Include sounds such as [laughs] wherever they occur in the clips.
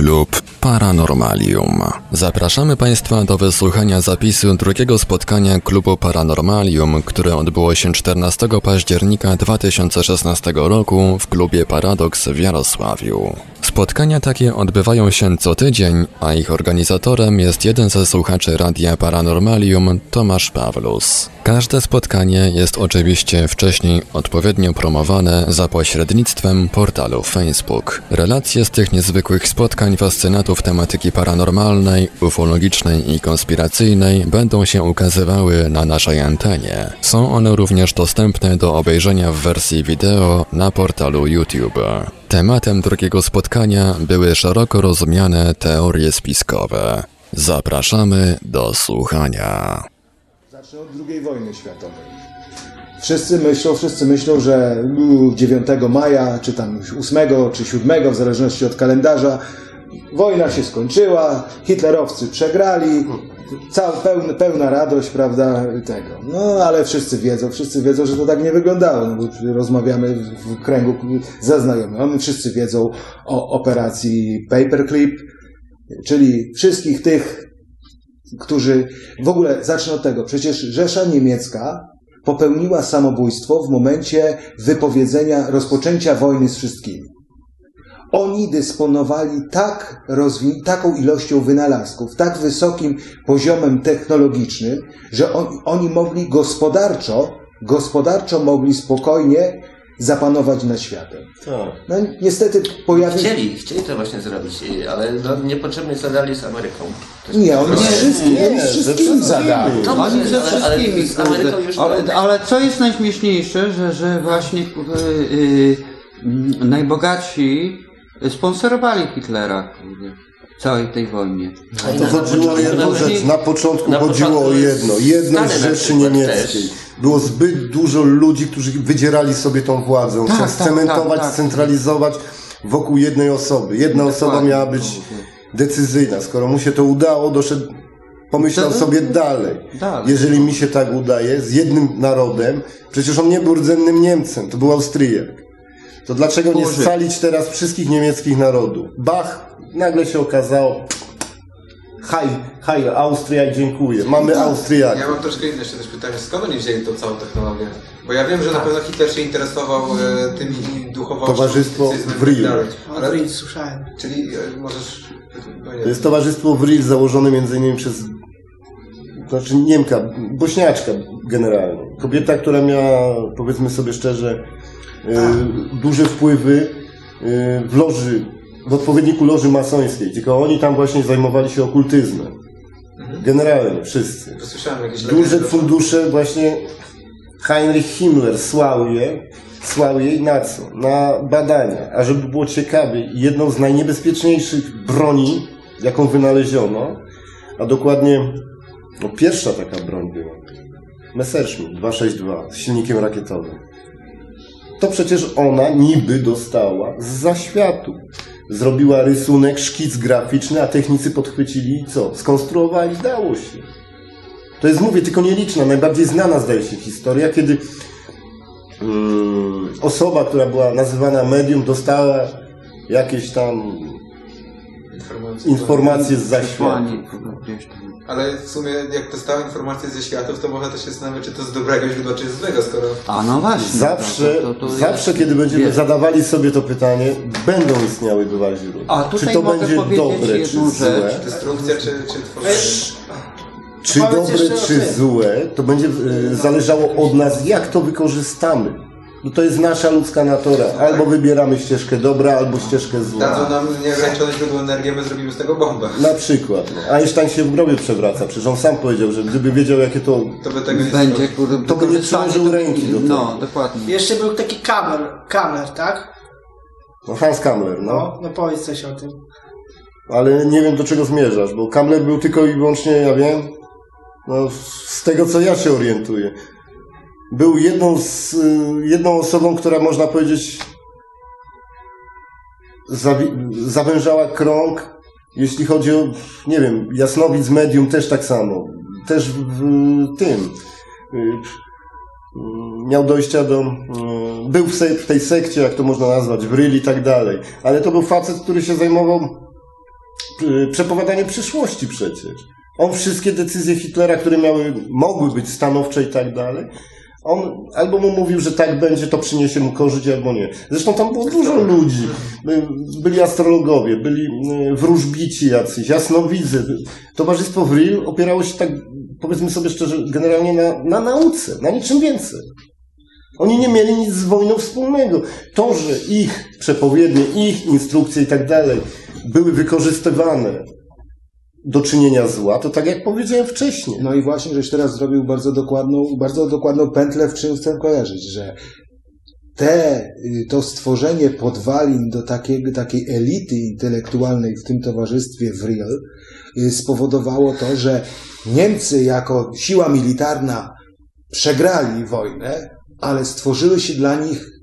Klub Paranormalium. Zapraszamy Państwa do wysłuchania zapisu drugiego spotkania Klubu Paranormalium, które odbyło się 14 października 2016 roku w klubie Paradoks w Jarosławiu. Spotkania takie odbywają się co tydzień, a ich organizatorem jest jeden ze słuchaczy Radia Paranormalium, Tomasz Pawlus. Każde spotkanie jest oczywiście wcześniej odpowiednio promowane za pośrednictwem portalu Facebook. Relacje z tych niezwykłych spotkań fascynatów tematyki paranormalnej, ufologicznej i konspiracyjnej będą się ukazywały na naszej antenie. Są one również dostępne do obejrzenia w wersji wideo na portalu YouTube. Tematem drugiego spotkania były szeroko rozumiane teorie spiskowe. Zapraszamy do słuchania. Zacznę od II wojny światowej. Wszyscy myślą, wszyscy myślą, że 9 maja, czy tam 8, czy 7, w zależności od kalendarza, wojna się skończyła, hitlerowcy przegrali, cała, pełna, pełna radość, prawda, tego. No, ale wszyscy wiedzą, wszyscy wiedzą, że to tak nie wyglądało, no, bo rozmawiamy w kręgu ze znajomymi. Wszyscy wiedzą o operacji Paperclip, czyli wszystkich tych, którzy, w ogóle zacznę od tego, przecież Rzesza Niemiecka popełniła samobójstwo w momencie wypowiedzenia, rozpoczęcia wojny z wszystkimi. Oni dysponowali tak rozwin- taką ilością wynalazków, tak wysokim poziomem technologicznym, że on, oni mogli gospodarczo, gospodarczo mogli spokojnie zapanować nad światem. Tak. No niestety pojawił Chcieli, chcieli to właśnie zrobić, ale no, niepotrzebnie zadali z Ameryką. Nie, oni z wszystkim, nie, zadali. To Oni ze ale- ale wszystkimi, z Ameryką kurde. już ale, ale co jest najśmieszniejsze, że, że właśnie kurde, y, y, najbogatsi sponsorowali Hitlera całej tej wojnie. Ale To na chodziło o początku jedną rzecz. Na początku na chodziło początku o jedno. Jedność Rzeszy przykład Niemieckiej. też. Było zbyt dużo ludzi, którzy wydzierali sobie tą władzę. Tak, Chciał tak, scementować, tak, tak. centralizować wokół jednej osoby. Jedna osoba Dokładnie. miała być decyzyjna. Skoro mu się to udało, doszedł, pomyślał To- sobie dalej. Dalej. Jeżeli mi się tak udaje, z jednym narodem, przecież on nie był rdzennym Niemcem, to był Austriak. To dlaczego nie scalić teraz wszystkich niemieckich narodów? Bach, nagle się okazało, haj, haj, Austria, dziękuję. Mamy Austriaka. Ja mam troszkę inne jeszcze też pytanie, skąd oni wzięli tą całą technologię? Bo ja wiem, że na pewno Hitler się interesował e, tymi duchowością, Towarzystwo Vril. tak dalej. Ale słyszałem. czyli e, możesz... No To jest towarzystwo Vril założone między innymi przez znaczy Niemka, Bośniaczka generalnie. Kobieta, która miała, powiedzmy sobie szczerze, duże wpływy y, w loży, w odpowiedniku loży masońskiej. Tylko oni tam właśnie zajmowali się okultyzmem. Generalnie, wszyscy. Duże fundusze właśnie Heinrich Himmler słał je, słał jej na co? Na badania. A żeby było ciekawie, jedną z najniebezpieczniejszych broni, jaką wynaleziono, a dokładnie no, pierwsza taka broń była, Messerschmitt 262 z silnikiem rakietowym. To przecież ona niby dostała z zaświatu. Zrobiła rysunek, szkic graficzny, a technicy podchwycili i co? Skonstruowali, dało się. To jest, mówię, tylko nieliczna, najbardziej znana zdaje się historia, kiedy mm, osoba, która była nazywana medium, dostała jakieś tam Informacje. informacje z tam. Ale w sumie jak dostała informacje ze światów, to można też się zastanawiać, czy to z dobrego źródła, czy z złego, skoro... A no właśnie. Zawsze, to- to- to zawsze jest- kiedy będziemy wiesz. zadawali sobie to pytanie, będą istniały dwa źródła. A czy tutaj to mogę będzie dobre, czy złe? rzecz. Destrukcja, czy, czy tworzenie... Czy dobre, czy złe, to będzie e, zależało od nas, jak to wykorzystamy. No to jest nasza ludzka natura. Albo wybieramy ścieżkę dobra, albo ścieżkę Dadzą zła. nam nieograniczone źródło energii, my zrobimy z tego bombę. Na przykład. No. Einstein się w grobie przewraca. Przecież on sam powiedział, że gdyby wiedział, jakie to... To by tego nie Będzie kurde, To by nie przyłożył ręki do tego. No, dokładnie. Jeszcze był taki kamer, kamer, tak? No Hans Kammler, no. No, no powiedz coś o tym. Ale nie wiem, do czego zmierzasz, bo Kammler był tylko i wyłącznie, ja wiem, no, z tego, co ja się orientuję. Był jedną, z, y, jedną osobą, która można powiedzieć zawężała krąg, jeśli chodzi o, nie wiem, jasnowidz medium też tak samo. Też w, tym. y, y, Miał dojścia do. Był w, se, w tej sekcie, jak to można nazwać, w Ryl i tak dalej. Ale to był facet, który się zajmował y, przepowiadanie przyszłości przecież. On wszystkie decyzje Hitlera, które miały, mogły być stanowcze i tak dalej, on albo mu mówił, że tak będzie, to przyniesie mu korzyść, albo nie. Zresztą tam było dużo ludzi. By- Byli astrologowie, byli y, wróżbici jacyś, jasnowidzy. Towarzystwo Vril opierało się tak, powiedzmy sobie szczerze, generalnie na, na nauce, na niczym więcej. Oni nie mieli nic z wojną wspólnego. To, że ich przepowiednie, ich instrukcje i tak dalej były wykorzystywane do czynienia zła, to tak jak powiedziałem wcześniej. No i właśnie, żeś teraz zrobił bardzo dokładną, bardzo dokładną pętlę, w czym chcę kojarzyć, że te, y, to stworzenie podwalin do takiej, takiej elity intelektualnej w tym towarzystwie w Real y, spowodowało to, że Niemcy jako siła militarna przegrali wojnę, ale stworzyły się dla nich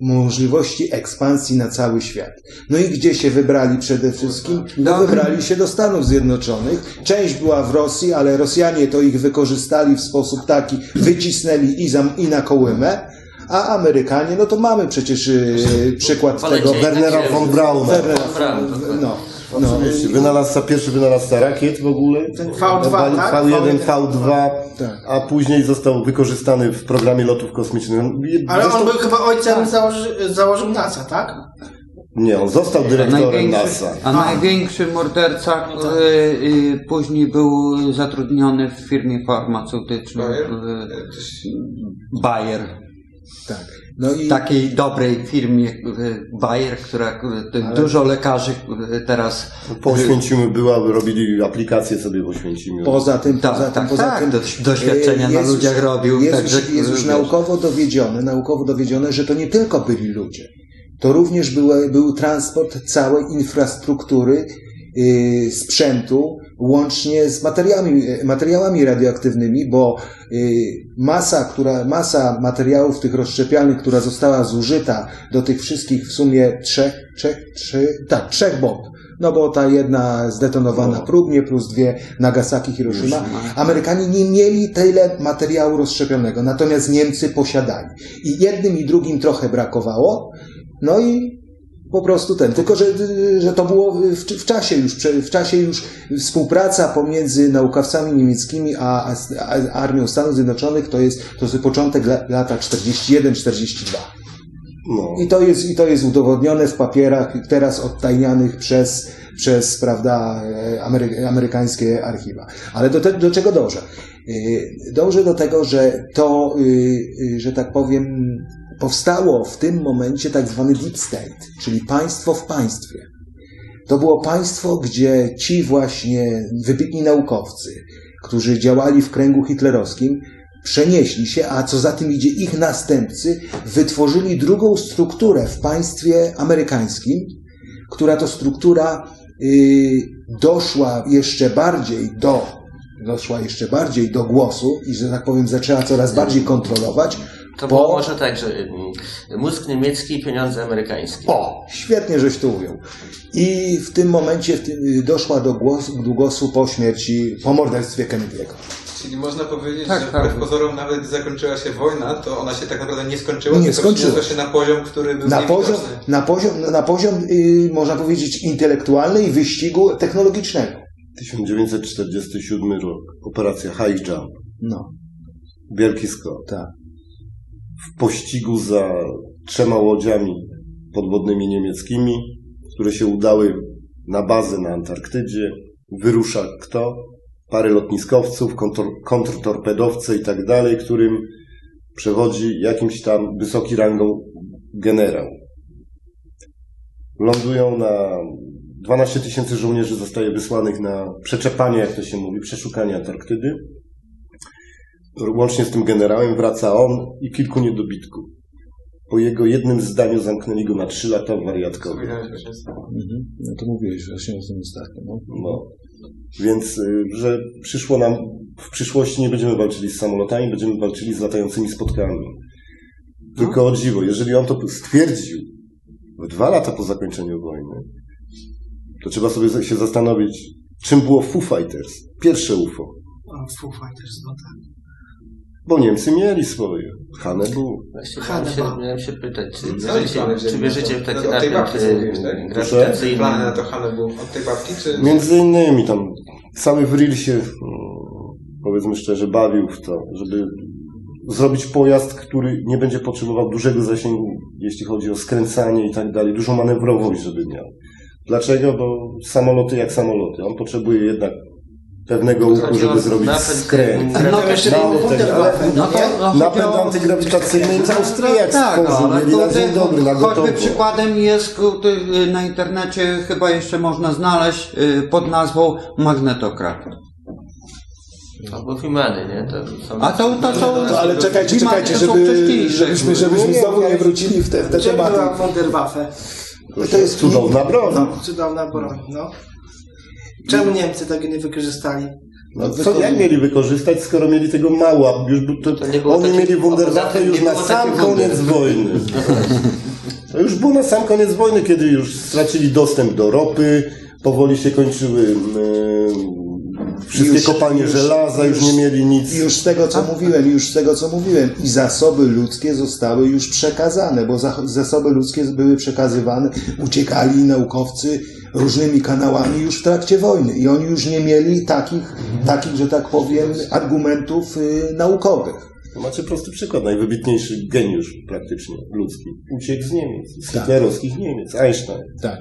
możliwości ekspansji na cały świat. No i gdzie się wybrali przede wszystkim? No wybrali się do Stanów Zjednoczonych. Część była w Rosji, ale Rosjanie to ich wykorzystali w sposób taki, wycisnęli i, za, i na kołymę, a Amerykanie, no to mamy przecież yy, przykład tego Wernera tak, von Brauna. Wernera Von Braun, von- dokładnie. no, no, Oczywiście, wynalazca, pierwszy wynalazca rakiet w ogóle. Ten V2, tak? V1, V2, Tak. a później został wykorzystany w programie lotów kosmicznych. Ale Zresztą- on był chyba ojcem założy, założył NASA, tak? Nie, on został dyrektorem NASA. a największy morderca No tak. y, y, później był zatrudniony w firmie farmaceutycznej Bayer? y, Bayer. tak. No i Takiej dobrej firmie y, Bayer, która y, dużo lekarzy y, teraz Po Oświęcimiu była, robili aplikacje sobie w Oświęcimiu. Poza tym, Tak, poza tym, tak, poza tak, tym do- doświadczenia e, na ludziach robił, Jest, także, już, jest już naukowo dowiedzione, naukowo dowiedzione, że to nie tylko byli ludzie. To również były, był transport całej infrastruktury, y, sprzętu, łącznie z materiałami, materiałami radioaktywnymi, bo y, masa, która, masa materiałów tych rozszczepialnych, która została zużyta do tych wszystkich w sumie trzech, trzech, trzy, tak, trzech bomb. No bo ta jedna zdetonowana próbnie, plus dwie Nagasaki, Hiroshima. Amerykanie nie mieli tyle materiału rozszczepionego, natomiast Niemcy posiadali. I jednym i drugim trochę brakowało. No i po prostu ten. Tylko, że, że to było w, w czasie już, w czasie już współpraca pomiędzy naukowcami niemieckimi a, a, a Armią Stanów Zjednoczonych to jest, to jest początek la, lata 41-42. No. I to jest, i to jest udowodnione w papierach teraz odtajnianych przez, przez prawda, e, Amery, amerykańskie archiwa. Ale do, te, do czego dążę? E, Dążę do tego, że to, y, y, że tak powiem, powstało w tym momencie tak zwany deep state, czyli państwo w państwie. To było państwo, gdzie ci właśnie wybitni naukowcy, którzy działali w kręgu hitlerowskim, przenieśli się, a co za tym idzie ich następcy, wytworzyli drugą strukturę w państwie amerykańskim, która to struktura y, doszła jeszcze bardziej do doszła jeszcze bardziej do głosu i, że tak powiem, zaczęła coraz bardziej kontrolować. To po- było może tak, że mm, mózg niemiecki i pieniądze amerykańskie. O, świetnie żeś to ujął. I w tym momencie w tym, y, doszła do głosu, do głosu po śmierci, po morderstwie Kennedy'ego. Czyli można powiedzieć, Tak, że tak. wbrew pozorom nawet zakończyła się wojna, to ona się tak naprawdę nie skończyła, Nie tylko skończyła się na poziom, który był Na poziom, na poziom, na poziom y, można powiedzieć, intelektualny i wyścigu technologicznego. 1947 rok. Operacja High Jump. No, Wielki skok. tak. W pościgu za trzema łodziami podwodnymi niemieckimi, które się udały na bazę na Antarktydzie. Wyrusza kto? Parę lotniskowców, kontr- kontrtorpedowcy i tak dalej, którym przewodzi jakimś tam wysoki rangą generał. Lądują na 12 tysięcy żołnierzy zostaje wysłanych na przeczepanie, jak to się mówi, przeszukanie Antarktydy. Łącznie z tym generałem wraca on i kilku niedobitków. Po jego jednym zdaniu zamknęli go na trzy lata w wariatkowie. Mhm. No to mówiłeś właśnie o tym ostatnim. No. No. Więc, y, że przyszło nam, w przyszłości nie będziemy walczyli z samolotami, będziemy walczyli z latającymi spotkami. Tylko o dziwo, jeżeli on to stwierdził w dwa lata po zakończeniu wojny, to trzeba sobie się zastanowić, czym było Foo Fighters, pierwsze UFO. O, Foo Fighters, no tak. Bo Niemcy mieli swoje. Hanebu. Właśnie Haneba. miałem się, miałem się pytać, czy wierzycie, plany czy wierzycie w to? taki No, od tej babki tak? Plany na to Hanę był od tej babki, czy... Między innymi tam cały Vril się, mm, powiedzmy szczerze, bawił w to, żeby zrobić pojazd, który nie będzie potrzebował dużego zasięgu, jeśli chodzi o skręcanie i tak dalej, dużą manewrowość, żeby miał. Dlaczego? Bo samoloty jak samoloty. On potrzebuje jednak pewnego łuku, żeby zrobić skręt. No to no, chodzi napęd antygrawitacyjny to Austriak tak, no, stworzył, na to dzień dobry, na gotowo. choćby przykładem jest ty- na internecie chyba jeszcze można znaleźć y, pod nazwą magnetokrat. Albo Fimany, nie? To są... A to, to są... No, ale czekajcie, czekajcie, to żeby, żebyśmy, żebyśmy znowu nie wrócili w te, w te tematy. To jest Cudowna broń. Cudowna broń, no. Czemu Niemcy tego nie wykorzystali? No, co jak mieli wykorzystać, skoro mieli tego mało? Już to, To oni mieli Wunderwaffe już na sam koniec wojny. To już było na sam koniec wojny, kiedy już stracili dostęp do ropy, powoli się kończyły e, wszystkie Już- kopalnie już- żelaza, już, nie mieli nic. Już z tego, co mówiłem, już z tego, co mówiłem. I zasoby ludzkie zostały już przekazane, bo za- zasoby ludzkie były przekazywane, uciekali naukowcy różnymi kanałami już w trakcie wojny. I oni już nie mieli takich, takich że tak powiem, argumentów y, naukowych. To macie prosty przykład, najwybitniejszy geniusz praktycznie ludzki. Uciekł z Niemiec, z Tak. hitlerowskich Niemiec, Einstein. Tak.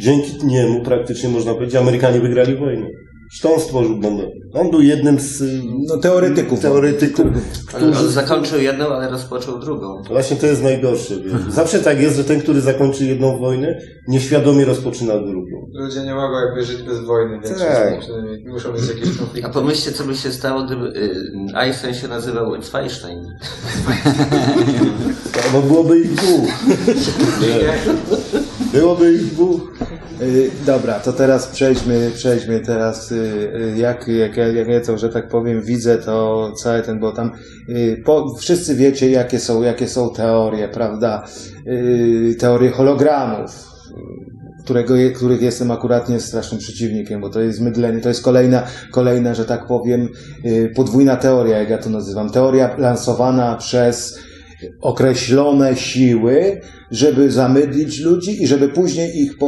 Dzięki niemu praktycznie można powiedzieć, Amerykanie wygrali wojnę. Zresztą on stworzył bombę. On był jednym z y, No teoretyków. teoretyków, on którzy... zakończył jedną, ale rozpoczął drugą. Właśnie to jest najgorsze. Wiesz. Zawsze tak jest, że ten, który zakończy jedną wojnę, nieświadomie rozpoczyna drugą. Ludzie nie mogą jakby żyć bez wojny, więc Tak. muszą mieć jakieś A konflikty. pomyślcie, co by się stało, gdyby y, Einstein się nazywał Zweinstein. No byłoby ich dwóch. Byłoby ich dwóch. Y, Dobra, to teraz przejdźmy, przejdźmy teraz, y, y, jak, jak, ja- jak ja to, że tak powiem, widzę to całe ten, bo tam po, wszyscy wiecie, jakie są, jakie są teorie, prawda? Teorie hologramów, którego, których jestem akuratnie strasznym przeciwnikiem, bo to jest mydlenie, to jest kolejna, kolejna, że tak powiem, podwójna teoria, jak ja to nazywam. Teoria lansowana przez określone siły, żeby zamydlić ludzi i żeby później ich,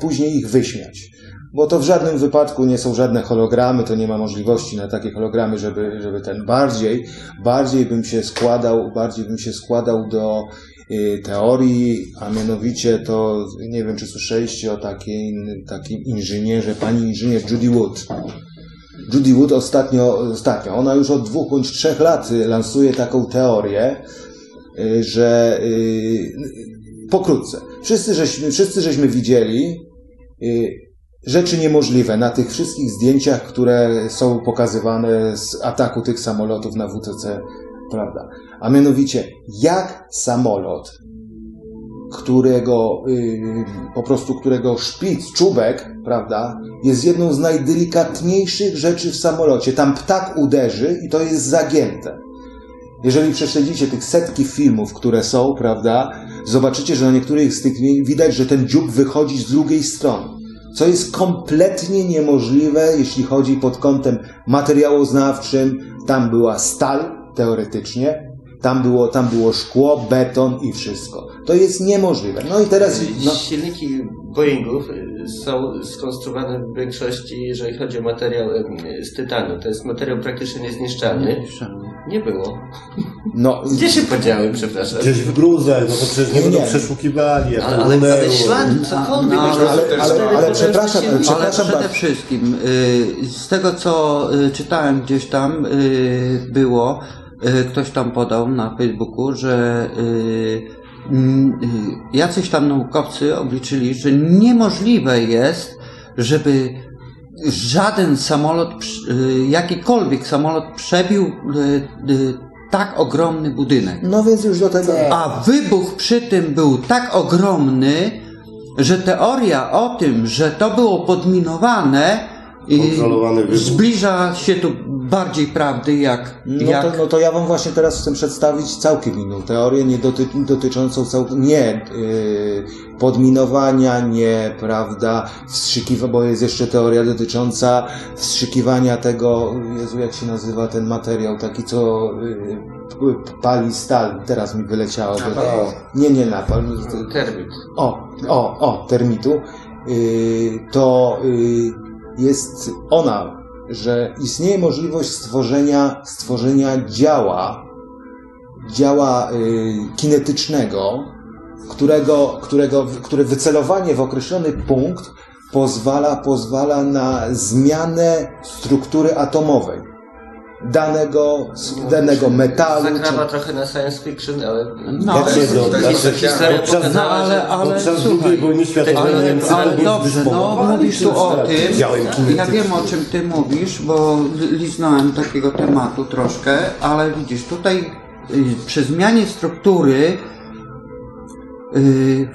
później ich wyśmiać. Bo to w żadnym wypadku nie są żadne hologramy, to nie ma możliwości na takie hologramy, żeby, żeby ten bardziej, bardziej bym się składał, bardziej bym się składał do y, teorii, a mianowicie to, nie wiem czy słyszeliście o takiej, takim inżynierze, pani inżynier Judy Wood. Judy Wood ostatnio, ostatnio, ona już od dwóch bądź trzech lat lansuje taką teorię, że y, pokrótce. Wszyscy żeśmy, wszyscy żeśmy widzieli y, rzeczy niemożliwe na tych wszystkich zdjęciach, które są pokazywane z ataku tych samolotów na WTC, prawda? A mianowicie, jak samolot, którego y, po prostu którego szpic, czubek, prawda, jest jedną z najdelikatniejszych rzeczy w samolocie. Tam ptak uderzy i to jest zagięte. Jeżeli prześledzicie tych setki filmów, które są, prawda, zobaczycie, że na niektórych z tych widać, że ten dziób wychodzi z drugiej strony. Co jest kompletnie niemożliwe, jeśli chodzi pod kątem materiałoznawczym. Tam była stal, teoretycznie. Tam było, tam było szkło, beton i wszystko. To jest niemożliwe. No i teraz, no, Silniki Boeingów y, są skonstruowane w większości, jeżeli chodzi o materiał z tytanu. To jest materiał praktycznie niezniszczalny. Nie było. no, [laughs] Gdzie się podziały, przepraszam? Gdzieś w gruzach, no to przecież nie Nie, będą nie. przeszukiwali, jak Ale, ale, ale runęło. ślad, cokolwiek. No, ale- ale- ale potężne przepraszam, ale Ale Przepraszam przede bardzo. wszystkim, y, z tego co y, czytałem gdzieś tam, było, ktoś tam podał na Facebooku, że jacyś tam naukowcy obliczyli, że niemożliwe jest, żeby żaden samolot, y, jakikolwiek samolot przebił y, y, tak ogromny budynek. no więc już do tego. A wybuch przy tym był tak ogromny, że teoria o tym, że to było podminowane, Kontrolowany wybuch. zbliża się tu bardziej prawdy, jak, No, jak to, no to ja wam właśnie teraz chcę przedstawić całkiem inną teorię, nie doty, dotyczącą cał, nie yy, podminowania, nie, prawda, wstrzykiwania, bo jest jeszcze teoria dotycząca wstrzykiwania tego, Jezu, jak się nazywa ten materiał, taki co yy, pali stal, teraz mi wyleciało. O, Nie, nie napal, Termit. o, o, o, termitu, yy, to yy, jest ona, że istnieje możliwość stworzenia, stworzenia działa, działa yy, kinetycznego, którego, którego, które wycelowanie w określony punkt pozwala, pozwala na zmianę struktury atomowej danego, danego metalu. Zakrawa czy- trochę na science fiction, ale... No, Dlaczego? Dlaczego? Podczas, No, ale, ale podczas słuchaj, II wojny światowej ale, Niemcy ale dobrze, no mówisz tu o tym, ja wiem o czym ty mówisz, bo li- liznąłem takiego tematu troszkę, ale widzisz, tutaj y, przy zmianie struktury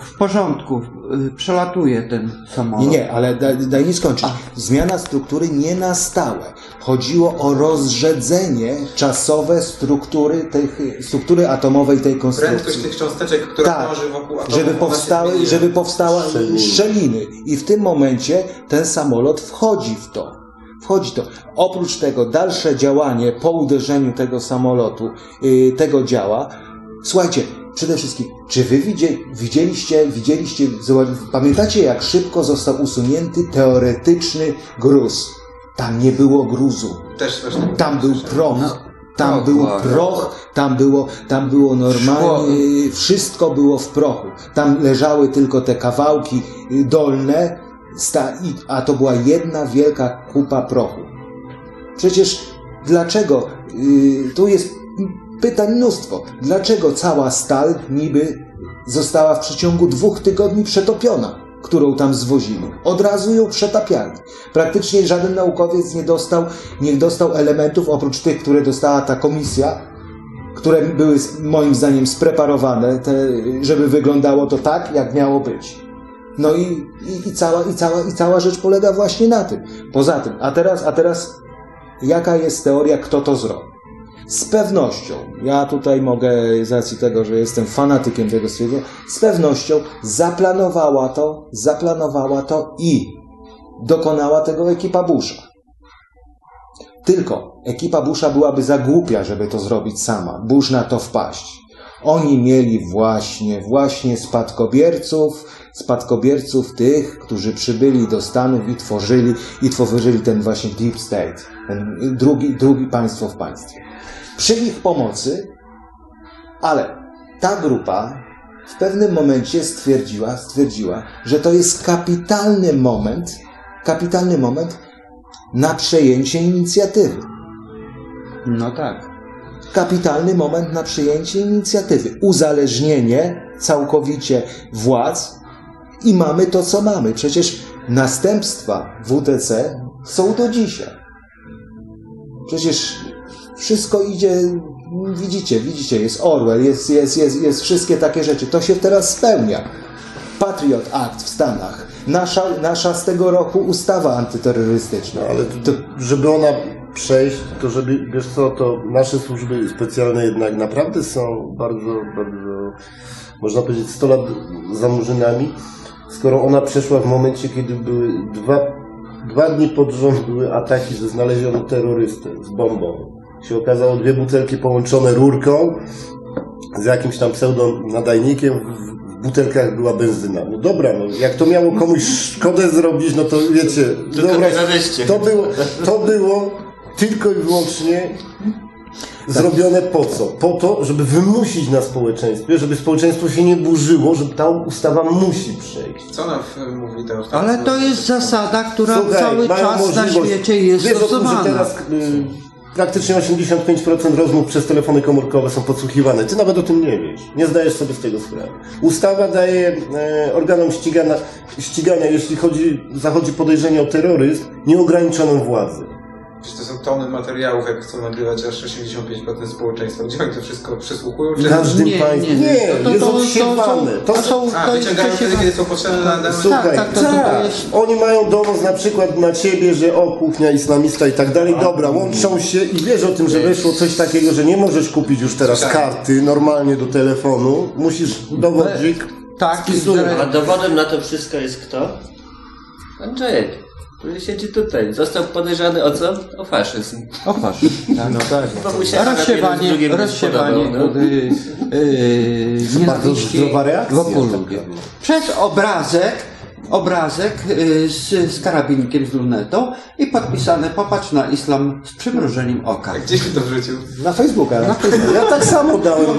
w porządku, y, przelatuje ten samolot. Nie, nie, ale daj, daj mi skończyć. Zmiana struktury nie na stałe. Chodziło o rozrzedzenie czasowe struktury, tej, struktury atomowej tej Prędkość konstrukcji. tych cząsteczek, która Tak, krąży wokół atomu, Żeby powstały, żeby powstała Szczeliny. szczeliny. I w tym momencie ten samolot wchodzi w to. Wchodzi to. Oprócz tego dalsze działanie po uderzeniu tego samolotu, yy, tego działa. Słuchajcie, przede wszystkim, czy wy widzie, widzieliście, widzieliście, pamiętacie jak szybko został usunięty teoretyczny gruz? Tam nie było gruzu. Też. Tam był proch. Tam proch był proch, tam było, tam było normalnie, wszystko było w prochu. Tam leżały tylko te kawałki y, dolne, a to była jedna wielka kupa prochu. Przecież dlaczego, y, tu jest pytań mnóstwo, dlaczego cała stal niby została w przeciągu dwóch tygodni przetopiona, którą tam zwozili. Od razu ją przetapiali. Praktycznie żaden naukowiec nie dostał, nie dostał elementów oprócz tych, które dostała ta komisja, które były moim zdaniem spreparowane, te, żeby wyglądało to tak, jak miało być. No i, i, i, cała, i, cała, i cała rzecz polega właśnie na tym. Poza tym, a teraz, a teraz jaka jest teoria, kto to zrobił? Z pewnością, ja tutaj mogę, z racji tego, że jestem fanatykiem tego stwierdzenia, z pewnością zaplanowała to, zaplanowała to i dokonała tego ekipa Busha. Tylko ekipa Busha byłaby za głupia, żeby to zrobić sama. Bush na to wpaść. Oni mieli właśnie, właśnie spadkobierców, spadkobierców tych, którzy przybyli do Stanów i tworzyli, i tworzyli ten właśnie Deep State, ten drugi, drugi państwo w państwie. Przy ich pomocy, ale ta grupa w pewnym momencie stwierdziła, stwierdziła, że to jest kapitalny moment, kapitalny moment na przejęcie inicjatywy. No tak. Kapitalny moment na przejęcie inicjatywy. Uzależnienie całkowicie władz i mamy to, co mamy. Przecież następstwa WTC są do dzisiaj. Przecież wszystko idzie, widzicie, widzicie, jest Orwell, jest, jest, jest, jest wszystkie takie rzeczy. To się teraz spełnia. Patriot Act w Stanach. Nasza, nasza z tego roku ustawa antyterrorystyczna. No, ale to, żeby ona przejść, to żeby, wiesz co, to nasze służby specjalne jednak naprawdę są bardzo, bardzo, można powiedzieć, 100 lat za murzynami, skoro ona przeszła w momencie, kiedy były dwa, dwa dni pod rząd były ataki, że znaleziono terrorystę z bombą. Się okazało dwie butelki połączone rurką z jakimś tam pseudo nadajnikiem, w butelkach była benzyna. No dobra, no jak to miało komuś szkodę zrobić, no to wiecie, dobra, to było, to było tylko i wyłącznie zrobione po co? Po to, żeby wymusić na społeczeństwie, żeby społeczeństwo się nie burzyło, że ta ustawa musi przejść. Co nam mówi ta ustawa? Ale to jest zasada, która Słuchaj, cały czas na świecie jest Wiesz tym, stosowana. teraz y, praktycznie 85% rozmów przez telefony komórkowe są podsłuchiwane. Ty nawet o tym nie wiesz. Nie zdajesz sobie z tego sprawy. Ustawa daje e, organom ścigania, ścigania, jeśli chodzi, zachodzi podejrzenie o terroryzm, nieograniczoną władzę. Przecież to są tony materiałów, jak chcą nagrywać aż 65% społeczeństwa. Gdzie oni to wszystko przysłuchują? W Czy... każdym Nie, państwie. nie, Nie, to- to- jest to- to- odsiewane. to To są- A, wyciągają wtedy, kiedy są potrzebne na dane... Słuchaj, tak, tak. jest- Oni mają dowód na przykład na ciebie, że o, kuchnia islamista i tak dalej. Dobra, łączą się i wiesz o tym, że weszło coś takiego, że nie możesz kupić już teraz Tak. karty normalnie do telefonu. Musisz dowodzik. Tak, i Spisuję. że- A dowodem na to wszystko jest kto? Andrzejek, który siedzi tutaj. Został podejrzany o co? O faszyzm. O faszyzm, [laughs] tak. No tak. Bo mu się jeden z Rozsiewanie, rozsiewanie spodobał, no. y, y, Bardzo zdrowa reakcja wokół ludzi. Przez obrazek, obrazek y, z, z karabinkiem z lunetą i podpisane popatrz na islam z przymrużeniem oka. Gdzieś mi to wrzucił. Na Facebooka. Ja tak samo dałem.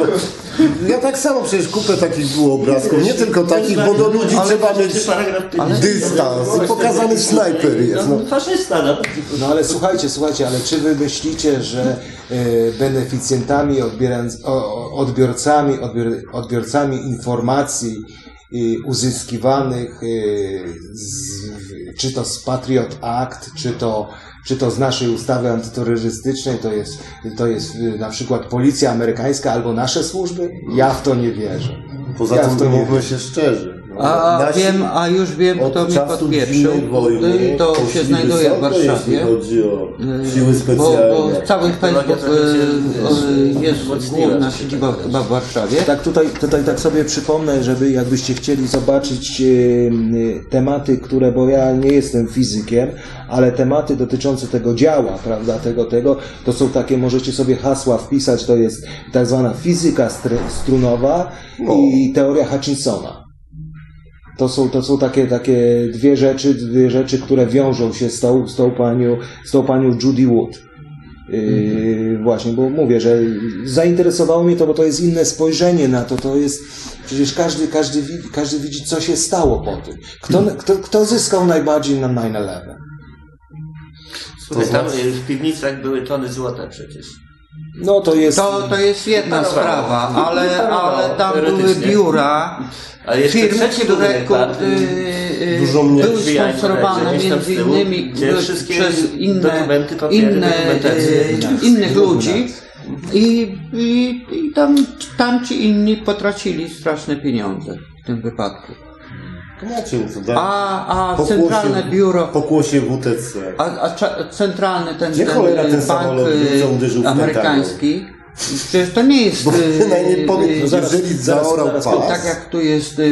Ja tak samo przecież kupę takich było obrazków. Nie tylko takich, bo do ludzi trzeba mieć dystans. I pokazany snajper jest. No. No, faszysta, no. No ale słuchajcie, słuchajcie, ale czy wy myślicie, że e, beneficjentami, odbiorcami, odbior, odbiorcami informacji uzyskiwanych e, z, czy to z Patriot Act, czy to, czy to z naszej ustawy antyterrorystycznej, to jest, to jest e, na przykład policja amerykańska albo nasze służby? Ja w to nie wierzę. Poza ja tym, mówmy się szczerze. No, A nasi wiem, a już wiem, kto mi podpieprzył. wojny Y, To się znajduje w Warszawie. chodzi o Y, siły Bo, specjalne. bo cały Facebook trochę się, y, wiesz, y, jest główna siedziba chyba w Warszawie. Tak, tutaj, tutaj tak sobie przypomnę, żeby jakbyście chcieli zobaczyć e, tematy, które, bo ja nie jestem fizykiem, ale tematy dotyczące tego działa, prawda, tego, tego, to są takie, możecie sobie hasła wpisać, to jest tak zwana fizyka str- strunowa i teoria Hutchinsona. To są, to są takie, takie dwie rzeczy, dwie rzeczy, które wiążą się z tą, z tą panią, z tą panią Judy Wood. Yy, Właśnie, bo mówię, że zainteresowało mnie to, bo to jest inne spojrzenie na to. To jest przecież każdy, każdy, widzi, każdy widzi, co się stało po tym. Kto, kto, kto zyskał najbardziej na 9-11? Słuchaj, tam y, w piwnicach były tony złota przecież. No to jest. To, to jest jedna sprawa, ale, ale tam były biura, Ale jeszcze firmy, trzeci które y, y, Dużo mniej. były sponsorowane między innymi y, przez inne, papiery, inne y, innych ludzi i, i, i tam, tam ci inni potracili straszne pieniądze w tym wypadku. A, a Pokłosie- centralne biuro Pokłosie WTC. A, a cza- centralny ten, Gdzie ten cholera ten bank samolot y, uderzył amerykański, przecież to nie jest Bo y, [laughs] przynajmniej y, y, jeżeli zaorał zaraz, pas, tak jak tu jest to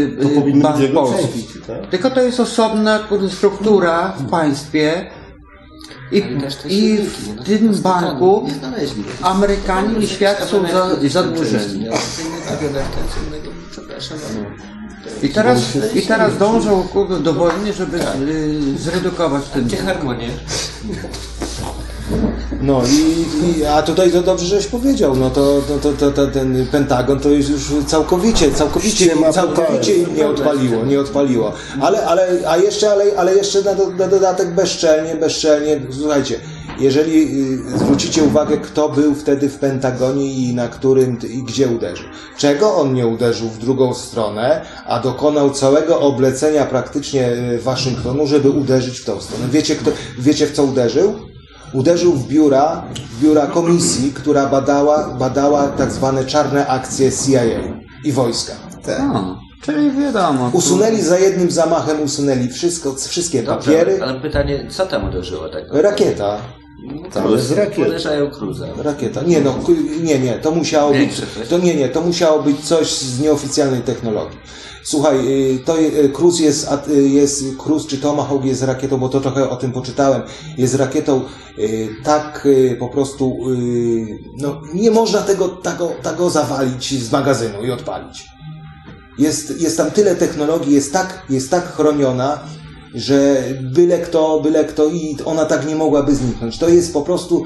bank polski. części, tak? Tylko to jest osobna struktura w państwie i, i w no, tym banku Nie. Amerykanie i świat są za, zadłużeni. Przepraszam. I teraz, I teraz dążą kurde, do wojny, żeby y, zredukować ten Gdzie harmonie? No i, i a tutaj to dobrze, żeś powiedział, no to, to, to, to, to ten Pentagon to jest już całkowicie, całkowicie, Ściema całkowicie nie odpaliło, nie odpaliło. Ale, ale, a jeszcze, ale, ale jeszcze na, do, na dodatek bezczelnie, bezczelnie, słuchajcie, jeżeli y, zwrócicie uwagę, kto był wtedy w Pentagonie i na którym i gdzie uderzył. Czego on nie uderzył w drugą stronę, a dokonał całego oblecenia praktycznie y, Waszyngtonu, żeby uderzyć w tą stronę. Wiecie, kto, wiecie w co uderzył? Uderzył w biura, w biura komisji, która badała, badała tak zwane czarne akcje CIA i wojska. A, czyli wiadomo. Usunęli za jednym zamachem, usunęli wszystko, wszystkie Dobrze, papiery. ale pytanie, co tam uderzyło tak? Rakieta. Tam. Uderzają cruza. Rakieta. Nie no, nie, nie, to musiało być, Większe to nie, nie, to musiało być coś z nieoficjalnej technologii. Słuchaj, y, to y, Cruise jest, y, jest Cruise czy Tomahawk jest rakietą, bo to trochę o tym poczytałem, jest rakietą y, tak y, po prostu, y, no nie można tego, tego, tego zawalić z magazynu i odpalić. Jest, jest tam tyle technologii, jest tak, jest tak chroniona, że byle kto, byle kto i ona tak nie mogłaby zniknąć. To jest po prostu,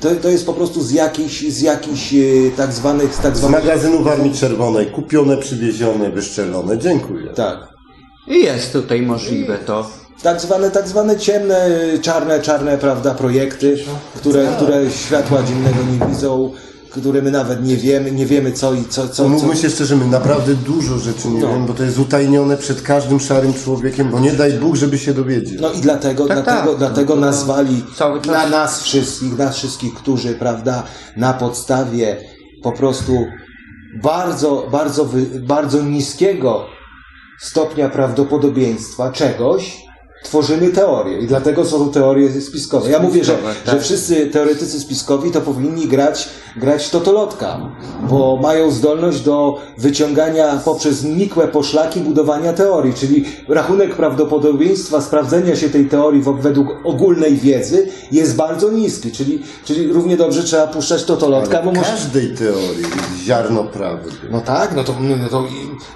to, to jest po prostu z jakichś, z jakichś e, tak zwanych, tak Z zwanych, magazynu w Armii Czerwonej. Kupione, przywiezione, wyszczelone. Dziękuję. tak. I jest tutaj możliwe to. Tak zwane, tak zwane ciemne, czarne, czarne, prawda, projekty, które, które światła dziennego nie widzą. Które my nawet nie wiemy, nie wiemy co i co, co, Co, mówmy się szczerze, my naprawdę dużo rzeczy nie No. wiemy, bo to jest utajnione przed każdym szarym człowiekiem, bo nie daj Bóg, żeby się dowiedzieć. No i dlatego, Tak, dlatego, tak. dlatego No, nazwali cały czas- na nas wszystkich, nas wszystkich, którzy, prawda, na podstawie po prostu bardzo, bardzo, bardzo niskiego stopnia prawdopodobieństwa czegoś, tworzymy teorie i dlatego są teorie spiskowe. Ja mówię, że, Spiskowe, tak. że wszyscy teoretycy spiskowi to powinni grać, grać totolotka, bo mają zdolność do wyciągania poprzez nikłe poszlaki budowania teorii, czyli rachunek prawdopodobieństwa sprawdzenia się tej teorii według ogólnej wiedzy jest bardzo niski, czyli, czyli równie dobrze trzeba puszczać totolotka, bo Ale w może... każdej teorii ziarno prawdy. No tak, no to, no to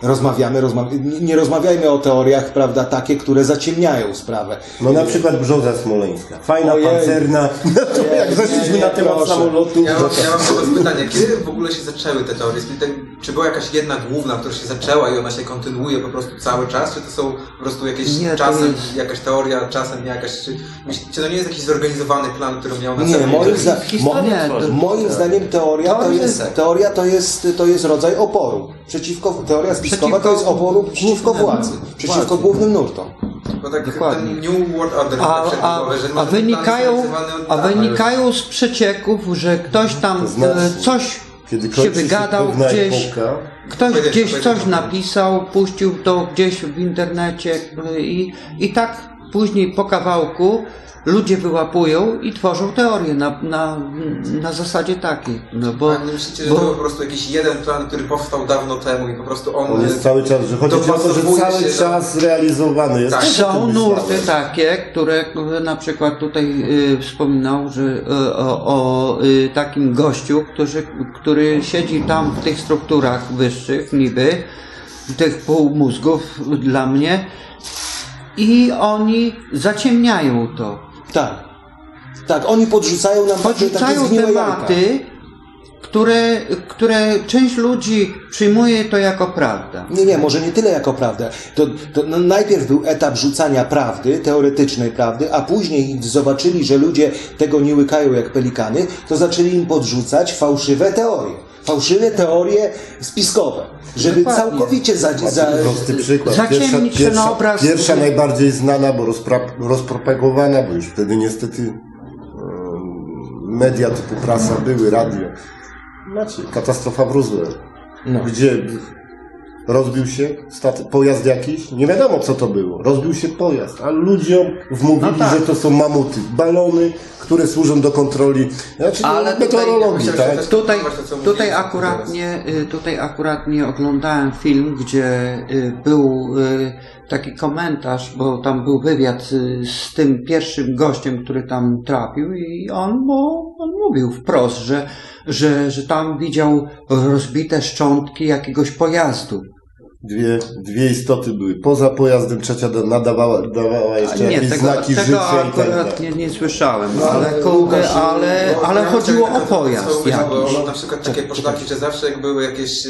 rozmawiamy, rozmawia, nie- nie rozmawiajmy o teoriach, prawda, takie, które zaciemniają sprawę. No na przykład brzoza smoleńska. Fajna, Ojej. pancerna. [laughs] No to Nie, jak zeszliśmy na temat proszę. samolotu. Ja mam, ja mam do Was pytanie, kiedy w ogóle się zaczęły te teorie? Czy była jakaś jedna główna, która się zaczęła i ona się kontynuuje po prostu cały czas? Czy to są po prostu jakieś Nie, to czasem jest- jakaś teoria, czasem jakaś... Czy, czy to nie jest jakiś zorganizowany plan, który miał na Nie, celu... moim, zda, mo, Historia to- moim zdaniem teoria to Teoria jest, tak. teoria to jest, to jest rodzaj oporu. Przeciwko, teoria spiskowa to jest oporu przeciwko władzy, przeciwko głównym nurtom. Bo tak Dokładnie. New World Order A, a, a, wynikają, a wynikają z przecieków, że ktoś tam To znaczy, e, coś Kiedy się wygadał gdzieś, epoka, ktoś Powiedz, gdzieś powiedz, coś powiedz. napisał, puścił to gdzieś w internecie i, i tak później po kawałku ludzie wyłapują i tworzą teorię na, na, na zasadzie takiej. No bo, A nie myślicie, że bo to był po prostu jakiś jeden plan, który powstał dawno temu i po prostu on... on jest cały czas, że chodzi o to, że cały się czas realizowany jest. Tak. Są nurty takie, które na przykład tutaj y, wspominał, że y, o, o y, takim gościu, który, który siedzi tam w tych strukturach wyższych niby, tych półmózgów dla mnie i oni zaciemniają to. Tak. Tak, oni podrzucają nam takie- takie Podrzucają zgniłe tematy, jajka. które, które część ludzi przyjmuje to jako prawda. Nie, nie, może nie tyle jako prawdę. To, to no, najpierw był etap rzucania prawdy, teoretycznej prawdy, a później zobaczyli, że ludzie tego nie łykają jak pelikany, to zaczęli im podrzucać fałszywe teorie. Fałszywe teorie spiskowe, żeby Dokładnie. całkowicie za, za, Prosty przykład. Pierwsza, pierwsza, obraz. pierwsza najbardziej znana, bo rozpra, rozpropagowana, bo już wtedy niestety media typu prasa były, radio. Macie, katastrofa w Roswell. No. Gdzie rozbił się stat- pojazd jakiś, nie wiadomo co to było. Rozbił się pojazd, a ludziom wmówili, No tak. że to są mamuty, balony, które służą do kontroli, znaczy Ale do meteorologii, tutaj- tak? Tutaj, to, co tutaj, mówiliśmy akuratnie, y, tutaj akuratnie oglądałem film, gdzie y, był y, taki komentarz, bo tam był wywiad y, z tym pierwszym gościem, który tam trafił i on, bo on mówił wprost, że, że, że tam widział rozbite szczątki jakiegoś pojazdu. Dwie, dwie istoty były poza pojazdem, trzecia da- nadawała dawała jeszcze nie, jakieś tego, znaki tego życia i tak akurat dalej. nie, nie słyszałem, No, ale, ale Łukasz, ale, ale chodziło o pojazd. Bo na przykład takie poszlaki, że zawsze jak były jakieś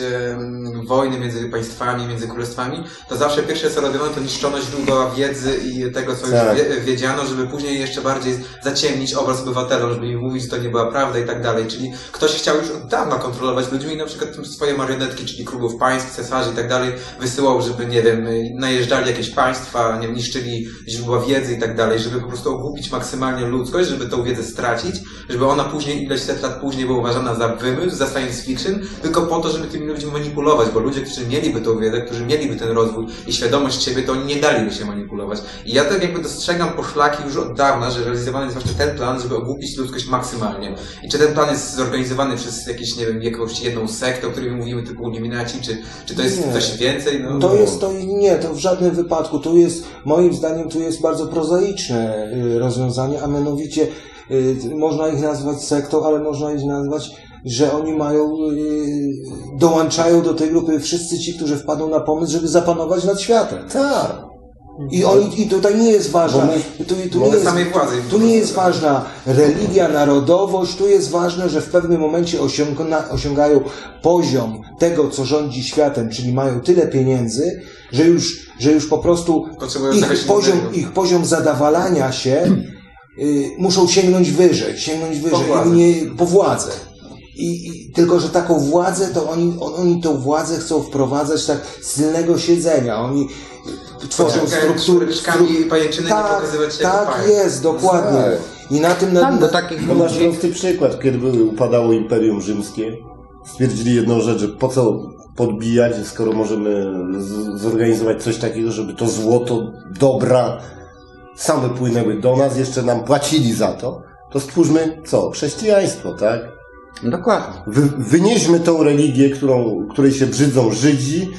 wojny między państwami, między królestwami, to zawsze pierwsze co robiono to niszczono źródła wiedzy i tego, co Tak. już wie, wiedziano, żeby później jeszcze bardziej zaciemnić obraz obywatelom, żeby im mówić, że to nie była prawda i tak dalej. Czyli ktoś chciał już od dawna kontrolować ludźmi i na przykład swoje marionetki, czyli królów państw, cesarzy i tak dalej, wysyłał, żeby, nie wiem, najeżdżali jakieś państwa, nie wiem, niszczyli źródła wiedzy i tak dalej, żeby po prostu ogłupić maksymalnie ludzkość, żeby tą wiedzę stracić, żeby ona później, ileś set lat później była uważana za wymysł, za science fiction, tylko po to, żeby tymi ludźmi manipulować, bo ludzie, którzy mieliby tą wiedzę, którzy mieliby ten rozwój i świadomość siebie, to oni nie daliby się manipulować. I ja tak jakby dostrzegam poszlaki już od dawna, że realizowany jest właśnie ten plan, żeby ogłupić ludzkość maksymalnie. I czy ten plan jest zorganizowany przez jakieś, nie wiem, jakąś jedną sektę, o której mówimy, typu Illuminaci, czy, czy to jest Nie. coś więcej? No, To jest, to nie, to w żadnym wypadku. Tu jest, moim zdaniem, tu jest bardzo prozaiczne y, rozwiązanie, a mianowicie y, można ich nazwać sektą, ale można ich nazwać, że oni mają, y, dołączają do tej grupy wszyscy ci, którzy wpadną na pomysł, żeby zapanować nad światem. Tak. I, oni, I tutaj nie jest ważna, Bo tu, tu, nie jest, tu nie jest ważna religia, narodowość, tu jest ważne, że w pewnym momencie osiągna, osiągają poziom tego, co rządzi światem, czyli mają tyle pieniędzy, że już, że już po prostu ich poziom, innego. ich poziom zadawalania się y, muszą sięgnąć wyżej, sięgnąć wyżej, władzę. nie, po władzę. I, I tylko, że taką władzę, to oni, on, oni tą władzę chcą wprowadzać tak z tylnego siedzenia. Oni tworzą struktury. stru- pajęczyny, nie tak, pokazywać się jako tak jest, dokładnie. Tak. I na tym... Na, do na, takich No masz prosty przykład, kiedy upadało Imperium Rzymskie. Stwierdzili jedną rzecz, że po co podbijać, skoro możemy z- zorganizować coś takiego, żeby to złoto, dobra same płynęły do nas, jeszcze nam płacili za to. To stwórzmy co? Chrześcijaństwo, tak? Dokładnie. Wy, wynieśmy tą religię, którą, której się brzydzą Żydzi,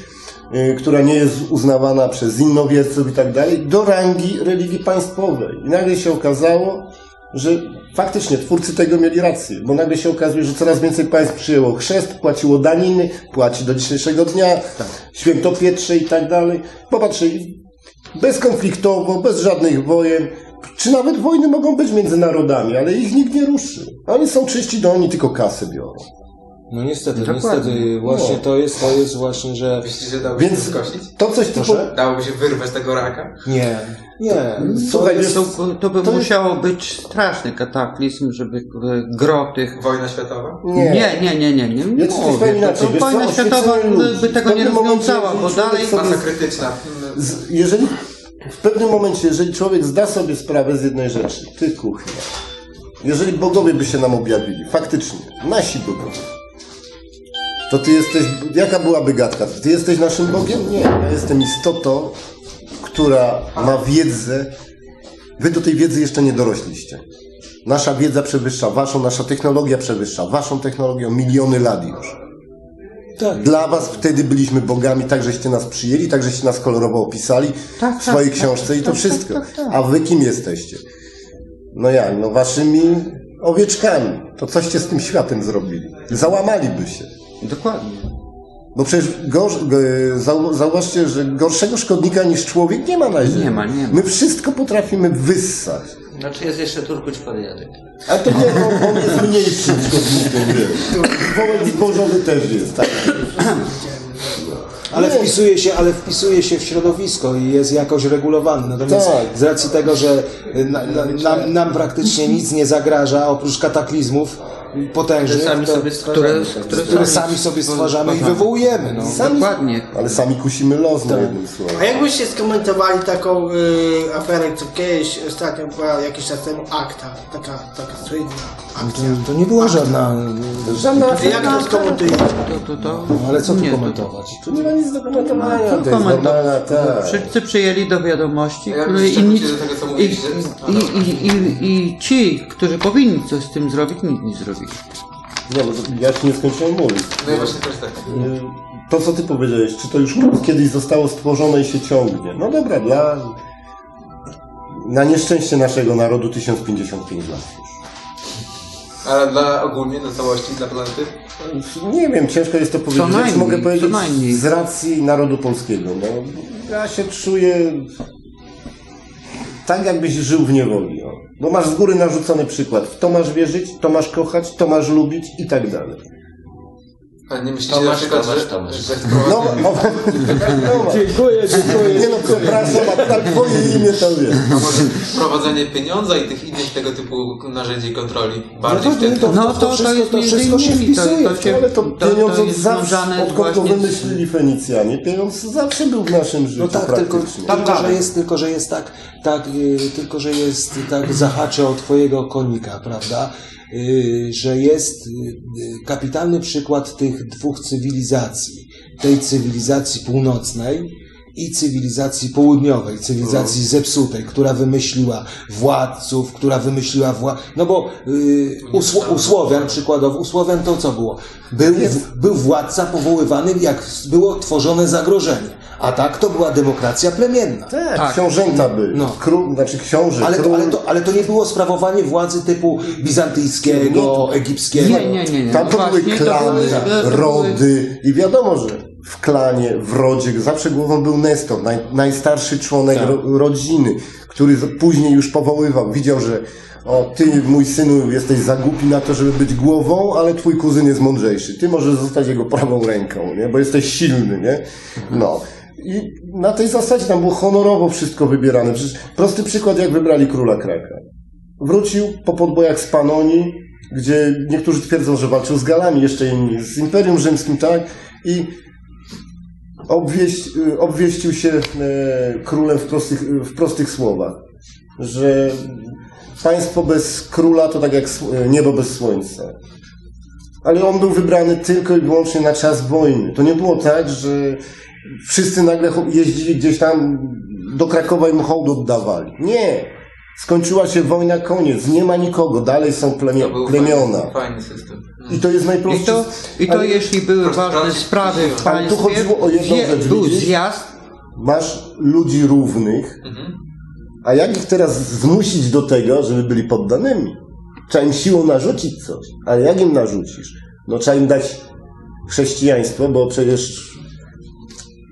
y, która nie jest uznawana przez innowierców i tak dalej, do rangi religii państwowej. I nagle się okazało, że faktycznie twórcy tego mieli rację, bo nagle się okazuje, że coraz więcej państw przyjęło chrzest, płaciło daniny, płaci do dzisiejszego dnia, święto Pietrze i tak dalej. Popatrzyli, bezkonfliktowo, bez żadnych wojen, czy nawet wojny mogą być między narodami, ale ich nikt nie ruszy. Oni są czyści, do oni tylko kasę biorą. no niestety, Dokładnie. niestety. Właśnie No. to jest, to jest właśnie, że... Myślisz, że dałoby się Więc to skosić? to coś typu... Dałoby się wyrwać tego raka? Nie, nie. Słuchaj, to jest, To, to by to jest- musiało być straszny kataklizm, żeby e, gro tych... Wojna światowa? nie. Nie, nie, nie, nie. nie, nie mówię. inaczej. To wojna światowa by, by tego nie rozwiązała, bo dalej... Masa krytyczna. Z, jeżeli w pewnym momencie, jeżeli człowiek zda sobie sprawę z jednej rzeczy, ty kuchnia, jeżeli bogowie by się nam objawili, faktycznie, nasi bogowie, to ty jesteś, jaka byłaby gadka? Ty jesteś naszym Bogiem? Nie, ja jestem istotą, która ma wiedzę, wy do tej wiedzy jeszcze nie dorośliście. Nasza wiedza przewyższa waszą, nasza technologia przewyższa waszą technologię o miliony lat już. Tak. Dla was wtedy byliśmy bogami, tak żeście nas przyjęli, tak żeście nas kolorowo opisali Tak, w swojej tak, książce tak, i to tak, wszystko. tak, tak, tak. A wy kim jesteście? No jak? No waszymi owieczkami. To coście z tym światem zrobili. Załamaliby się. Dokładnie. Bo przecież gorsz, g- zau, zauważcie, że gorszego szkodnika niż człowiek nie ma na ziemi. Nie ma, nie ma. My wszystko potrafimy wyssać. Znaczy jest jeszcze Turkuć Podjadek. A to nie, on, on jest mniejszym szkodnikiem, wiesz. Wołek zbożowy też jest, tak? Ale wpisuje się, ale wpisuje się w środowisko i jest jakoś regulowany. Natomiast Tak. z racji tego, że na, na, nam, nam praktycznie nic nie zagraża oprócz kataklizmów potężnych, Że sami to, sobie stwarzamy. które- tak. które które sami sobie stwarzamy i wywołujemy. No. Sami, Dokładnie. ale sami kusimy los na jednym słowie. A jakbyście skomentowali taką y, aferę, co kiedyś ostatnio była jakiś czas temu akta, taka, taka słynna akcja. To, to nie była żadna... Żadna Jak to skomentujecie? To, to, to, No, ale co tu nie, to- komentować? Tu nie ma nic do komentowania, Co to normalna, tak. Wszyscy przyjęli do wiadomości, Ja które inni, i, i, i, i, i ci, którzy powinni coś z tym zrobić, nic nie zrobili. Nie, bo to ja ci nie skończyłem mówić. No i właśnie też tak. Y, To, co ty powiedziałeś, czy to już kiedyś zostało stworzone i się ciągnie? No dobra, dla... Na nieszczęście naszego narodu 1055 lat już. Ale dla ogólnie, na całości, dla planety? Nie wiem, ciężko jest to powiedzieć. Ci najmniej, mogę co powiedzieć najmniej. z racji narodu polskiego. No, ja się czuję tak, jakbyś żył w niewoli. Bo masz z góry narzucony przykład. W to masz wierzyć, to masz kochać, to masz lubić i tak dalej. Ale nie myślicie Tomasz, na przykład, Tomasz, że, Tomasz. że No, no, no, [laughs] Dziękuję, dziękuję. nie no, przepraszam, a tak twoje imię to wie. a może wprowadzenie pieniądza i tych innych tego typu narzędzi kontroli bardziej to- wtedy? to- No to, to, wszystko- jest to wszystko się to, wpisuje to się, Ale to pieniądz to od jest zawsze, odkąd to wymyślili Fenicjanie, pieniądz zawsze był w naszym życiu No tak, tylko, praktycznie. tylko, że jest, tylko, że jest tak, tak y, tylko, że jest tak, zahaczę o twojego konika, prawda? Y, że jest y, y, kapitalny przykład tych dwóch cywilizacji. Tej cywilizacji północnej i cywilizacji południowej, cywilizacji zepsutej, która wymyśliła władców, która wymyśliła wła... No bo y, Sło- u Słowian przykładowo, u Słowian to co było? Był, był władca powoływany, jak było tworzone zagrożenie. A tak to była demokracja plemienna. Tak, Tak. książęta były. No. Król, znaczy książę, Ale król. to, ale, to, ale to nie było sprawowanie władzy typu bizantyjskiego, egipskiego. Nie, nie, nie, nie. Tam to Właśnie, były klany, to były- rody i wiadomo, że w klanie, w rodzie zawsze głową był Nestor, naj, najstarszy członek Tak. ro, rodziny, który później już powoływał, widział, że o, ty, mój synu, jesteś za głupi na to, żeby być głową, ale twój kuzyn jest mądrzejszy. Ty możesz zostać jego prawą ręką, nie? bo jesteś silny, nie? No. I na tej zasadzie tam było honorowo wszystko wybierane. Przecież prosty przykład, jak wybrali króla Kraka. Wrócił po podbojach z Panonii, gdzie niektórzy twierdzą, że walczył z Galami, jeszcze inni z Imperium Rzymskim, tak? I obwieścił się e, królem w prostych, w prostych słowach, że państwo bez króla to tak jak sł- niebo bez słońca. Ale on był wybrany tylko i wyłącznie na czas wojny. To nie było tak, że wszyscy nagle jeździli gdzieś tam do Krakowa i mu hołd oddawali. Nie. Skończyła się wojna, koniec. Nie ma nikogo. Dalej są To plemio- był plemiona. Fajny, fajny system. I to jest I najprostszy... to, i to ale jeśli były ważne sprawy w Ale tu państwie, chodziło o jedną zje- rzecz, był widzisz? zjazd, Masz ludzi równych, Mhm. a jak ich teraz zmusić do tego, żeby byli poddanymi? Trzeba im siłą narzucić coś. Ale jak im narzucisz? No trzeba im dać chrześcijaństwo, bo przecież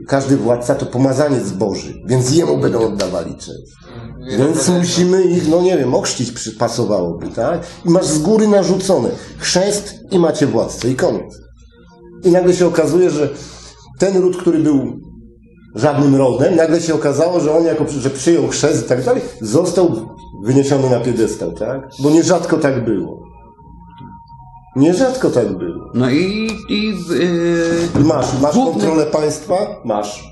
każdy władca to pomazaniec Boży, więc jemu będą oddawali cześć. Więc musimy ich, no nie wiem, ochrzcić przy- pasowałoby, tak? I masz z góry narzucone chrzest i macie władcę i koniec. I nagle się okazuje, że ten ród, który był żadnym rodem, nagle się okazało, że on jako, że przyjął chrzest i tak dalej, został wyniesiony na piedestał, tak? Bo nierzadko tak było. Nierzadko tak było. no i, i yy, masz, masz Główny- kontrolę państwa? Masz.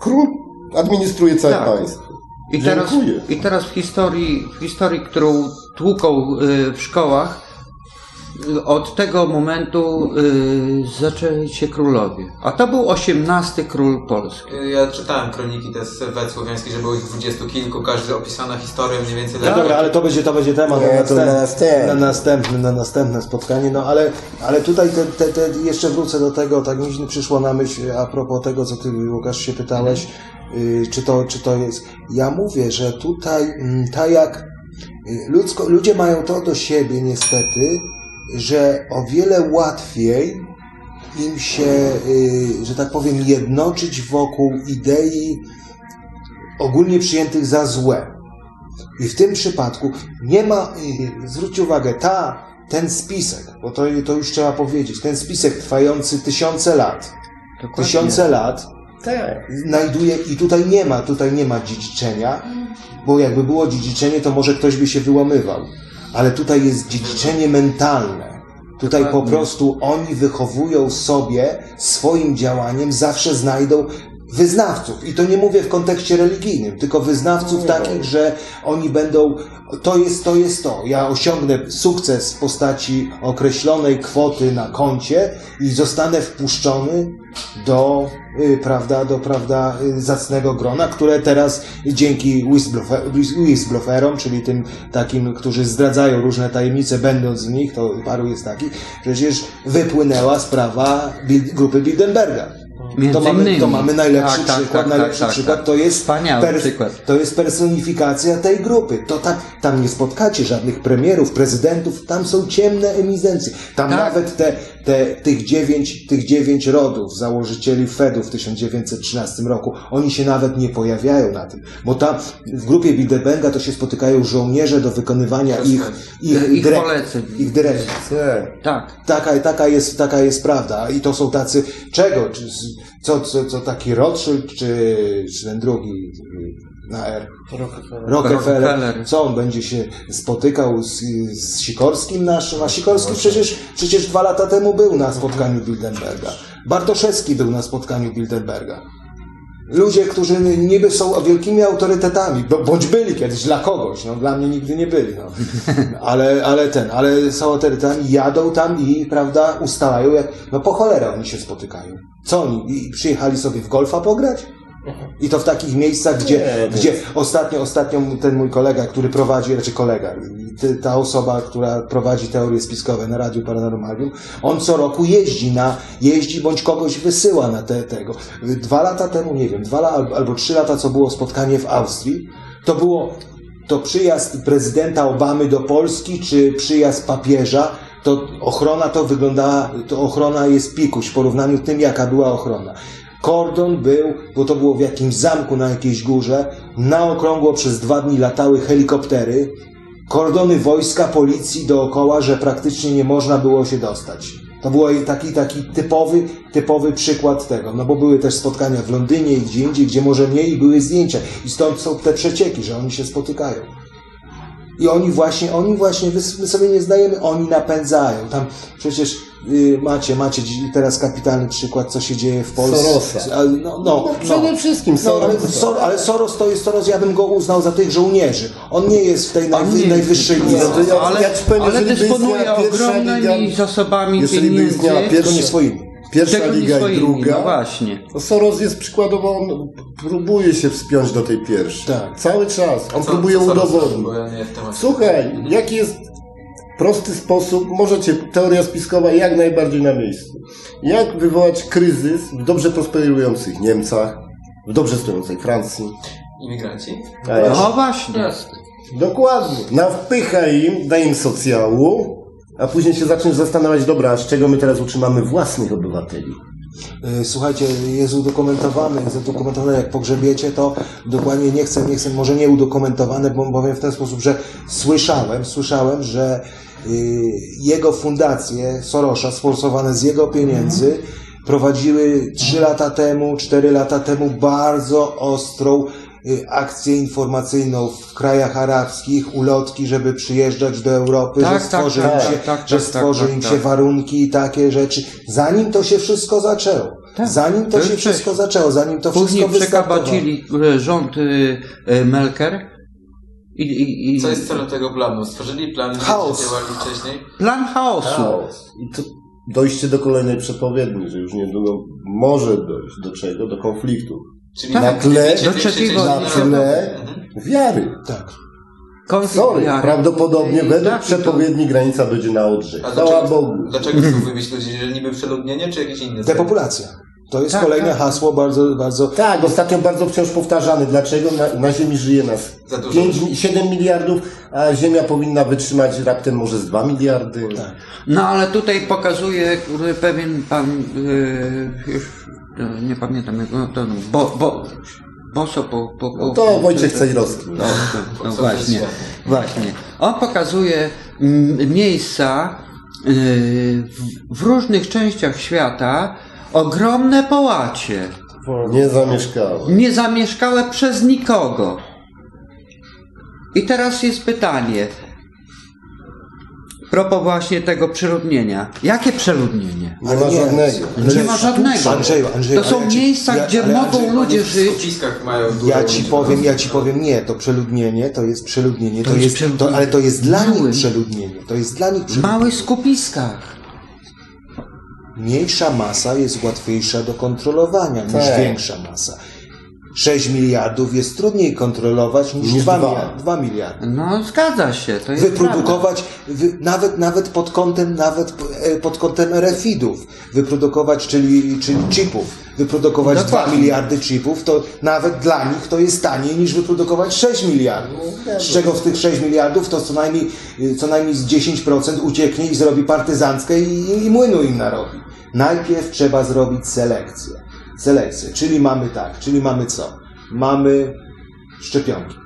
Król administruje całe Tak. państwo. I teraz, Dziękuję. I teraz w historii, w historii, którą tłuką y, w szkołach, od tego momentu y, zaczęli się królowie. A to był osiemnasty król Polski. Ja czytałem kroniki te z Wet że było ich dwudziestu kilku, każdy opisana historia mniej więcej. No tak. dobra, ale to będzie, to będzie temat na, to następne, na następne. na, następne, na następne spotkanie. No ale, ale tutaj te, te, te, jeszcze wrócę do tego, tak mi przyszło na myśl a propos tego, co ty Łukasz się pytałeś, y, czy, to, czy to jest. Ja mówię, że tutaj mm, tak jak y, ludzko, ludzie mają to do siebie niestety, że o wiele łatwiej im się, y, że tak powiem, jednoczyć wokół idei ogólnie przyjętych za złe. I w tym przypadku nie ma, y, zwróćcie uwagę, ta, ten spisek, bo to, to już trzeba powiedzieć, ten spisek trwający tysiące lat, Dokładnie. tysiące lat, Tak. znajduje i tutaj nie ma, tutaj nie ma dziedziczenia, bo jakby było dziedziczenie, to może ktoś by się wyłamywał. Ale tutaj jest dziedziczenie mentalne. Tutaj po prostu oni wychowują sobie swoim działaniem, zawsze znajdą wyznawców. I to nie mówię w kontekście religijnym, tylko wyznawców takich, że oni będą, to jest to, jest to. Ja osiągnę sukces w postaci określonej kwoty na koncie i zostanę wpuszczony do, y, prawda, do, prawda, y, zacnego grona, które teraz dzięki whistleblower- whistleblowerom, czyli tym takim, którzy zdradzają różne tajemnice, będąc w nich, to paru jest takich, przecież wypłynęła sprawa grupy Bilderberga. Między To mamy, innymi. to mamy najlepszy Tak, tak, przykład, tak, najlepszy tak, tak, przykład to jest przykład. to jest personifikacja tej grupy. To tam, tam nie spotkacie żadnych premierów, prezydentów, tam są ciemne eminencje. Tam Tak. nawet te, te, tych, dziewięć, tych dziewięć rodów, założycieli Fedu w 1913 roku, oni się nawet nie pojawiają na tym. Bo tam w grupie Bilderberga to się spotykają żołnierze do wykonywania ich, ich, Ich dyrek- poleceń. ich dyrekcji. Tak. Tak. Taka, taka, jest, taka jest prawda. I to są tacy, czego? Co, co, co taki Rothschild, czy, czy ten drugi y, na R? Rockefeller. Rockefeller. Co on będzie się spotykał z, z Sikorskim naszym? A Sikorski przecież, przecież dwa lata temu był na spotkaniu Bilderberga. Bartoszewski był na spotkaniu Bilderberga. Ludzie, którzy niby są wielkimi autorytetami, bo- bądź byli kiedyś dla kogoś, no dla mnie nigdy nie byli, no. [laughs] ale, ale ten, ale są autorytetami, jadą tam i, prawda, ustalają, jak, no po cholerę oni się spotykają. Co oni, i przyjechali sobie w golfa pograć? I to w takich miejscach, gdzie, Nie, gdzie ostatnio, ostatnio ten mój kolega, który prowadzi, raczej kolega, ty- ta osoba, która prowadzi teorie spiskowe na Radiu Paranormalium, on co roku jeździ na, jeździ bądź kogoś wysyła na te, tego. Dwa lata temu, nie wiem, dwa lata albo, albo trzy lata, co było spotkanie w Austrii, to było to przyjazd prezydenta Obamy do Polski, czy przyjazd papieża, to ochrona to wyglądała, to ochrona jest pikuś w porównaniu z tym, jaka była ochrona. Kordon był, bo to było w jakimś zamku na jakiejś górze, na okrągło przez dwa dni latały helikoptery, kordony wojska, policji dookoła, że praktycznie nie można było się dostać. To był taki, taki typowy, typowy przykład tego, no bo były też spotkania w Londynie i gdzie indziej, gdzie może mniej były zdjęcia. I stąd są te przecieki, że oni się spotykają. I oni właśnie, oni właśnie, my sobie nie zdajemy, oni napędzają. Tam przecież macie, macie dziś teraz kapitalny przykład, co się dzieje w Polsce. Sorosa. A, No, no, No, przede wszystkim no, ale, Soros. Sor, ale Soros to jest Soros, ja bym go uznał za tych żołnierzy. On nie jest w tej najwy, nie najwyższej. No to ja- ale, ja powiem, ale jeżeli by dysponuje ogromnymi liga- zasobami jeżeli by pieniędzy. Tylko nie pierwsza, swoimi. pierwsza Tego nie liga i swoimi, druga, No właśnie. to Soros jest przykładowo, on próbuje się wspiąć do tej pierwszej. Tak. Cały czas. On Co- próbuje co udowodnić. nie. Słuchaj, jaki jest prosty sposób, możecie, teoria spiskowa jak najbardziej na miejscu. Jak wywołać kryzys w dobrze prosperujących Niemcach, w dobrze stojącej Francji? Imigranci? No właśnie. Dokładnie. Nawpychaj im, daj im socjału, a później się zaczniesz zastanawiać, dobra, a z czego my teraz utrzymamy własnych obywateli? Y, Słuchajcie, jest udokumentowane, jest udokumentowane, jak pogrzebiecie, to dokładnie nie chcę, nie chcę, może nie udokumentowane, bo powiem w ten sposób, że słyszałem, słyszałem, że y, jego fundacje Sorosza, sponsorowane z jego pieniędzy, prowadziły 3 lata temu, 4 lata temu bardzo ostrą akcję informacyjną w krajach arabskich, ulotki, żeby przyjeżdżać do Europy, Tak, że tak, stworzy tak, im się, tak, tak, że tak, stworzy tak, im tak. się warunki i takie rzeczy. Zanim to się wszystko zaczęło. Tak, zanim to, to się wszystko zaczęło, zanim to Później wszystko wystartowało. przekabacili e, rząd y, y, Melker i, i, i Co jest celem tego planu? Stworzyli plan, Chaos. działali wcześniej? plan chaosu. Chaos. I to dojście do kolejnej przepowiedni, że już niedługo może dojść do czego? Do konfliktu. Czyli Tak. Na tle- do trzeciego Na tle wiary. Tak. Sorry, wiary. prawdopodobnie według tak, i to- przepowiedni granica dojdzie na Odrze. A Chwała dlaczego, Bogu. dlaczego chcą wywieźć ludzi? Że niby przeludnienie, czy jakieś inne? Depopulacja. To jest Tak, kolejne tak. hasło bardzo, bardzo. Tak, ostatnio bardzo wciąż powtarzany. Dlaczego na, na Ziemi żyje nas Za dużo. 5, mi- 7 miliardów, a Ziemia powinna wytrzymać raptem może z 2 miliardy? Tak. No ale tutaj pokazuje pewien pan, y, już y, nie pamiętam, jak- no, to, no, bo, bo, Boso po, po, po, No to Wojciech Cejrowski. No, no, no właśnie, właśnie. On pokazuje mm, miejsca y, w, w różnych częściach świata, ogromne połacie, Nie zamieszkała. niezamieszkałe przez nikogo. I teraz jest pytanie. Propos właśnie tego przeludnienia. Jakie przeludnienie? Nie ma żadnego. Nie ma żadnego. Andrzeju, Andrzeju, to są ja ci- miejsca, ja- gdzie mogą Andrzej, ludzie W żyć. skupiskach mają dużo Ja ci powiem, ja ci powiem, nie, to przeludnienie, to jest przeludnienie, to, To jest jest, przeludnienie. to, ale to jest dla Mały. nich przeludnienie, to jest dla nich W przeludnienie. małych skupiskach. Mniejsza masa jest łatwiejsza do kontrolowania niż Tak. większa masa. 6 miliardów jest trudniej kontrolować niż, Niż 2, dwa. miliardy, 2 miliardy. No, zgadza się. To jest wyprodukować, wy, nawet, nawet pod kątem, nawet e, pod kątem RFID-ów, wyprodukować, czyli, czyli chipów, wyprodukować Dokładnie. 2 miliardy chipów, to nawet dla nich to jest taniej niż wyprodukować 6 miliardów. Z czego z tych 6 miliardów to co najmniej, y, co najmniej z 10% ucieknie i zrobi partyzanckę i, i, i młynu im narobi. Najpierw trzeba zrobić selekcję. Selekcję, czyli mamy tak, czyli mamy co? Mamy szczepionki.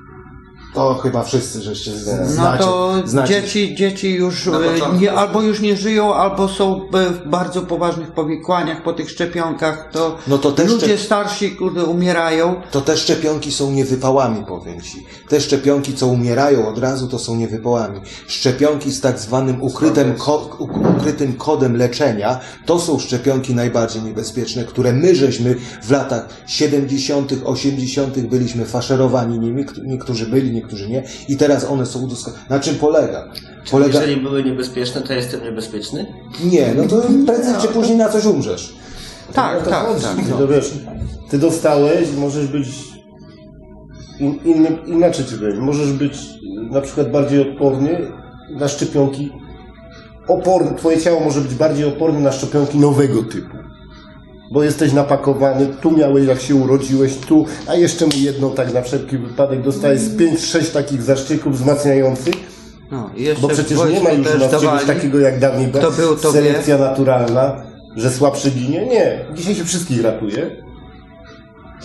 To chyba wszyscy żeście z- No znacie. to znacie. dzieci, dzieci już początku. nie, albo już nie żyją, albo są e, w bardzo poważnych powikłaniach po tych szczepionkach. To, No to ludzie szczep- starsi kurde, umierają. To te szczepionki są niewypałami, powiem Ci. Te szczepionki, co umierają od razu, to są niewypałami. Szczepionki z tak zwanym ukrytym, ko- uk- ukrytym kodem leczenia, to są szczepionki najbardziej niebezpieczne, które my żeśmy w latach 70., 80. byliśmy faszerowani nimi, niektórzy byli, niektórzy nie, i teraz one są udoskonalone. Na czym polega? Polega... Jeżeli były niebezpieczne, to jestem niebezpieczny? Nie, no to prędzej czy później na coś umrzesz. Tak, No tak, chodzi. tak. Ty to wiesz, ty dostałeś, możesz być in, inny, inaczej ci powiem, możesz być na przykład bardziej odporny na szczepionki oporny, twoje ciało może być bardziej oporne na szczepionki nowego typu. Bo jesteś napakowany, tu miałeś jak się urodziłeś, tu, a jeszcze mu jedną tak na wszelki wypadek dostałeś z 5-6 takich zaszczyków wzmacniających, No, jeszcze bo przecież nie ma już nas czegoś takiego jak dawniej Kto był, wie. selekcja naturalna, że słabszy ginie. Nie, dzisiaj się wszystkich ratuje.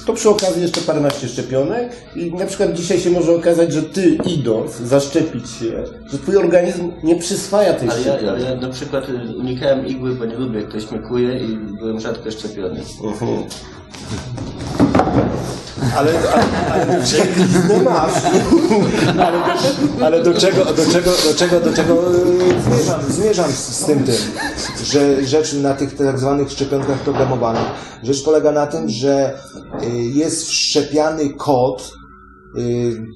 To przy okazji jeszcze paręnaście szczepionek i na przykład dzisiaj się może okazać, że ty idąc zaszczepić się, że twój organizm nie przyswaja tej Ale ja, szczepionki. ale ja na przykład y, unikałem igły, bo nie lubię, jak ktoś mnie kuje i byłem rzadko szczepiony. Mhm. Ale, ale, ale, masz. ale, ale do czego, do czego, do czego, do czego e, zmierzam, zmierzam z, tym tym, że rzecz na tych tak zwanych szczepionkach programowanych, rzecz polega na tym, że e, jest wszczepiany kod, e,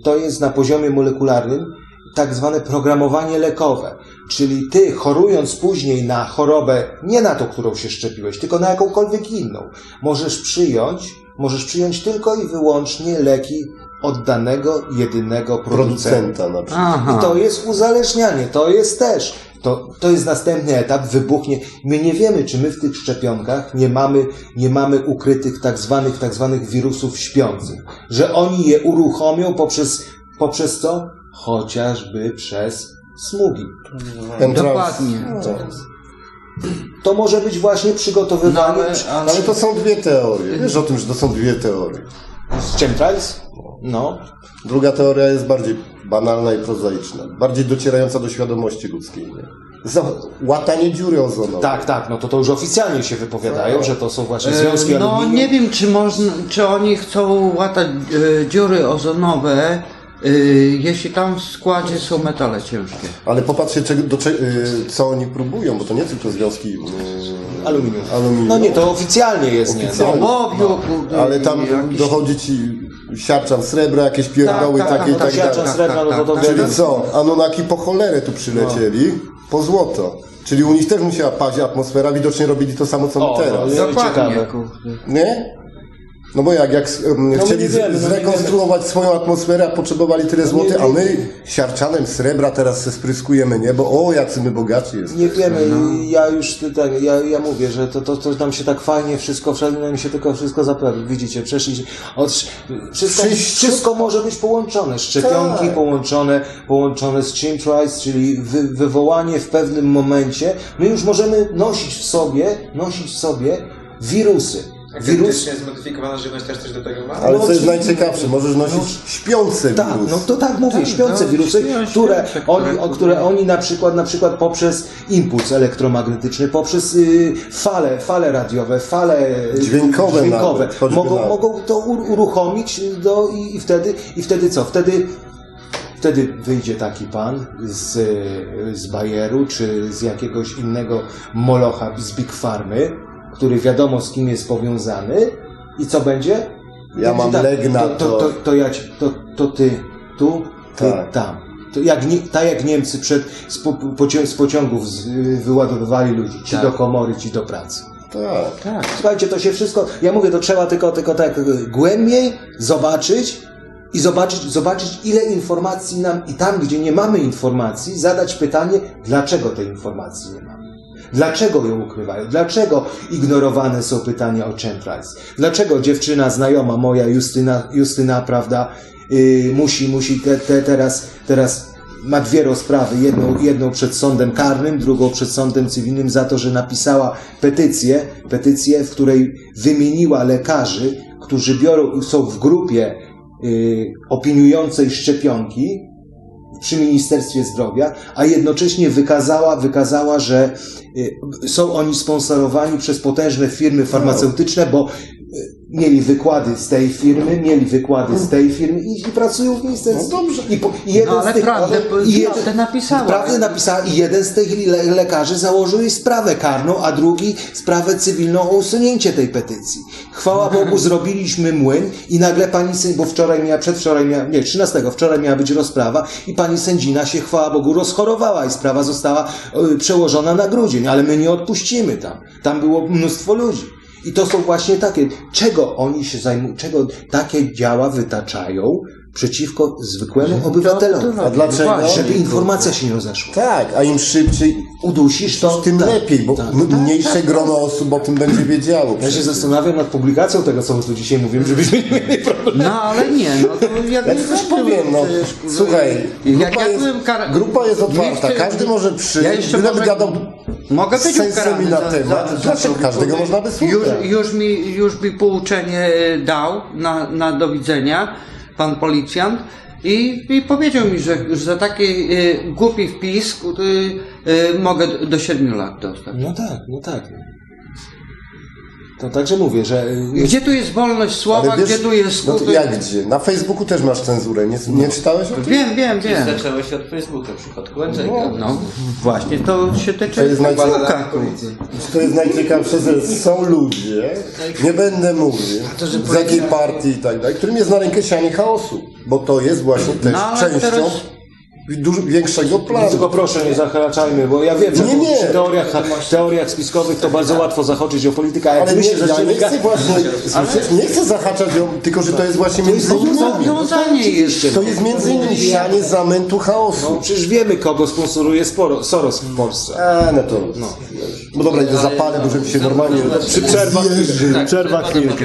to jest na poziomie molekularnym, tak zwane programowanie lekowe. Czyli ty chorując później na chorobę, nie na tą, którą się szczepiłeś, tylko na jakąkolwiek inną, możesz przyjąć, możesz przyjąć tylko i wyłącznie leki od danego, jedynego producenta. Producenta na przykład. Aha. I to jest uzależnianie, to jest też. To, to jest następny etap, wybuchnie. My nie wiemy, czy my w tych szczepionkach nie mamy, nie mamy ukrytych tak zwanych, tak zwanych wirusów śpiących. Że oni je uruchomią poprzez, poprzez co? Chociażby przez smugi. Ten trans- Dokładnie. To może być właśnie przygotowywanie No, ale- ale- Ale to są dwie teorie. Wiesz o tym, że to są dwie teorie. z chemtrails? No. Druga teoria jest bardziej banalna i prozaiczna. Bardziej docierająca do świadomości ludzkiej. Nie? Za łatanie dziury ozonowej. Tak, tak, no to to już oficjalnie się wypowiadają, że to są właśnie związki E, No aluminium. nie wiem, czy można, czy oni chcą łatać e, dziury ozonowe, jeśli tam w składzie są metale ciężkie. Ale popatrzcie, czego, do, cze- y, co oni próbują, bo to nie tylko związki y, Aluminium. aluminium. No nie, to oficjalnie jest, nie? Oficjalnie. No. Ołowiu, kurde, Ale tam jakiś- dochodzi ci siarczan srebra, jakieś pierdoły Tak, tak, takie i tak, tak Tak, no to to tak, tak. Czyli co? Anunnaki po cholerę tu przylecieli, po złoto. Czyli u nich też musiała paść atmosfera, widocznie robili to samo co my teraz. no, Dokładnie, ciekawe. kurde. Nie? No bo jak, jak my chcieli nie wiemy, z- no nie zrekonstruować swoją atmosferę, a potrzebowali tyle złotych, a nie- my siarczanem srebra teraz se spryskujemy niebo. O, jacy my bogaci jesteśmy. Nie wiemy, ja już tak, ja, ja mówię, że to, to, to nam się tak fajnie wszystko, wszędzie nam się tylko wszystko zapewni. Widzicie, przeszli od, wszystko, Wszystko- wszystko może być połączone. Szczepionki Tak. połączone, połączone z chemtrails, czyli wy, wywołanie w pewnym momencie. My już możemy nosić w sobie, nosić w sobie wirusy. Wirus, Genetycznie zmodyfikowana żywność też coś do tego ma? Ale No co jest najciekawsze, możesz nosić śpiące Tak, wirusy. no to tak mówię, Tak, śpiące no, wirusy, śpią- które śpiące, oni, które- o, które oni na przykład, na przykład poprzez impuls elektromagnetyczny, poprzez y, fale, fale radiowe, fale y, Dźwiękowe dźwiękowe nawet, mogą, nawet. mogą to uruchomić do, i, i wtedy, i wtedy co? Wtedy Wtedy wyjdzie taki pan z, y, z Bayeru, czy z jakiegoś innego molocha z Big Farmy, który wiadomo z kim jest powiązany i co będzie? Ja mam leg na to, to, to. to, ja, ci- to, to ty tu, ty Tak. tam. To jak, tak jak Niemcy przed, z, po, poci- z pociągów z, wyładowywali ludzi, ci Tak. do komory, ci do pracy. Tak. Tak. Słuchajcie, to się wszystko, ja mówię, to trzeba tylko, tylko tak głębiej zobaczyć i zobaczyć, zobaczyć, ile informacji nam, i tam, gdzie nie mamy informacji, zadać pytanie, dlaczego tej informacji nie mamy. Dlaczego ją ukrywają? Dlaczego ignorowane są pytania o chemtrails? Dlaczego dziewczyna znajoma moja, Justyna, Justyna prawda, yy, musi, musi te, te, teraz, teraz ma dwie rozprawy, jedną, jedną przed sądem karnym, drugą przed sądem cywilnym za to, że napisała petycję, petycję, w której wymieniła lekarzy, którzy biorą, są w grupie yy, opiniującej szczepionki, przy Ministerstwie Zdrowia, a jednocześnie wykazała, wykazała, że y, są oni sponsorowani przez potężne firmy farmaceutyczne, bo mieli wykłady z tej firmy, mieli wykłady z tej firmy i, i pracują w ministerstwie. No dobrze. I, po, i jeden No, ale z tych, prawdę- i napisała. Prawdę napisała i jeden z tych le, lekarzy założył jej sprawę karną, a drugi sprawę cywilną o usunięcie tej petycji. Chwała Bogu, [laughs] zrobiliśmy młyn i nagle pani sędzia, bo wczoraj miała, przedwczoraj miała, nie, 13, wczoraj miała być rozprawa i pani sędzina się, chwała Bogu, rozchorowała i sprawa została y, przełożona na grudzień, ale my nie odpuścimy tam. Tam było mnóstwo ludzi. I to są właśnie takie, czego oni się zajmują, czego takie działa wytaczają przeciwko zwykłemu obywatelowi. A dlaczego? Żeby informacja się nie rozeszła. Tak, a im szybciej, Udusisz to, tym tak. lepiej, bo Tak. m- mniejsze grono osób o tym będzie wiedziało. Ja się zastanawiam nad publikacją tego, co my tu dzisiaj mówimy, żebyśmy nie mieli problemu. No ale nie, no to Ja ci coś powiem, no słuchaj, grupa, jak ja jest, kar... grupa jest otwarta, Jeszcze- każdy może przyjść, Ja jeszcze gadał Mogę być ukarany na za- temat, za- za dlaczego to, każdego można wysłuchać. Już, już, mi, już mi pouczenie dał na, na do widzenia pan policjant i, i powiedział mi, że, że za taki y, głupi wpis y, y, mogę do 7 lat dostać. No tak, no tak. To także mówię, że... y, Gdzie tu jest wolność słowa, wiesz, gdzie tu jest no to jak gdzie? Na Facebooku też masz cenzurę, nie, nie czytałeś o tym? Wiem, wiem, wiem. Zaczęło się od Facebooka w przypadku Andrzejka. No właśnie, to się To tyczy jest najciekawsze. Facebooka. To jest najciekawsze, że są ludzie, nie będę mówił, z jakiej partii i tak dalej, którym jest na rękę sianie chaosu, bo to jest właśnie też No, częścią teraz- dużo większego planu. Tylko proszę, nie zahaczajmy, bo ja wiem, że Nie, nie. przy teoriach, teoriach spiskowych to bardzo łatwo zahaczyć o politykę, jak Ale nie, myślę, że ja nie dziennika... chcę właśnie, słyszysz, nie chcę zahaczać ją, tylko że to jest właśnie między innymi, Zobowiązanie jest. to jest między innymi sianie zamętu chaosu. No przecież wiemy, kogo sponsoruje sporo, Soros w Polsce. A, no to, no. no dobra, idę zapalę, bo żeby się normalnie... Przy przerwach, przerwach chwilkę.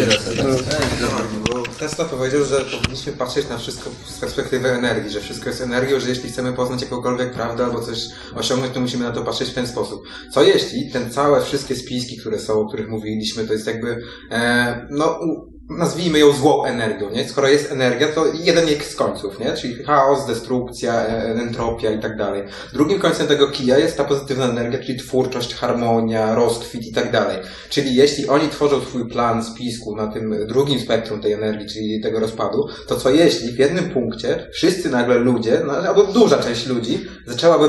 Tesla powiedział, że powinniśmy patrzeć na wszystko z perspektywy energii, że wszystko jest energią, że jeśli chcemy poznać jakąkolwiek prawdę albo coś osiągnąć, to musimy na to patrzeć w ten sposób. Co jeśli ten całe wszystkie spiski, które są, o których mówiliśmy, to jest jakby, e, no, nazwijmy ją złą energią, nie? Skoro jest energia, to jeden z końców, nie? Czyli chaos, destrukcja, e, entropia i tak dalej. Drugim końcem tego kija jest ta pozytywna energia, czyli twórczość, harmonia, rozkwit i tak dalej. Czyli jeśli oni tworzą swój plan spisku na tym drugim spektrum tej energii, czyli tego rozpadu, to co jeśli w jednym punkcie wszyscy nagle ludzie, no, albo duża część ludzi, zaczęłaby,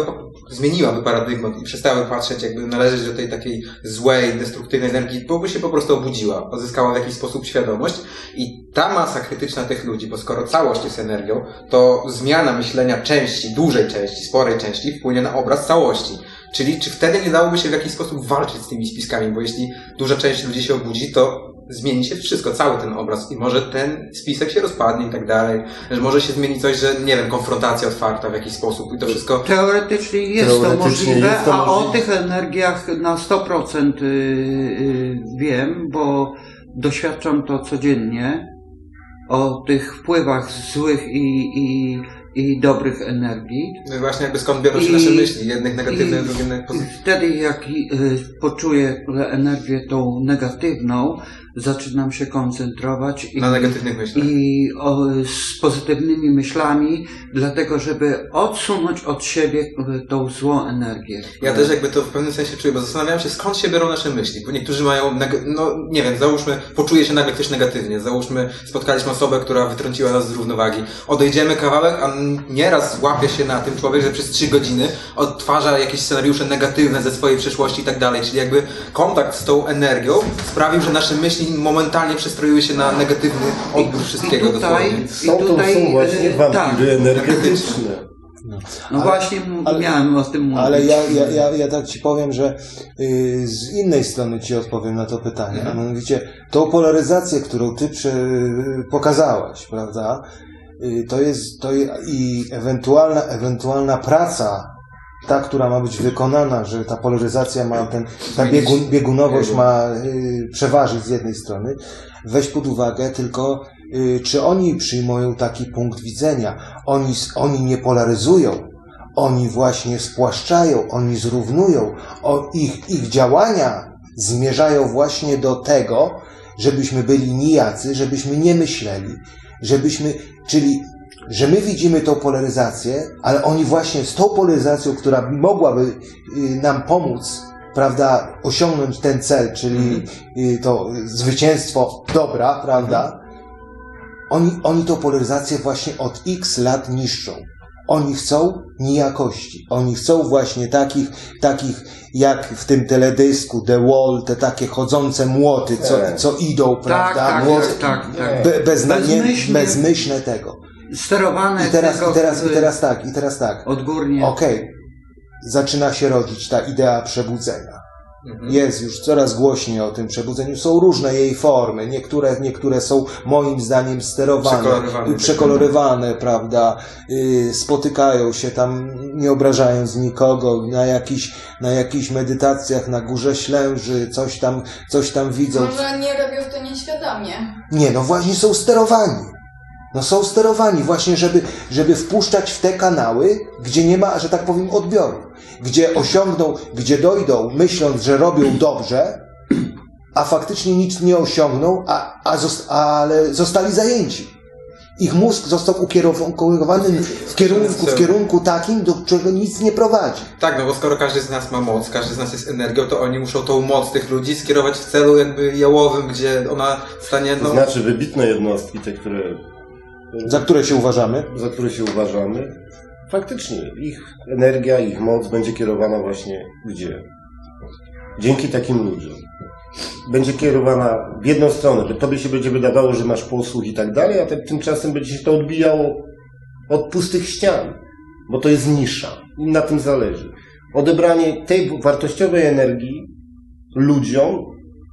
zmieniłaby paradygmat i przestałaby patrzeć, jakby należeć do tej takiej złej, destruktywnej energii, bo by się po prostu obudziła, odzyskała w jakiś sposób świadomość i ta masa krytyczna tych ludzi, bo skoro całość jest energią, to zmiana myślenia części, dużej części, sporej części wpłynie na obraz całości. Czyli czy wtedy nie dałoby się w jakiś sposób walczyć z tymi spiskami, bo jeśli duża część ludzi się obudzi, to zmieni się wszystko, cały ten obraz i może ten spisek się rozpadnie i tak dalej, że może się zmieni coś, że nie wiem, konfrontacja otwarta w jakiś sposób i to wszystko Teoretycznie jest to Teoretycznie możliwe, jest to a o tych energiach na 100% y, y, wiem, bo doświadczam to codziennie, o tych wpływach złych i, i, i dobrych energii. no i właśnie jakby skąd biorą się I- nasze myśli, jednych negatywnych, drugich pozytywnych. wtedy jak y, poczuję energię tą negatywną, zaczynam się koncentrować i, Na negatywnych myślach. i o, z pozytywnymi myślami, dlatego żeby odsunąć od siebie y, tą złą energię. Ja też jakby to w pewnym sensie czuję, bo zastanawiam się skąd się biorą nasze myśli, bo niektórzy mają, no nie wiem, załóżmy, poczuje się nagle ktoś negatywnie, załóżmy, spotkaliśmy osobę, która wytrąciła nas z równowagi, odejdziemy kawałek, a nieraz łapie się na tym człowiek, że przez trzy godziny odtwarza jakieś scenariusze negatywne ze swojej przeszłości i tak dalej, czyli jakby kontakt z tą energią sprawił, że nasze myśli momentalnie przestroiły się na negatywny odbiór wszystkiego i tutaj- dosłownie. Są to tutaj, są właśnie e, wampiry tak. energetyczne. No właśnie m- ale- miałem o tym mówić. Ale ja, ja, ja, ja tak ci powiem, że y, z innej strony ci odpowiem na to pytanie. A mianowicie, tą polaryzację, którą ty przy, pokazałeś, prawda? Y, to jest, to je, i ewentualna, ewentualna praca, ta, która ma być wykonana, że ta polaryzacja ma ten, ta biegun, biegunowość ma y, przeważyć z jednej strony, weź pod uwagę tylko, y, czy oni przyjmują taki punkt widzenia. Oni, oni nie polaryzują, oni właśnie spłaszczają, oni zrównują. O, ich, ich działania zmierzają właśnie do tego, żebyśmy byli nijacy, żebyśmy nie myśleli, żebyśmy, czyli, że my widzimy tą polaryzację, ale oni właśnie z tą polaryzacją, która mogłaby y, nam pomóc, prawda, osiągnąć ten cel, czyli y, to zwycięstwo dobra, prawda, oni, oni tą polaryzację właśnie od x lat niszczą. Oni chcą nijakości. Oni chcą właśnie takich, takich jak w tym teledysku The Wall, te takie chodzące młoty, co, co idą, tak, prawda? tak, tak, tak, tak. Be, beznamie, Bezmyślnie. bezmyślne tego. Sterowane I teraz, i teraz, i teraz tak, i teraz tak. odgórnie. Okej, zaczyna się rodzić ta idea przebudzenia. Mhm. Jest już coraz głośniej o tym przebudzeniu. Są różne jej formy. Niektóre, niektóre są moim zdaniem sterowane, Przekolorywane. y, przekolorywane, prawda? Y, Spotykają się tam, nie obrażając nikogo, na jakichś, na jakichś medytacjach na górze Ślęży, coś tam, coś tam widzą. Może nie robią to nieświadomie. Nie, no właśnie są sterowani. No są sterowani właśnie, żeby, żeby wpuszczać w te kanały, gdzie nie ma, że tak powiem, odbioru. Gdzie osiągną, gdzie dojdą, myśląc, że robią dobrze, a faktycznie nic nie osiągną, a, a zost, ale zostali zajęci. Ich mózg został ukierunkowany w kierunku, w kierunku takim, do którego nic nie prowadzi. Tak, no bo skoro każdy z nas ma moc, każdy z nas jest energią, to oni muszą tą moc tych ludzi skierować w celu jakby jałowym, gdzie ona stanie, To no... znaczy wybitne jednostki, te, które, Za które się uważamy? za które się uważamy, faktycznie ich energia, ich moc będzie kierowana właśnie gdzie? Dzięki takim ludziom. Będzie kierowana w jedną stronę, że tobie się będzie wydawało, że masz posłuch i tak dalej, a te, tymczasem będzie się to odbijało od pustych ścian, bo to jest nisza. Im na tym zależy. Odebranie tej wartościowej energii ludziom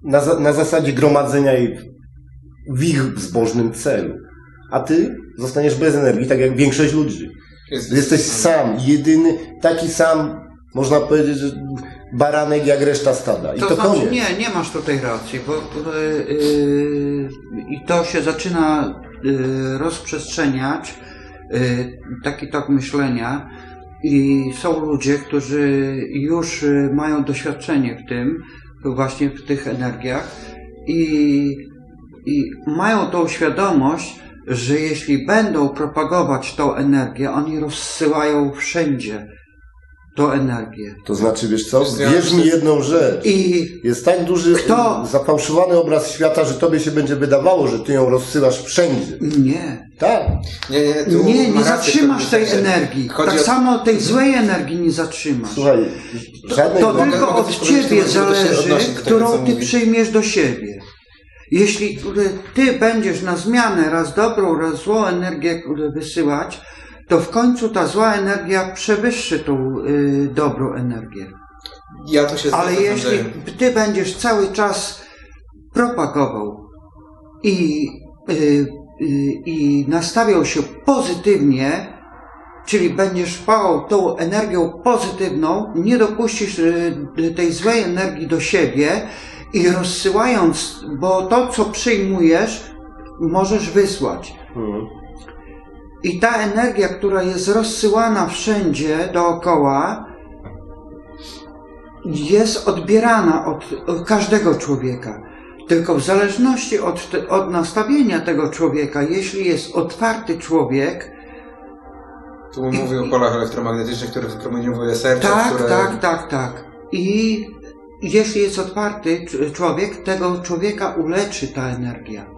na, na zasadzie gromadzenia jej w ich zbożnym celu. A ty zostaniesz bez energii, tak jak większość ludzi. Jest, Jesteś sam, jedyny, taki sam, można powiedzieć, że baranek jak reszta stada. I to, To znaczy, koniec. nie, nie masz tutaj racji, bo yy, i to się zaczyna yy, rozprzestrzeniać, yy, taki tok myślenia i są ludzie, którzy już mają doświadczenie w tym, właśnie w tych energiach i, i mają tą świadomość, że jeśli będą propagować tą energię, oni rozsyłają wszędzie tą energię. To znaczy, wiesz co, wierz mi jedną rzecz. I Jest tak duży, Kto? zafałszowany obraz świata, że tobie się będzie wydawało, że ty ją rozsyłasz wszędzie. nie, Tak. Nie, nie, tu Nie, nie zatrzymasz tej energii. Chodzi Tak o- samo tej złej energii nie zatrzymasz. Słuchaj, żadnej... To mogę- tylko od ciebie to zależy, którą ty mówi. przyjmiesz do siebie. Jeśli ty będziesz na zmianę raz dobrą, raz złą energię wysyłać, to w końcu ta zła energia przewyższy tą y, dobrą energię. Ja tu się Ale jeśli ty będziesz cały czas propagował i, y, y, i nastawiał się pozytywnie, czyli będziesz pałał tą energią pozytywną, nie dopuścisz y, tej złej energii do siebie i rozsyłając, bo to, co przyjmujesz, możesz wysłać. Mhm. I ta energia, która jest rozsyłana wszędzie dookoła, jest odbierana od, od każdego człowieka. Tylko w zależności od, od nastawienia tego człowieka, jeśli jest otwarty człowiek, Tu mówię o polach elektromagnetycznych, które wypromieniowuje serce, tak, które... tak, tak, tak. I jeśli jest otwarty cz- człowiek, tego człowieka uleczy ta energia.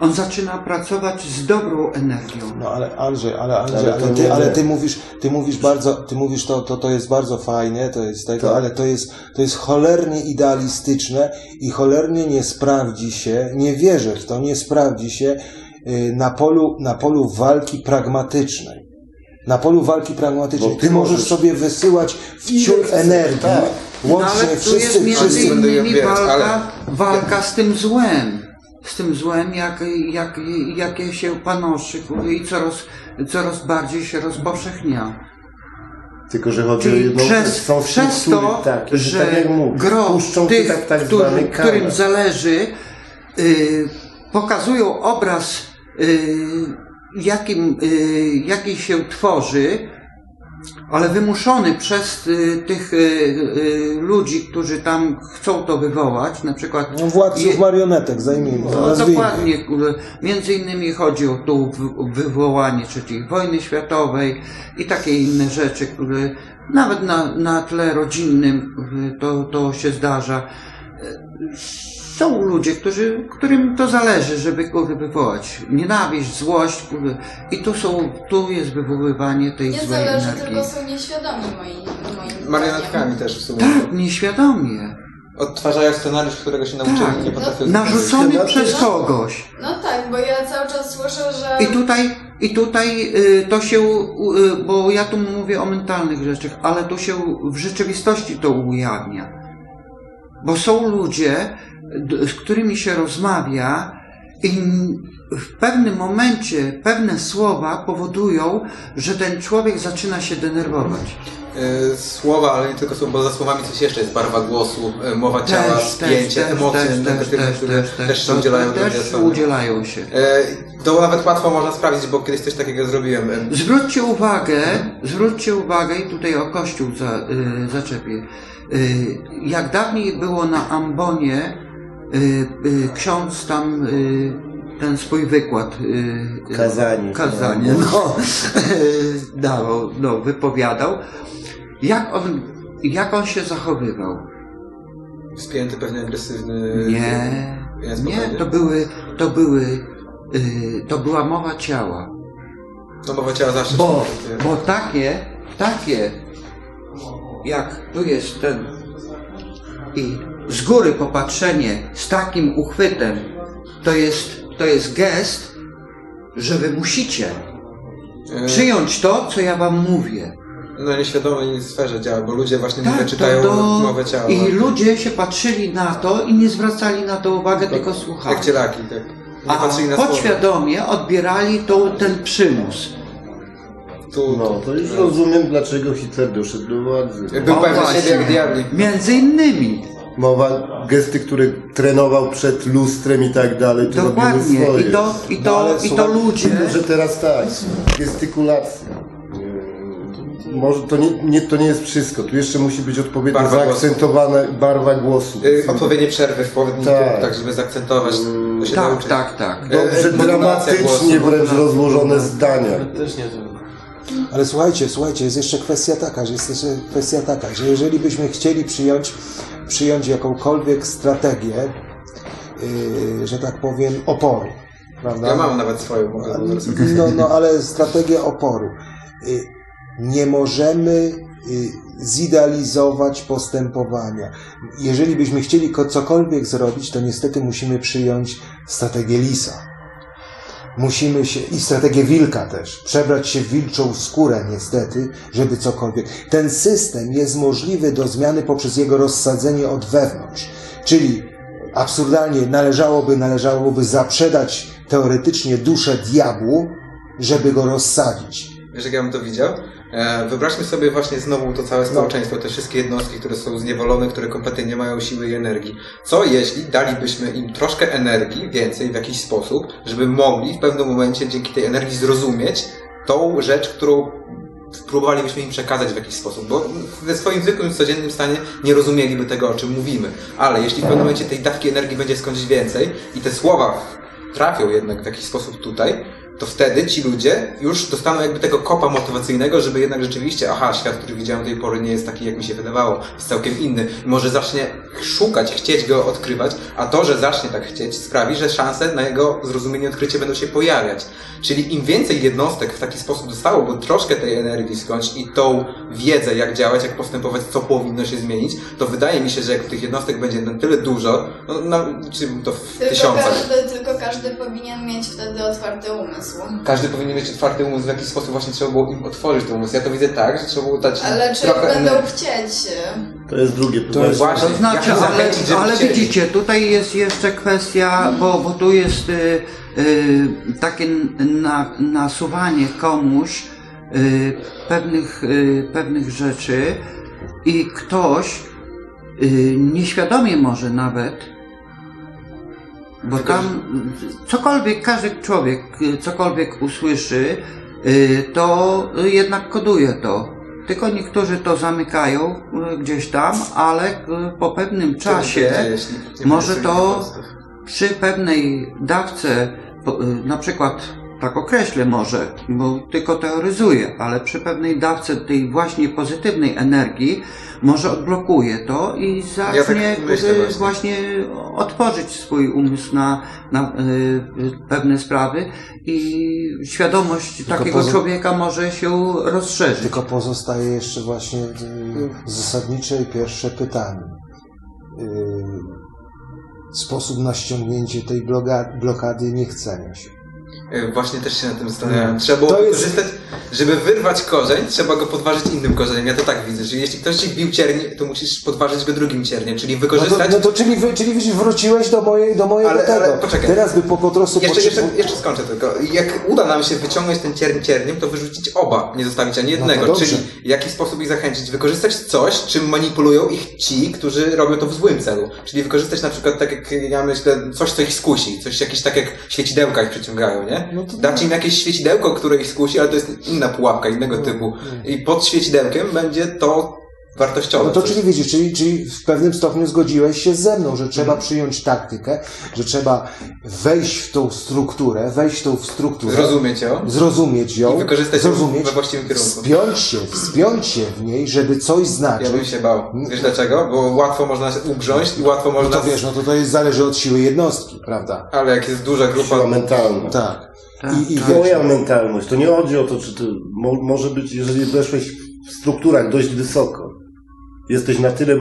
On zaczyna pracować z dobrą energią. No ale Andrzej, ale Andrzej, Ale ty, ale ty mówisz, ty mówisz bardzo, ty mówisz to, to, to jest bardzo fajne, to jest tego, Tak. ale to jest, to jest cholernie idealistyczne i cholernie nie sprawdzi się, nie wierzę w to, nie sprawdzi się y, na polu, na polu walki pragmatycznej. Na polu walki pragmatycznej. Ty możesz sobie wysyłać chcesz, energii, tak. No łącznie ale tu jest między wszyscy, innymi walka, ale- walka z tym złem. Z tym złem, jak, jak, jakie się panoszy kurde, i coraz, coraz bardziej się rozpowszechnia. Tylko, że chodzi o Czyli jedną przez, rzecz. Są przez to, takie, że tak jak gro puszczą tych, ci tak, tak zwany którym zależy, y, pokazują obraz, y, jakim, y, jaki się tworzy, ale wymuszony przez y, tych y, ludzi, którzy tam chcą to wywołać, na przykład no, władców je- marionetek, zajmijmy, no, dokładnie. Między innymi chodzi o tu wywołanie III wojny światowej i takie inne rzeczy, które nawet na, na tle rodzinnym to, to się zdarza. Są ludzie, którzy, którym to zależy, żeby kurde, wywołać nienawiść, złość kurde. i tu są, tu jest wywoływanie tej Nie złej zależy, energii. tylko są nieświadomi moi, moim Marionetkami też w sumie. Tak, nieświadomie. Odtwarzają scenariusz, którego się nauczyli, Tak. nie potrafią... Narzucony No, przez no. kogoś. No tak, bo ja cały czas słyszę, że... I tutaj, i tutaj y, to się, y, bo ja tu mówię o mentalnych rzeczach, ale to się w rzeczywistości to ujawnia. Bo są ludzie, z którymi się rozmawia i w pewnym momencie pewne słowa powodują, że ten człowiek zaczyna się denerwować. E, Słowa, ale nie tylko słowa, bo za słowami coś jeszcze jest barwa głosu, e, mowa ciała, spięcie, emocje negatywne, które też, się udzielają też udzielają się. E, To nawet łatwo można sprawdzić, bo kiedyś coś takiego zrobiłem. Zwróćcie uwagę, zwróćcie uwagę i tutaj o kościół za, zaczepię. Jak dawniej było na Ambonie, ksiądz tam y, ten swój wykład. y, Kazanie. Kazanie, no. [laughs] dawał, no, wypowiadał. Jak on, jak on się zachowywał? Spięty, pewnie agresywny. Nie, nie, to były, to były, y, to była mowa ciała. No mowa ciała zawsze. Bo, bo takie, takie, jak tu jest ten i z góry popatrzenie z takim uchwytem, to jest, to jest gest, że wy musicie E, przyjąć to, co ja wam mówię. No nieświadomej sferze działa, bo ludzie właśnie Tak, to czytają do... mowę ciała. I ludzie się patrzyli na to i nie zwracali na to uwagę, tylko słuchali. Jak cielaki, tak. Nie A patrzyli na słowo. podświadomie odbierali to, ten przymus. Tu, No, to już rozumiem, dlaczego Hitler doszedł do władzy. Był O, pewny siebie jak diabli. Między innymi. Mowa, gesty, które trenował przed lustrem i tak dalej, to Dokładnie. swoje. I to, i No, to, ale i to ludzie. że teraz tak, gestykulacja. Yy, Może to nie, nie, to nie jest wszystko. Tu jeszcze musi być odpowiednio Barwa głosu. zaakcentowana barwa głosu. Y, Odpowiednie przerwy w połowniku, Tak. tak. żeby zaakcentować, to się Tak, nauczyć. tak, tak. Dobrze E, modulacja dramatycznie głosu. wręcz rozłożone zdania. Też nie wiem. Ale słuchajcie, słuchajcie, jest jeszcze kwestia taka, że jest jeszcze kwestia taka, że jeżeli byśmy chcieli przyjąć, przyjąć jakąkolwiek strategię, yy, że tak powiem, oporu, prawda? Ja mam nawet swoją, No, no ale strategia oporu. Y, Nie możemy y, zidealizować postępowania. Jeżeli byśmy chcieli ko- cokolwiek zrobić, to niestety musimy przyjąć strategię lisa. Musimy się, i strategię wilka też, przebrać się w wilczą skórę niestety, żeby cokolwiek. Ten system jest możliwy do zmiany poprzez jego rozsadzenie od wewnątrz. Czyli absurdalnie należałoby, należałoby zaprzedać teoretycznie duszę diabłu, żeby go rozsadzić. Wiesz, jak ja bym to widział? E, wyobraźmy sobie właśnie znowu to całe społeczeństwo, te wszystkie jednostki, które są zniewolone, które kompletnie nie mają siły i energii. Co jeśli dalibyśmy im troszkę energii, więcej w jakiś sposób, żeby mogli w pewnym momencie dzięki tej energii zrozumieć tą rzecz, którą próbowalibyśmy im przekazać w jakiś sposób, bo we swoim zwykłym, codziennym stanie nie rozumieliby tego, o czym mówimy. Ale jeśli w pewnym momencie tej dawki energii będzie skądś więcej i te słowa trafią jednak w jakiś sposób tutaj, to wtedy ci ludzie już dostaną jakby tego kopa motywacyjnego, żeby jednak rzeczywiście, aha, świat, który widziałem do tej pory nie jest taki, jak mi się wydawało, jest całkiem inny. I może zacznie szukać, chcieć go odkrywać, a to, że zacznie tak chcieć, sprawi, że szanse na jego zrozumienie, odkrycie będą się pojawiać. Czyli im więcej jednostek w taki sposób dostało, bo troszkę tej energii skądś i tą wiedzę, jak działać, jak postępować, co powinno się zmienić, to wydaje mi się, że jak tych jednostek będzie na tyle dużo, no, na, to w Tylko tysiącach, każdy, tylko każdy powinien mieć wtedy otwarty umysł. Każdy powinien mieć otwarty umysł, w jakiś sposób właśnie trzeba było im otworzyć ten umysł. Ja to widzę tak, że trzeba było dać Ale czy trochę będą energii. chcieć? To jest drugie To jest Właśnie, To znaczy, ale, ale widzicie, tutaj jest jeszcze kwestia, bo, bo tu jest y, y, takie na, nasuwanie komuś y, pewnych, y, pewnych rzeczy i ktoś y, nieświadomie może nawet, bo tam cokolwiek, każdy człowiek y, cokolwiek usłyszy, y, to jednak koduje to. Tylko niektórzy to zamykają y, gdzieś tam, ale po pewnym czasie może to przy pewnej dawce, na przykład tak określę może, bo tylko teoryzuję, ale przy pewnej dawce tej właśnie pozytywnej energii może odblokuje to i zacznie tak myślę y, właśnie. właśnie otworzyć swój umysł na, na y, pewne sprawy i świadomość takiego poza- człowieka może się rozszerzyć. Tylko pozostaje jeszcze właśnie y, zasadnicze i pierwsze pytanie. Y, Sposób na ściągnięcie tej bloga- blokady niechcenia się. Y, Właśnie też się na tym zastanawiałem. Trzeba było To jest- wykorzystać, żeby wyrwać korzeń, trzeba go podważyć innym korzeniem. Ja to tak widzę, że jeśli ktoś ci wbił cierń, to musisz podważyć go drugim cierniem, czyli No to, wykorzystać... no to czyli, wy, czyli wróciłeś do, mojej, do mojego Ale- ale tego. poczekaj. Teraz by po, po prostu Jeszcze, jeszcze, potrzeb- jeszcze skończę tylko. Jak uda nam się wyciągnąć ten cierń cierniem, to wyrzucić oba, nie zostawić ani jednego. No. Czyli w jaki sposób ich zachęcić? Wykorzystać coś, czym manipulują ich ci, którzy robią to w złym celu. Czyli wykorzystać na przykład, tak jak ja myślę, coś, co ich skusi. Coś jakieś tak jak świecidełka ich przyciągają, nie? No to- Dać im jakieś świecidełko, które ich skusi, ale to jest inna pułapka, innego typu. I pod świecidełkiem będzie to wartościowe. No to coś. czyli widzisz, czyli, czyli w pewnym stopniu zgodziłeś się ze mną, że trzeba Mhm. przyjąć taktykę, że trzeba wejść w tą strukturę, wejść w tą strukturę, Zrozumieć ją. zrozumieć ją, I wykorzystać ją zrozumieć, we właściwym kierunku. spiąć się, spiąć się w niej, żeby coś znaczyć. Ja bym się bał. Wiesz dlaczego? Bo łatwo można się ugrząść i łatwo No można... to wiesz, no to to jest, zależy od siły jednostki, prawda? Ale jak jest duża grupa... Siła mentalna. Tak. Tak, I, i tak. wiesz, Twoja mentalność. To nie chodzi o to, czy ty mo, może być, jeżeli weszłeś w strukturach dość wysoko, jesteś na tyle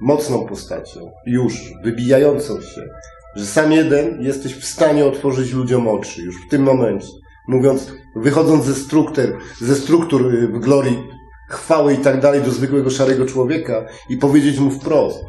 mocną postacią, już wybijającą się, że sam jeden jesteś w stanie otworzyć ludziom oczy już w tym momencie. Mówiąc, wychodząc ze struktur, ze struktur y, w glorii, chwały i tak dalej do zwykłego szarego człowieka i powiedzieć mu wprost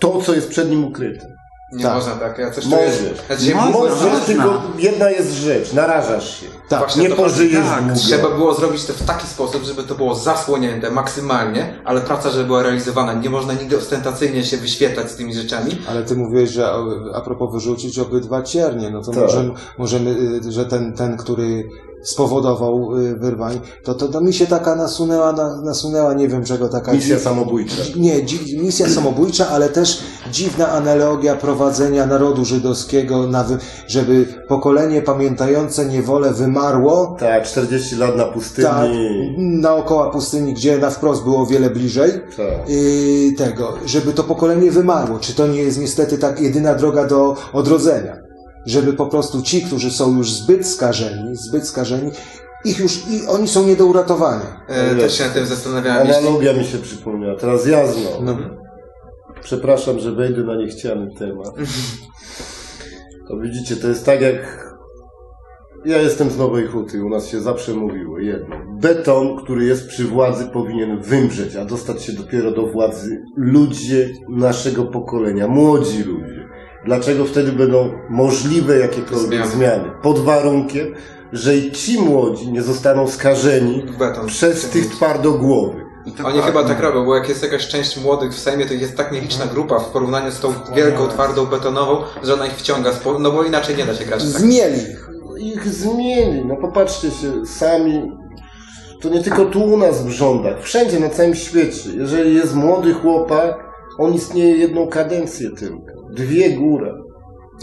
to, co jest przed nim ukryte. Nie Tak. można tak, ja coś Możesz. czuję. Można. Możesz, można. tylko jedna jest rzecz, narażasz się. tak. Właśnie Nie to pożyjesz tak, długo. Trzeba było zrobić to w taki sposób, żeby to było zasłonięte maksymalnie, ale praca, żeby była realizowana. Nie można nigdy ostentacyjnie się wyświetlać z tymi rzeczami. Ale ty mówiłeś, że a propos wyrzucić obydwa ciernie, no to Tak. możemy, możemy, y, że ten, ten, który spowodował y, wyrwań, to, to, to mi się taka nasunęła, na, nasunęła, nie wiem czego, taka Misja samobójcza. Nie, dzi- misja samobójcza, ale też dziwna analogia prowadzenia narodu żydowskiego, na wy, żeby pokolenie pamiętające niewolę wymarło, Tak, 40 lat na pustyni. tak, naokoła pustyni, gdzie na wprost było o wiele bliżej, Tak. yy, tego, żeby to pokolenie wymarło. Czy to nie jest niestety tak jedyna droga do odrodzenia? Żeby po prostu ci, którzy są już zbyt skażeni, zbyt skażeni, ich już, i oni są nie do uratowania. E, też się nad tym zastanawiałem. Jeśli... Analogia mi się przypomniała. Teraz ja znowu. No. Przepraszam, że wejdę na niechciany temat. To widzicie, to jest tak jak... Ja jestem z Nowej Huty, u nas się zawsze mówiło jedno. Beton, który jest przy władzy powinien wymrzeć, a dostać się dopiero do władzy ludzie naszego pokolenia, młodzi ludzie. Dlaczego wtedy będą możliwe jakiekolwiek Zmiany. zmiany? Pod warunkiem, że i ci młodzi nie zostaną skażeni beton. przez tych twardogłowych. Oni chyba tak robią, bo jak jest jakaś część młodych w Sejmie, to jest tak nieliczna grupa w porównaniu z tą wielką, twardą betonową, że ona ich wciąga, no bo inaczej nie da się grać. Tak. Zmieli ich. ich zmieni. No popatrzcie się sami. To nie tylko tu u nas w rządach, wszędzie na całym świecie. Jeżeli jest młody chłopak, on istnieje jedną kadencję tylko. Dwie góra.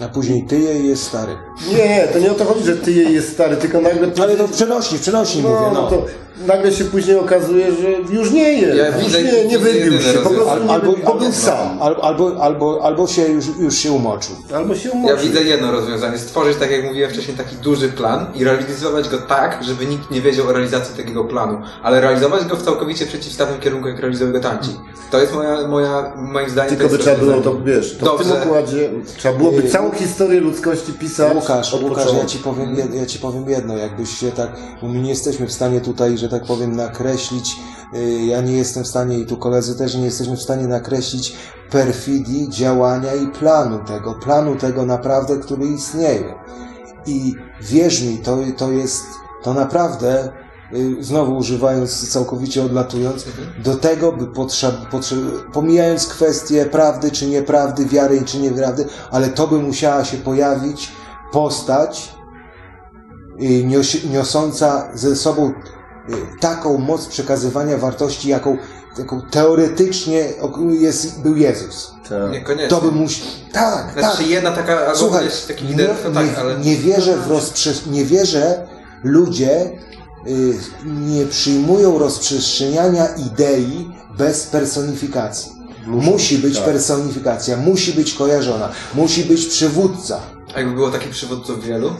A później ty je jest stary. Nie, to nie o to chodzi, że ty jej jest stary, tylko nagle... Ale to w przenośni, w przenośni no, mówię, no no. to nagle się później okazuje, że już nie jest. Ja już widzę- nie, nie wybił się, po prostu nie Albo, wybił, bo był sam. Albo, albo, albo, albo się już, już się umoczył. Albo się Ja umoczył. widzę jedno rozwiązanie, stworzyć, tak jak mówiłem wcześniej, taki duży plan i realizować go tak, żeby nikt nie wiedział o realizacji takiego planu, ale realizować go w całkowicie przeciwstawnym kierunku, jak realizują go tamci. To jest moja, moja moim zdaniem... Tylko to by trzeba było to, wiesz, to w tym układzie trzeba byłoby całą historię ludzkości pisać Łukasz, od Łukasz, ja ci powiem, jed- ja ci powiem jedno, jakbyś się tak, my nie jesteśmy w stanie tutaj, że tak powiem, nakreślić, y, ja nie jestem w stanie i tu koledzy też nie jesteśmy w stanie nakreślić perfidii działania i planu tego, planu tego naprawdę, który istnieje. I wierz mi, to, to jest, to naprawdę, y, znowu używając, całkowicie odlatując, do tego by potrzeb, potrzeb, pomijając kwestie prawdy czy nieprawdy, wiary czy nieprawdy, ale to by musiała się pojawić postać y, nios, niosąca ze sobą taką moc przekazywania wartości, jaką, jaką teoretycznie jest, był Jezus. Tak. Niekoniecznie. To by musi... Tak, Znaczy tak. jedna taka, Słuchaj, taki nie, lider, tak, nie, ale... nie wierzę w rozprze- nie wierzę, ludzie y, nie przyjmują rozprzestrzeniania idei bez personifikacji. Musi być tak. personifikacja, musi być kojarzona, musi być przywódca. A jakby było takich przywódców wielu?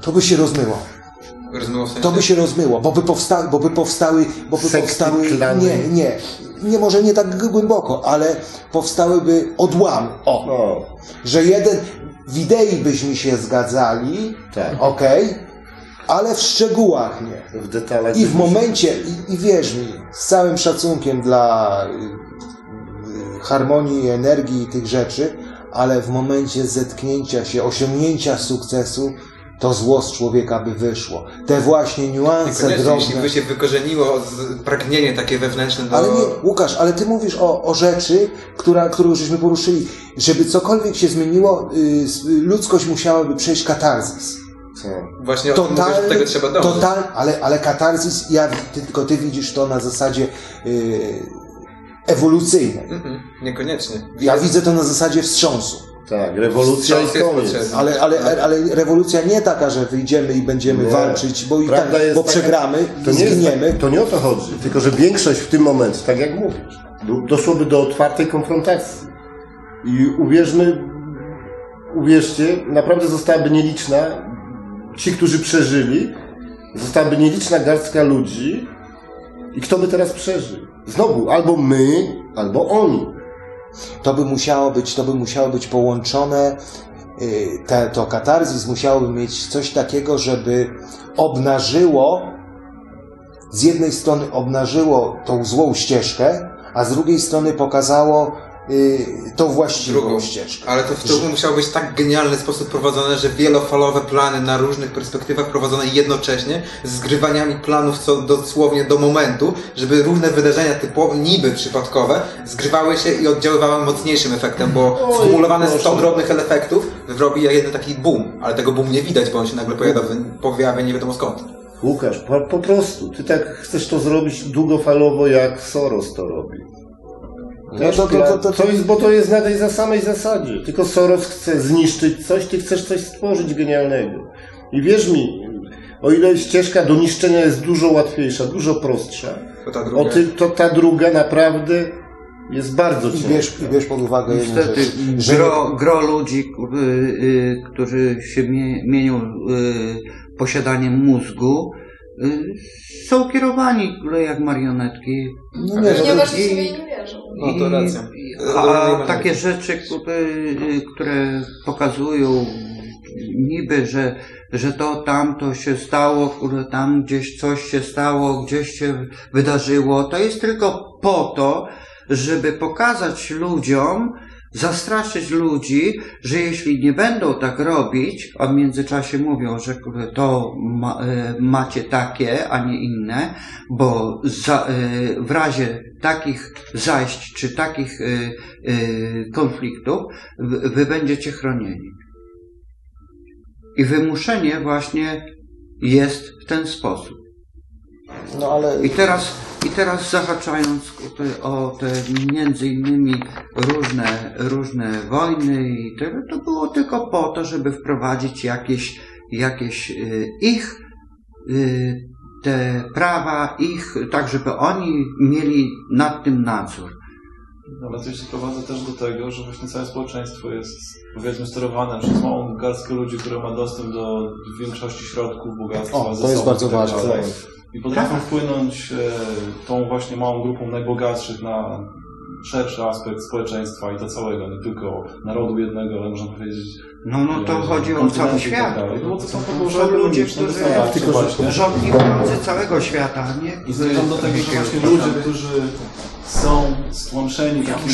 To by się rozmyło. Rozumiem w sensie... To by się rozmyło, bo by powstały, bo by powstały, bo by Sekty, powstały, klany. nie, nie, nie może nie tak głęboko, ale powstałyby odłamy. O, No, że jeden, w idei byśmy się zgadzali, tak. okej, ale w szczegółach nie. W detalach. I w momencie, i, i wierz mi, z całym szacunkiem dla y, y, harmonii, energii i tych rzeczy, ale w momencie zetknięcia się, osiągnięcia sukcesu, to zło z człowieka by wyszło. Te właśnie niuanse Niekoniecznie, jeśli drobne. by się wykorzeniło z, pragnienie takie wewnętrzne do... Ale nie, Łukasz, ale ty mówisz o, o rzeczy, która, którą żeśmy poruszyli. Żeby cokolwiek się zmieniło, y, ludzkość musiałaby przejść katarzys. Co? Właśnie o tym mówię, że do tego trzeba dążyć. total, ale, ale katarzis, ja, ty, tylko ty widzisz to na zasadzie yy, ewolucyjnej. Mhm, Niekoniecznie. Ja widzę to na zasadzie wstrząsu. Tak, rewolucja i koniec. Ale, ale, ale rewolucja nie taka, że wyjdziemy i będziemy Nie. walczyć, bo i tak, Prawda bo taka- przegramy, To nie, zginiemy. to nie o to chodzi, tylko że większość w tym momencie, tak jak mówisz, do- doszłoby do otwartej konfrontacji. I uwierzmy, uwierzcie, naprawdę zostałaby nieliczna, ci, którzy przeżyli, zostałaby nieliczna garstka ludzi i kto by teraz przeżył? Znowu, albo my, albo oni. To by musiało być, to by musiało być połączone, yy, te, to katarzis musiałoby mieć coś takiego, żeby obnażyło, z jednej strony obnażyło tą złą ścieżkę, a z drugiej strony pokazało tą właściwą Drugą. ścieżkę. Ale to w to musiało być tak genialny sposób prowadzone, że wielofalowe plany na różnych perspektywach prowadzone jednocześnie, z zgrywaniami planów co dosłownie do momentu, żeby różne wydarzenia typowe, niby przypadkowe, zgrywały się i oddziaływały mocniejszym efektem, bo skumulowane 100 drobnych efektów robi jeden taki boom, ale tego boom nie widać, bo on się nagle pojawia, pojawia nie wiadomo skąd. Łukasz, po, po prostu, ty tak chcesz to zrobić długofalowo, jak Soros to robi. Też to- to- to- to- to jest, bo to jest na tej za samej zasadzie. Tylko Soros chce zniszczyć coś, ty chcesz coś stworzyć genialnego. I wierz mi, o ile ścieżka do niszczenia jest dużo łatwiejsza, dużo prostsza, To ta o druga. ty, to ta druga naprawdę jest bardzo I ciężka. bierz, I bierz pod uwagę jedną Niestety, rzecz, że gro, gro ludzi, y, y, którzy się mie- mienią y, posiadaniem mózgu, są kierowani jak marionetki. no nie, no, Ponieważ i- w siebie nie wierzą. No to racja. I- Dodajmy A takie rzeczy, y, które pokazują niby, że, że to tamto się stało, kurde, tam gdzieś coś się stało, gdzieś się wydarzyło, to jest tylko po to, żeby pokazać ludziom, zastraszyć ludzi, że jeśli nie będą tak robić, a w międzyczasie mówią, że to ma, e, macie takie, a nie inne, bo za, e, w razie takich zajść czy takich e, konfliktów wy, wy będziecie chronieni. I wymuszenie właśnie jest w ten sposób. no ale I teraz, i teraz zahaczając o te między innymi różne, różne wojny i te, to było tylko po to, żeby wprowadzić jakieś, jakieś y, ich y, te prawa, ich, tak żeby oni mieli nad tym nadzór. Ale to się prowadzi też do tego, że właśnie całe społeczeństwo jest powiedzmy sterowane przez małą garstkę ludzi, która ma dostęp do większości środków, bogactwa, O, to jest bardzo tak ważne. I potrafią wpłynąć e, tą właśnie małą grupą najbogatszych na szerszy aspekt społeczeństwa i to całego, nie tylko narodu jednego, ale można powiedzieć No, no to e, chodzi o cały tak świat. dalej. No bo to są To są ludzie, którzy gospodarcze właśnie. rządni władzy całego świata, nie? I zmierzam do tego, że właśnie ludzie, którzy są stłamszeni takim,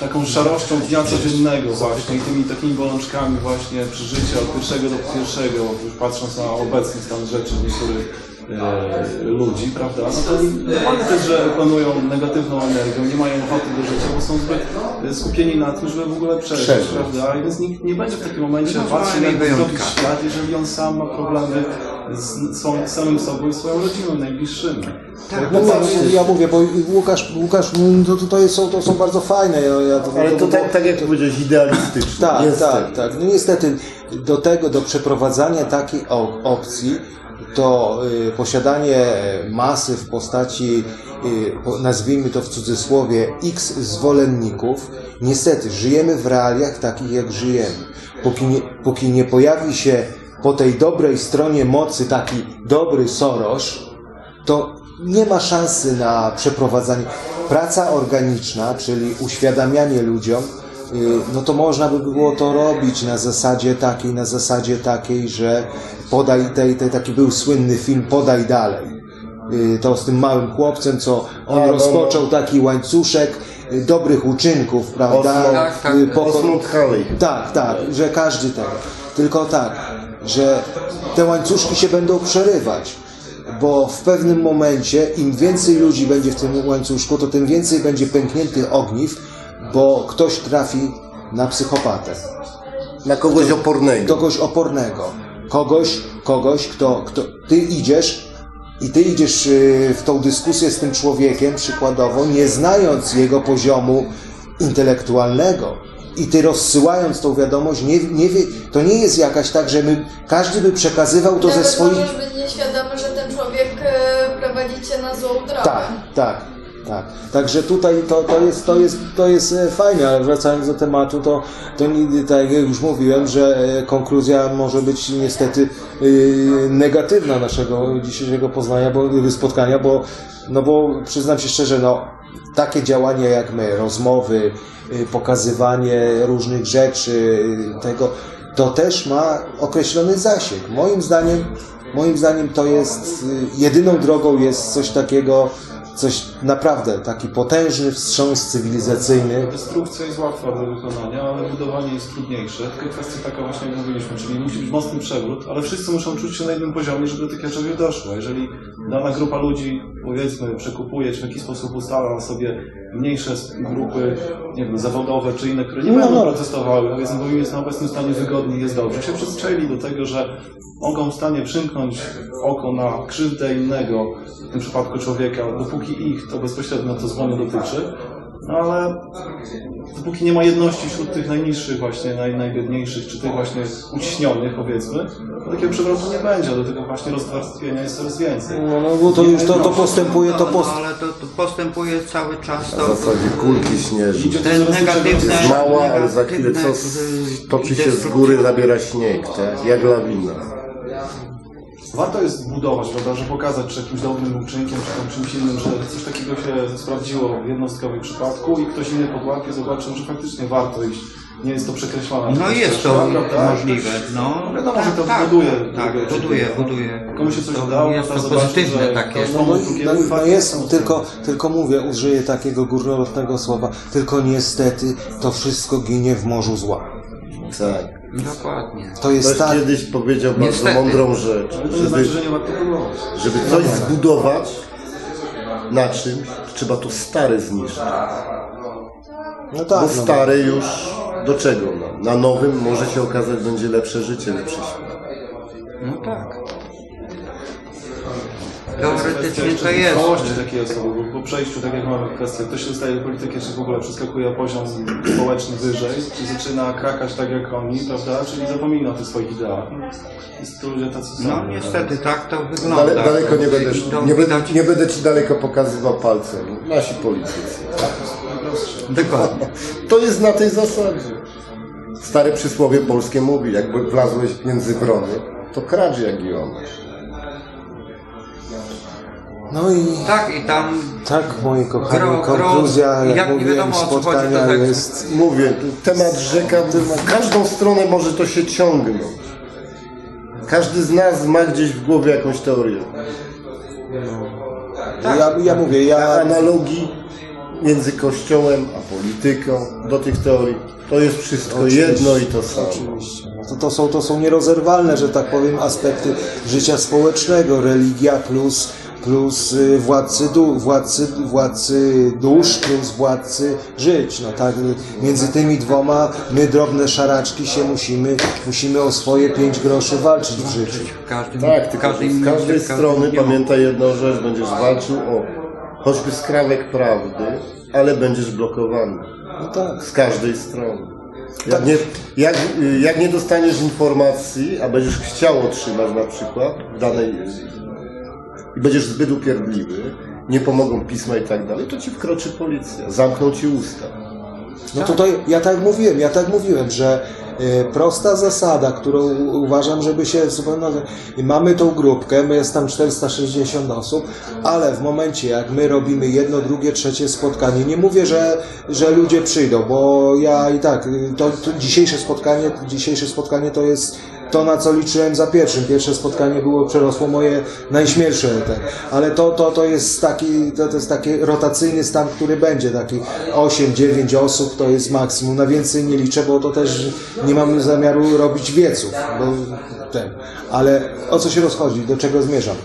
taką szarością dnia codziennego właśnie i tymi takimi bolączkami właśnie przeżycia od pierwszego do pierwszego, już patrząc na obecny stan rzeczy niektórych e, ludzi, prawda? No to normalne też, że planują negatywną energią, nie mają ochoty do życia, bo są zbyt skupieni na tym, żeby w ogóle przeżyć, Przeżyć. prawda? I więc nikt nie będzie w takim momencie patrzył jak zrobić świat, jeżeli on sam ma problemy z swoim, samym sobą i swoją rodziną najbliższymi. Tak, no, to ja, ja mówię, bo Łukasz, Łukasz no, to, to, to, są, to są bardzo fajne. Ja, ja, to, Ale to bo- tak, tak jak powiedziałeś, idealistyczne. Tak, Niestety. tak, tak. No niestety do tego, do przeprowadzania takiej op- opcji, to y, posiadanie masy w postaci, y, nazwijmy to w cudzysłowie, x zwolenników, niestety żyjemy w realiach takich, jak żyjemy. Póki nie, póki nie pojawi się po tej dobrej stronie mocy taki dobry Soros, to nie ma szansy na przeprowadzanie. Praca organiczna, czyli uświadamianie ludziom, no to można by było to robić na zasadzie takiej, na zasadzie takiej, że podaj, tej, tej, taki był słynny film Podaj dalej. Y, To z tym małym chłopcem, co on A, no, rozpoczął taki łańcuszek y, dobrych uczynków, prawda? Osmond- Tak, tak. Y, poko- Halley. tak, tak, że każdy tak. Tylko tak, że te łańcuszki się będą przerywać. Bo w pewnym momencie, im więcej ludzi będzie w tym łańcuszku, to tym więcej będzie pękniętych ogniw, bo ktoś trafi na psychopatę, Na kogoś opornego. kogoś opornego. kogoś, kogoś, kto, kto ty idziesz i ty idziesz y, w tą dyskusję z tym człowiekiem przykładowo, nie znając jego poziomu intelektualnego. I ty rozsyłając tą wiadomość, nie, nie wie, to nie jest jakaś tak, że my, każdy by przekazywał to ze Nawet swoich... możesz być nieświadomy, że ten człowiek e, prowadzi cię na złą drogę. Tak, tak, tak. Także tutaj to, to, jest, to, jest, to jest e, fajne, ale wracając do tematu, to, to nie, tak jak już mówiłem, że e, konkluzja może być niestety yy, negatywna naszego dzisiejszego poznania, bo, spotkania, bo, no bo przyznam się szczerze, no, takie działania jak my, rozmowy, pokazywanie różnych rzeczy, tego, to też ma określony zasięg. Moim zdaniem, moim zdaniem to jest, jedyną drogą jest coś takiego, coś naprawdę, taki potężny wstrząs cywilizacyjny. Destrukcja jest łatwa do wykonania, ale budowanie jest trudniejsze. Tylko kwestia taka właśnie, jak mówiliśmy, czyli musi być mocny przewrót, ale wszyscy muszą czuć się na jednym poziomie, żeby do takiego czegoś doszło. Jeżeli dana grupa ludzi, powiedzmy, przekupuje, czy w jakiś sposób ustala sobie mniejsze grupy, nie wiem, zawodowe czy inne, które nie No, będą no. protestowały, powiedzmy, bo im jest na obecnym stanie wygodnie, jest dobrze, się przyzwyczaili do tego, że mogą w stanie przymknąć oko na krzywdę innego, w tym przypadku człowieka, dopóki ich to bezpośrednio to zło nie dotyczy, no ale dopóki nie ma jedności wśród tych najniższych właśnie, naj, najbiedniejszych, czy tych właśnie uciśnionych powiedzmy, to takiego przewrotu nie będzie, do tego właśnie rozwarstwienia jest coraz więcej. No, no bo to już to, to postępuje, to No, post... ale to, to postępuje cały czas. W To, zasadzie kulki śnieżne. te negatywne... Jest mała, ale za chwilę co toczy się z góry, zabiera śnieg, tak? Jak lawina. Warto jest budować, prawda, że pokazać czy jakimś dobrym uczynkiem, czy tam czymś innym, że coś takiego się sprawdziło w jednostkowych przypadku i ktoś inny podłapie zobaczył, że faktycznie warto iść. Nie jest to przekreślone. No jest to prawda? możliwe, no. Wiadomo, że to tak, buduje. Tak, buduje- buduje, buduje. Komu się coś To udało, jest to to zobaczy, pozytywne że takie. No, no, no, no jest, tylko, tylko mówię, użyję takiego górnolotnego słowa, tylko niestety to wszystko ginie w morzu zła. Tak. Dokładnie. To jest Ktoś tak, kiedyś powiedział bardzo Niestety. mądrą rzecz, żeby, znaczy, żeby coś zbudować na czymś, trzeba to stare zniszczyć. no tak, Bo no, stare już do czego? No? Na nowym może się okazać będzie lepsze życie, lepszy świat. No tak. Teoretycznie to jest. Trwałości takiej osoby, bo po przejściu, tak jak mamy kwestię, ktoś się staje politykiem, czy w ogóle przeskakuje poziom społeczny wyżej, czy zaczyna krakać tak jak oni, prawda, czyli zapomina o tych swoich ideach. Jest to ludzie tacy są. No niestety tak to wygląda. Dale, daleko nie będę, nie, będę, nie będę ci daleko pokazywał palcem. Nasi politycy. Dokładnie. To jest na tej zasadzie. Stare przysłowie polskie mówi, jakby wlazłeś między wrony, to kracz jak i one. No i Tak i tam tak, moi kochani, Gro- gro- konkluzja, jak, jak nie mówiłem, wiadomo, o co chodzi, to spotkania tak- jest... Mówię, temat rzeka, w każdą stronę może to się ciągnąć. Każdy z nas ma gdzieś w głowie jakąś teorię. Ja, ja mówię, ja... Analogii między Kościołem a polityką do tych teorii. To jest wszystko Oczywiście, jedno i to samo. Oczywiście. No to, to, są, to są nierozerwalne, że tak powiem, aspekty życia społecznego. Religia plus, plus y, władcy, du, władcy, władcy dusz plus władcy żyć. No tak, y, między tymi dwoma my drobne szaraczki się musimy, musimy o swoje pięć groszy walczyć w życiu. Tak, tylko każdym z każdej strony pamiętaj jedną rzecz, będziesz walczył o choćby skrawek prawdy, ale będziesz blokowany. No tak. Z każdej strony. Jak nie, jak, jak nie dostaniesz informacji, a będziesz chciał otrzymać na przykład w danej i będziesz zbyt upierdliwy, nie pomogą pisma i tak dalej, to ci wkroczy policja, zamkną ci usta. No tutaj ja tak mówiłem, ja tak mówiłem, że e, prosta zasada, którą uważam, żeby się zupełnie... Mamy tą grupkę, my jest tam 460 osób, ale w momencie jak my robimy jedno, drugie, trzecie spotkanie, nie mówię, że, że ludzie przyjdą, bo ja i tak, to, to dzisiejsze spotkanie, dzisiejsze spotkanie to jest to, na co liczyłem za pierwszym. Pierwsze spotkanie było, przerosło moje najśmielsze, te. ale to, to, to jest taki, to, to jest taki rotacyjny stan, który będzie, taki. 8-9 osób to jest maksimum, na więcej nie liczę, bo to też nie mam zamiaru robić wieców, bo ten, ale o co się rozchodzi, do czego zmierzam,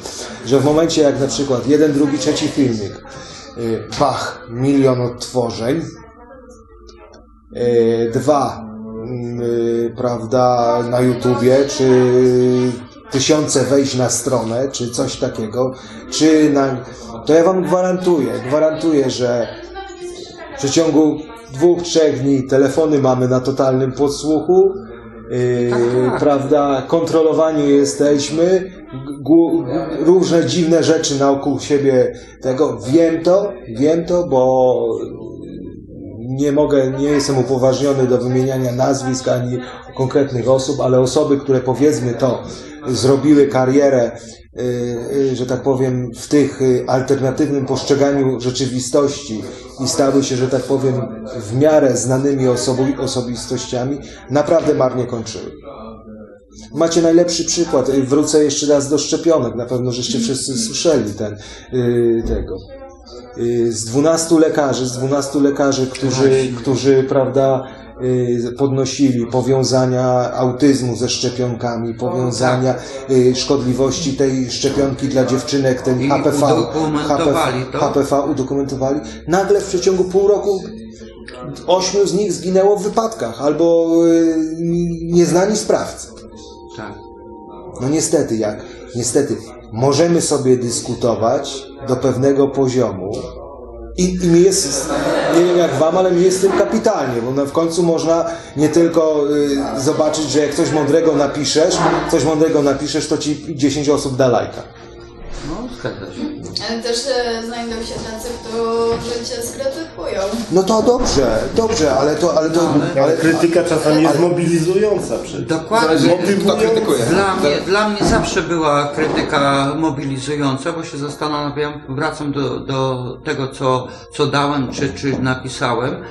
że w momencie jak na przykład jeden, drugi, trzeci filmik, y, bach, milion odtworzeń, y, dwa, prawda, na YouTubie, czy tysiące wejść na stronę, czy coś takiego, czy na, to ja wam gwarantuję, gwarantuję, że w przeciągu dwóch, trzech dni telefony mamy na totalnym podsłuchu, yy, prawda, kontrolowani jesteśmy, różne dziwne rzeczy naokół siebie tego. Wiem to, wiem to, bo nie mogę, nie jestem upoważniony do wymieniania nazwisk ani konkretnych osób, ale osoby, które powiedzmy to zrobiły karierę, y, y, że tak powiem, w tych y, alternatywnym postrzeganiu rzeczywistości i stały się, że tak powiem, w miarę znanymi osobu- osobistościami, naprawdę marnie kończyły. Macie najlepszy przykład. Wrócę jeszcze raz do szczepionek. Na pewno żeście wszyscy słyszeli ten, tego. Y, Z 12 lekarzy, z 12 lekarzy, którzy, którzy prawda, y, podnosili powiązania autyzmu ze szczepionkami, powiązania y, szkodliwości tej szczepionki dla dziewczynek, ten HPV, udokumentowali HPV. HPV udokumentowali. Nagle w przeciągu pół roku ośmiu z nich zginęło w wypadkach albo nieznani sprawcy. Tak. No niestety, jak niestety możemy sobie dyskutować do pewnego poziomu i, i mi jest, nie wiem jak wam, ale mi jest tym kapitalnie, bo w końcu można nie tylko y, zobaczyć, że jak coś mądrego napiszesz, coś mądrego napiszesz, to ci 10 osób da lajka. No. Ale też e, znajdą się tacy, którzy cię skrytykują. No to dobrze, dobrze, ale to, ale to, Ale krytyka czasami jest mobilizująca przecież. Dokładnie. Zależy, kto krytykuje. Dla mnie, dla mnie zawsze była krytyka mobilizująca, bo się zastanawiam, wracam do, do tego, co, co dałem, czy, czy napisałem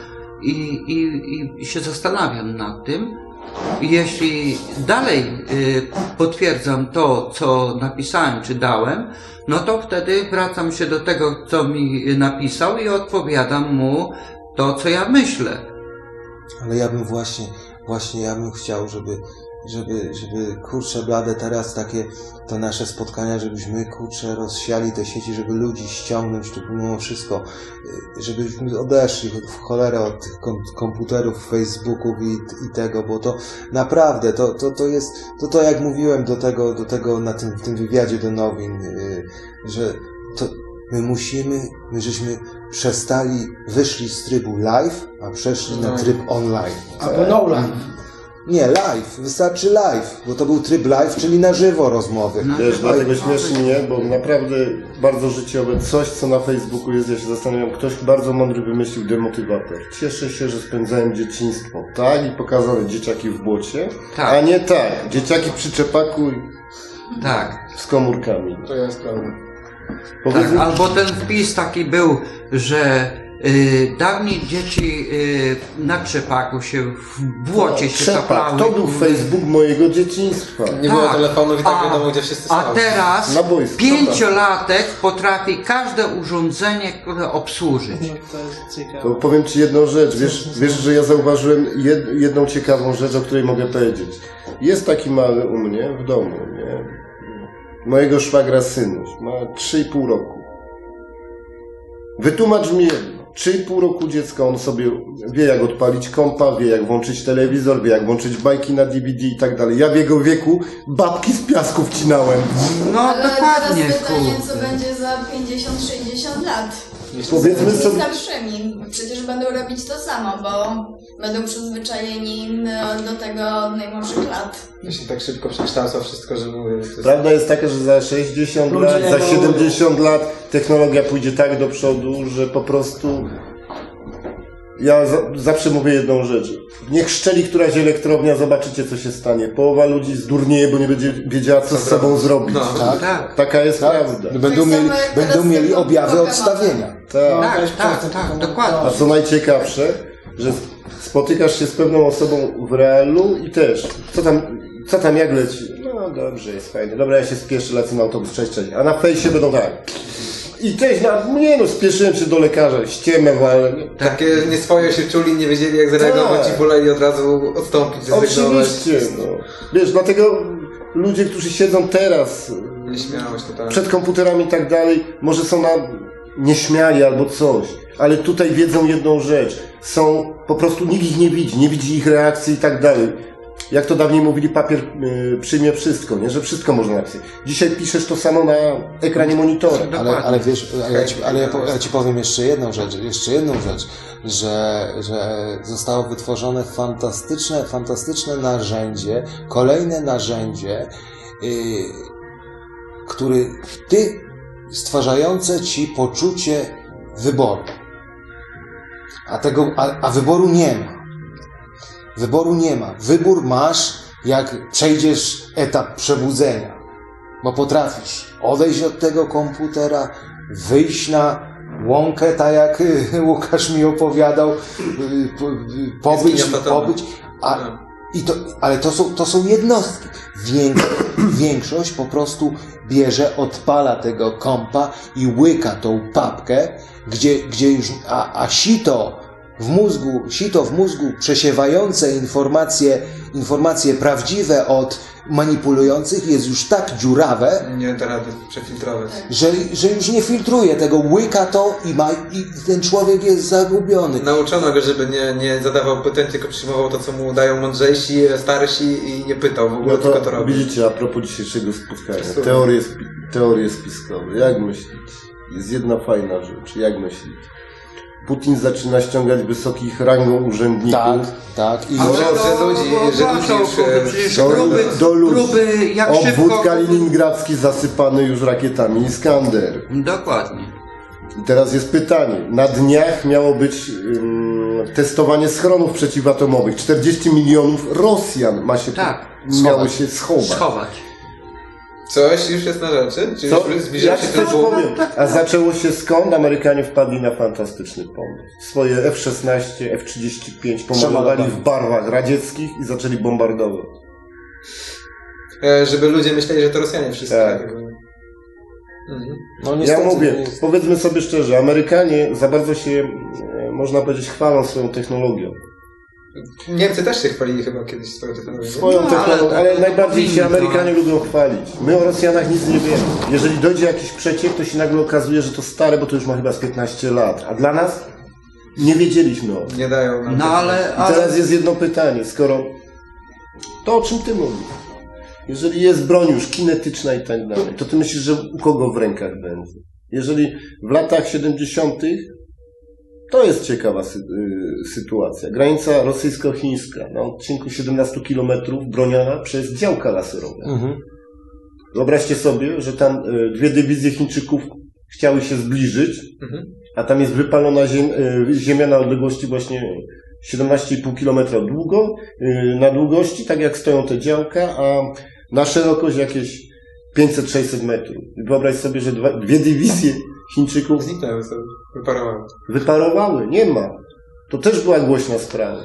i, i, i się zastanawiam nad tym. Jeśli dalej y, potwierdzam to, co napisałem, czy dałem, no to wtedy wracam się do tego, co mi napisał i odpowiadam mu to, co ja myślę. Ale ja bym właśnie, właśnie ja bym chciał, żeby, żeby, żeby kurczę blade teraz takie to nasze spotkania, żebyśmy kurczę rozsiali te sieci, żeby ludzi ściągnąć tu mimo wszystko, y, żebyśmy odeszli w cholerę od tych kom- komputerów, Facebooków i, i tego, bo to naprawdę, to, to, to jest, to to jak mówiłem do tego, do tego na tym, w tym wywiadzie do nowin, y, że to my musimy, my żeśmy przestali, wyszli z trybu live, a przeszli na tryb online. Albo no life. Nie, live, wystarczy live, bo to był tryb live, czyli na żywo rozmowy. Wiesz, dlatego śmieszy mnie, bo naprawdę bardzo życiowe coś, co na Facebooku jest, ja się zastanawiam, ktoś bardzo mądry wymyślił demotywator. Cieszę się, że spędzałem dzieciństwo, tak? I pokazane dzieciaki w błocie, Tak. a nie tak, dzieciaki przy czepaku i Tak. z komórkami. To jest prawda. Tak, albo ten wpis taki był, że dawniej dzieci y, na trzepaku się w błocie się Trzepak, to był Facebook mojego dzieciństwa. Nie było Tak. telefonów i tak A- wiadomo, gdzie wszyscy A teraz Na boisku. pięciolatek potrafi każde urządzenie które obsłużyć. To jest ciekawe. To powiem Ci jedną rzecz. Wiesz, wiesz że ja zauważyłem jed, jedną ciekawą rzecz, o której mogę powiedzieć. Jest taki mały u mnie w domu, nie? Mojego szwagra synuś. Ma 3,5 roku. Wytłumacz mi jedno. 3,5 roku dziecka, on sobie wie jak odpalić kompa, wie jak włączyć telewizor, wie jak włączyć bajki na DVD i tak dalej. Ja w jego wieku babki z piasku wcinałem. No Ale dokładnie, teraz pytanie, co będzie za 50-60 lat. Powiedzmy sobie, starszymi. Przecież będą robić to samo, bo będą przyzwyczajeni e, do tego od najmłodszych lat. Jeśli tak szybko przekształca wszystko, że mówię, jest... Prawda jest taka, że za 60 Ludzie lat, za ewoluują. 70 lat technologia pójdzie tak do przodu, że po prostu. Ja za, zawsze mówię jedną rzecz. Niech szczeli któraś elektrownia, zobaczycie co się stanie. Połowa ludzi zdurnieje, bo nie będzie wiedziała co z sobą zrobić. No. Tak? Tak. Taka jest Tak? prawda. Będą Tak mieli, samo jak będą teraz mieli objawy odstawienia. Tak. Tak, tak, tak, dokładnie. A co najciekawsze, że spotykasz się z pewną osobą w realu i też, co tam, co tam jak leci? No dobrze, jest fajnie. Dobra, ja się spieszę, lecę na autobus, cześć, cześć. A na fejsie będą tak. I cześć, na, nie no, spieszyłem się do lekarza, ściemę, ale... Takie nieswoje się czuli, nie wiedzieli jak zareagować Tak. i woleli od razu odstąpić, zrezygnować. Oczywiście, no. Wiesz, dlatego ludzie, którzy siedzą teraz przed komputerami i tak dalej, może są na nieśmiali albo coś. ale tutaj wiedzą jedną rzecz. Są, po prostu nikt ich nie widzi, nie widzi ich reakcji i tak dalej. Jak to dawniej mówili, papier y, przyjmie wszystko, nie? że wszystko można napisać. Dzisiaj piszesz to samo na ekranie monitora. Ale, ale wiesz, ale ja, ci, ale ja, po- ja ci powiem jeszcze jedną rzecz, jeszcze jedną rzecz, że, że zostało wytworzone fantastyczne, fantastyczne narzędzie, kolejne narzędzie, yy, który ty, stwarzające ci poczucie wyboru. A tego, a, a wyboru nie ma. Wyboru nie ma. Wybór masz, jak przejdziesz etap przebudzenia. Bo potrafisz odejść od tego komputera, wyjść na łąkę, tak jak y, Łukasz mi opowiadał, y, y, pobyć, pobyć, a, i to, ale to są, to są jednostki. Większość, większość po prostu bierze, odpala tego kompa i łyka tą papkę, gdzie, gdzie już, a, a sito w mózgu, sito w mózgu przesiewające informacje, informacje prawdziwe od manipulujących jest już tak dziurawe, Nie da rady przefiltrować. że, że już nie filtruje tego, łyka to i, ma, i ten człowiek jest zagubiony. Nauczono go, żeby nie, nie zadawał pytań, tylko przyjmował to, co mu dają mądrzejsi, starsi i nie pytał w ogóle, No tylko to to robił. widzicie, a propos dzisiejszego spotkania, teorie, teorie spiskowe. Jak myślić? Jest jedna fajna rzecz. Jak myślić? Putin zaczyna ściągać wysokich rangą urzędników. Tak, tak. I że ludzi, że ludzi już... Przecież Do, próby, do ludzi. próby jak Obwód szybko... kaliningradzki zasypany już rakietami Iskander. Dokładnie. I teraz jest pytanie. Na dniach miało być ym, testowanie schronów przeciwatomowych. 40 milionów Rosjan ma się Tak. miało Schować. się schować. Schować. Coś już jest na rzeczy? Czy Co? już zbliża Ja się ci ten boom? powiem. A zaczęło się skąd? Amerykanie wpadli na fantastyczny pomysł. Swoje F-16, F-35 pomalowali w barwach radzieckich i zaczęli bombardować. E, Żeby ludzie myśleli, że to Rosjanie wszyscy. Tak. Mhm. no Ja mówię, nie jest- powiedzmy sobie szczerze, Amerykanie za bardzo się, e, można powiedzieć, chwalą swoją technologią. Niemcy też się chwalili chyba kiedyś swoją technologią. Swoją No, technologią, ale ale, najbardziej się powinni, Amerykanie lubią chwalić. My o Rosjanach nic nie wiemy. Jeżeli dojdzie jakiś przeciek, to się nagle okazuje, że to stare, bo to już ma chyba z 15 lat. A dla nas nie wiedzieliśmy o tym. Nie dają nam No tego. ale... I ale... teraz jest jedno pytanie, skoro to o czym ty mówisz? Jeżeli jest broń już kinetyczna i tak dalej, to ty myślisz, że u kogo w rękach będzie? Jeżeli w latach 70. to jest ciekawa sy- y, sytuacja. Granica rosyjsko-chińska na odcinku 17 km broniona przez działka laserowe. Mhm. Wyobraźcie sobie, że tam y, dwie dywizje Chińczyków chciały się zbliżyć, Mhm. a tam jest wypalona ziem, y, ziemia na odległości właśnie 17,5 km długo, na długości, tak jak stoją te działka, a na szerokość jakieś 500-600 metrów. Wyobraź sobie, że dwa, dwie dywizje Chińczyków Zniknęły sobie, wyparowały. wyparowały. Nie ma. To też była głośna sprawa.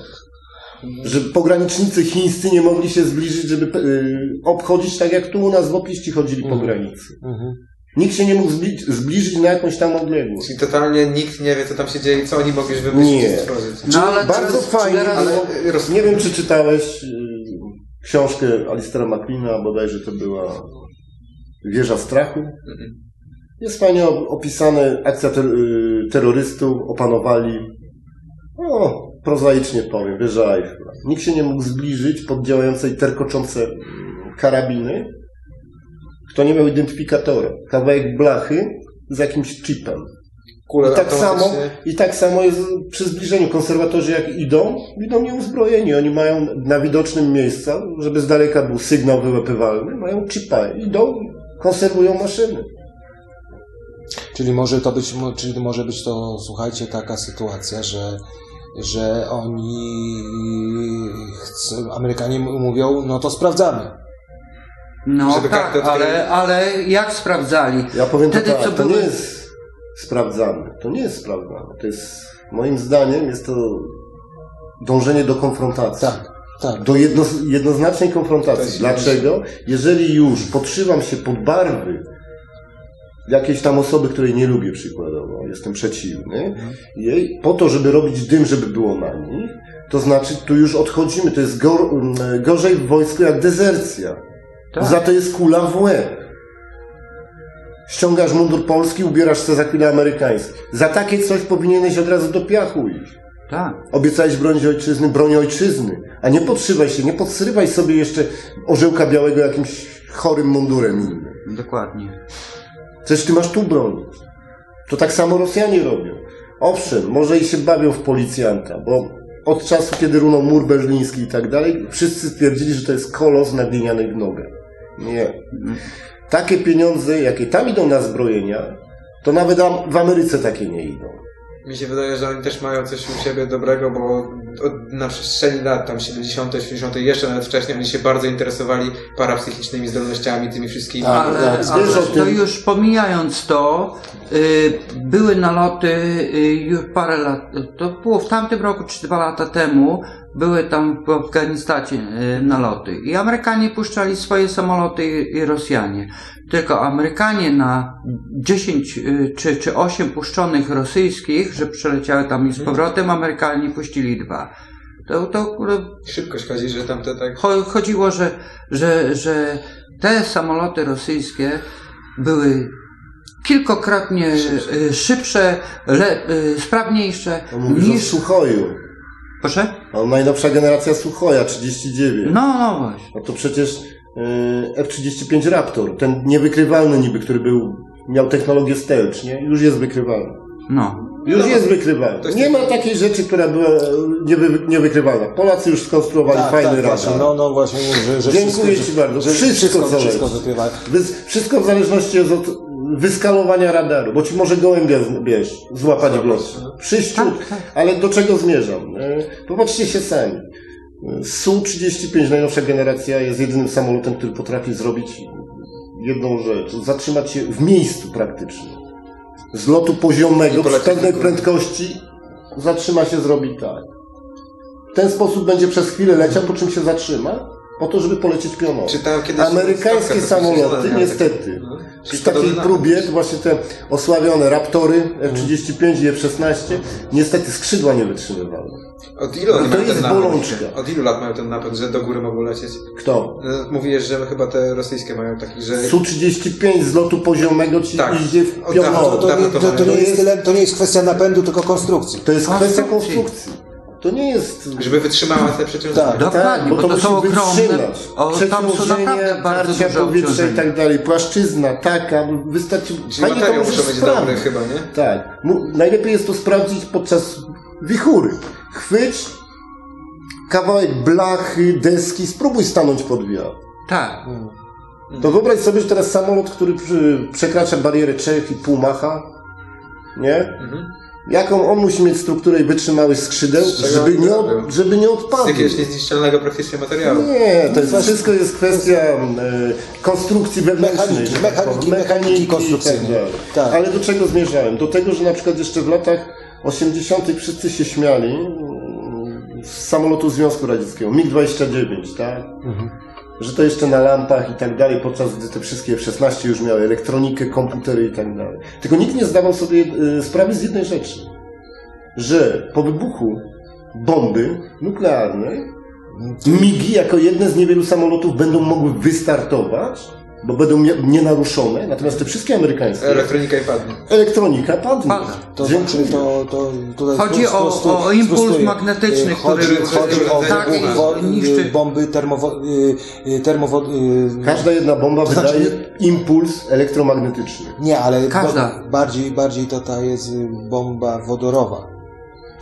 Że pogranicznicy chińscy nie mogli się zbliżyć, żeby y, obchodzić tak jak tu u nas w Opiści chodzili po Mhm. granicy. Mhm. Nikt się nie mógł zbli- zbliżyć na jakąś tam odległość. Czyli totalnie nikt nie wie, co tam się dzieje i co oni mogli wymyślić Nie. stworzyć. No ale Bardzo teraz- fajnie, teraz- ale Ale roz... nie wiem czy czytałeś y, książkę Alistera McLeana, bodajże to była Wieża strachu. Mhm. Jest fajnie opisane, akcja ter- y, terrorystów, opanowali, no, prozaicznie powiem, wieża Eiffla. Nikt się nie mógł zbliżyć pod działającej terkoczące mm, karabiny, kto nie miał identyfikatora. Kawałek blachy z jakimś chipem. Kule I tak, samo, I tak samo jest przy zbliżeniu. Konserwatorzy jak idą, idą nieuzbrojeni. Oni mają na widocznym miejscu, żeby z daleka był sygnał wyłapywalny, mają chipa. Idą, konserwują maszyny. Czyli może to być, czyli może być to, słuchajcie, taka sytuacja, że, że oni, chcą, Amerykanie mówią, no to sprawdzamy. No Żeby tak, kartę ale, ale jak sprawdzali? Ja powiem to Wtedy, tak, co to były- nie jest sprawdzane. To nie jest sprawdzane. To jest, moim zdaniem, jest to dążenie do konfrontacji. Tak, tak. Do jedno, jednoznacznej konfrontacji. Dlaczego? Jeżeli już podszywam się pod barwy jakiejś tam osoby, której nie lubię przykładowo, jestem przeciwny, jej, po to, żeby robić dym, żeby było na nich, to znaczy tu już odchodzimy. To jest gor, gorzej w wojsku jak dezercja. Tak. Za to jest kula w łeb. ściągasz mundur polski, ubierasz się za chwilę amerykański. Za takie coś powinieneś od razu do piachu iść. Tak. Obiecałeś bronić ojczyzny, broń ojczyzny. A nie podszywaj się, nie podsrywaj sobie jeszcze orzełka białego jakimś chorym mundurem innym. Dokładnie. Przecież ty masz tu bronić. To tak samo Rosjanie robią. Owszem, może i się bawią w policjanta, bo od czasu, kiedy runął mur berliński i tak dalej, wszyscy stwierdzili, że to jest kolos na glinianych nogach. Nie. Takie pieniądze, jakie tam idą na zbrojenia, to nawet w Ameryce takie nie idą. Mi się wydaje, że oni też mają coś u siebie dobrego, bo od, na przestrzeni lat, tam 70., 80., jeszcze nawet wcześniej, oni się bardzo interesowali parapsychicznymi zdolnościami, tymi wszystkimi. Ale, tak, ale wiesz o to tym. już pomijając to, y, były naloty y, już parę lat, to było w tamtym roku czy dwa lata temu, były tam w Afganistanie y, naloty i Amerykanie puszczali swoje samoloty i, Rosjanie. Tylko Amerykanie na 10 y, czy, czy 8 puszczonych rosyjskich, że przeleciały tam i z powrotem, Amerykanie puścili dwa. To, to Szybkość chodzi, że tamte tak... Cho- Chodziło, że, że, że te samoloty rosyjskie były kilkokrotnie szybsze, szybsze le, y, sprawniejsze To mówisz niż... o Suchoju. Proszę? A najnowsza generacja Suchoja, 39. No, no właśnie. No to przecież y, F-35 Raptor, ten niewykrywalny niby, który był, miał technologię stealth, nie? Już jest wykrywalny. No. Już No, jest wykrywalny. Nie ma taki- takiej rzeczy, która była e, niewy, niewykrywalna. Polacy już skonstruowali Tak, fajny tak, radar. no, no właśnie, że, że Dziękuję wszystko, Ci bardzo. Że Wszystko, wszystko, co wszystko Wszystko w zależności od wyskalowania radaru, bo ci może gołębia, wiesz, złapać w locie. Przyściut, Tak, tak. ale do czego zmierzam? E, Popatrzcie się sami. E, Su-35, najnowsza generacja, jest jedynym samolotem, który potrafi zrobić jedną rzecz. Zatrzymać się w miejscu praktycznie. Z lotu poziomego, przy pewnej prędkości, zatrzyma się, zrobi tak. W ten sposób będzie przez chwilę leciał, po czym się zatrzyma, po to, żeby polecieć pionowo. Czytałem kiedyś... Amerykańskie samoloty, niestety, No. przy Czyli takiej próbie, to właśnie te osławione Raptory F-35 i F-16, niestety skrzydła nie wytrzymywały. Od ilu No to jest bolączka. Od ilu lat mają ten napęd, że do góry mogą lecieć? Kto? No, Mówiłeś, że chyba te rosyjskie mają taki, że... Su-35 z lotu poziomego ci Tak. idzie w pionowo. To, to, nie, to, to, nie jest to nie jest kwestia napędu, tylko konstrukcji. To jest kwestia Konstrukcji. To nie jest... Żeby wytrzymała te przeciążenia. Tak. Dokładnie, bo bo to, to musi są ogromne, o, tam są naprawdę bardzo duże powietrza i tak dalej, płaszczyzna taka, wystarczy... Czyli materiał muszą być dobry chyba, nie? Tak. Mu- Najlepiej jest to sprawdzić podczas wichury. Chwyć kawałek blachy, deski, spróbuj stanąć pod wiatr. Tak. To wyobraź sobie, że teraz samolot, który przy, przekracza barierę 3,5 macha, nie? Mhm. Jaką on musi mieć strukturę i wytrzymałość skrzydeł, żeby nie, od, żeby nie odpadł. jakiegoś niezniszczalnego praktycznie materiału. Nie, to jest, wszystko jest kwestia e, konstrukcji wewnętrznej. Mechaniki, tak mechaniki, mechaniki i konstrukcyjnej. Tak. Ale do czego zmierzałem? Do tego, że na przykład jeszcze w latach 80. wszyscy się śmiali mm, z samolotu Związku Radzieckiego, MiG-29, tak? Że to jeszcze na lampach i tak dalej, podczas gdy te wszystkie F-16 już miały elektronikę, komputery i tak dalej. Tylko nikt nie zdawał sobie e, sprawy z jednej rzeczy, że po wybuchu bomby nuklearnej MIGI jako jedne z niewielu samolotów będą mogły wystartować, bo będą nienaruszone, natomiast te wszystkie amerykańskie Elektronika i padnie. elektronika padnie. To Dziękuję. znaczy, to, to tutaj Chodzi po o- o impuls sprostuję. magnetyczny, chodzi, który- chodzi o tak, niszczy- y, bomby termowo, y, termowo, y, Każda jedna bomba To znaczy- wydaje impuls elektromagnetyczny. Nie, ale Każda. bardziej, bardziej to ta jest bomba wodorowa.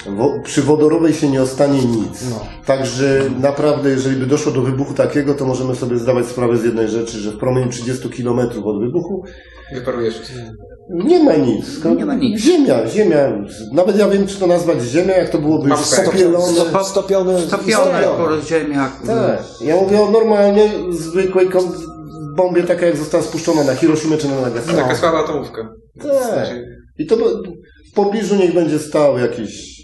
Wo- przy wodorowej się nie ostanie nic. No. Także naprawdę, jeżeli by doszło do wybuchu takiego, to możemy sobie zdawać sprawę z jednej rzeczy, że w promieniu 30 km od wybuchu Wyparujesz. nie ma nic. Nie ma nic. Ziemia, ziemia. Nawet ja wiem, czy to nazwać ziemia, jak to byłoby już Mapka. popielone. Stop- Stopiony, Stopione Serio? po ziemiach. Tak. Ja mówię o normalnie zwykłej bombie, taka jak została spuszczona na Hiroshima czy na Nagasaki. Taka słaba atomówka. Tak. I to w pobliżu niech będzie stał jakiś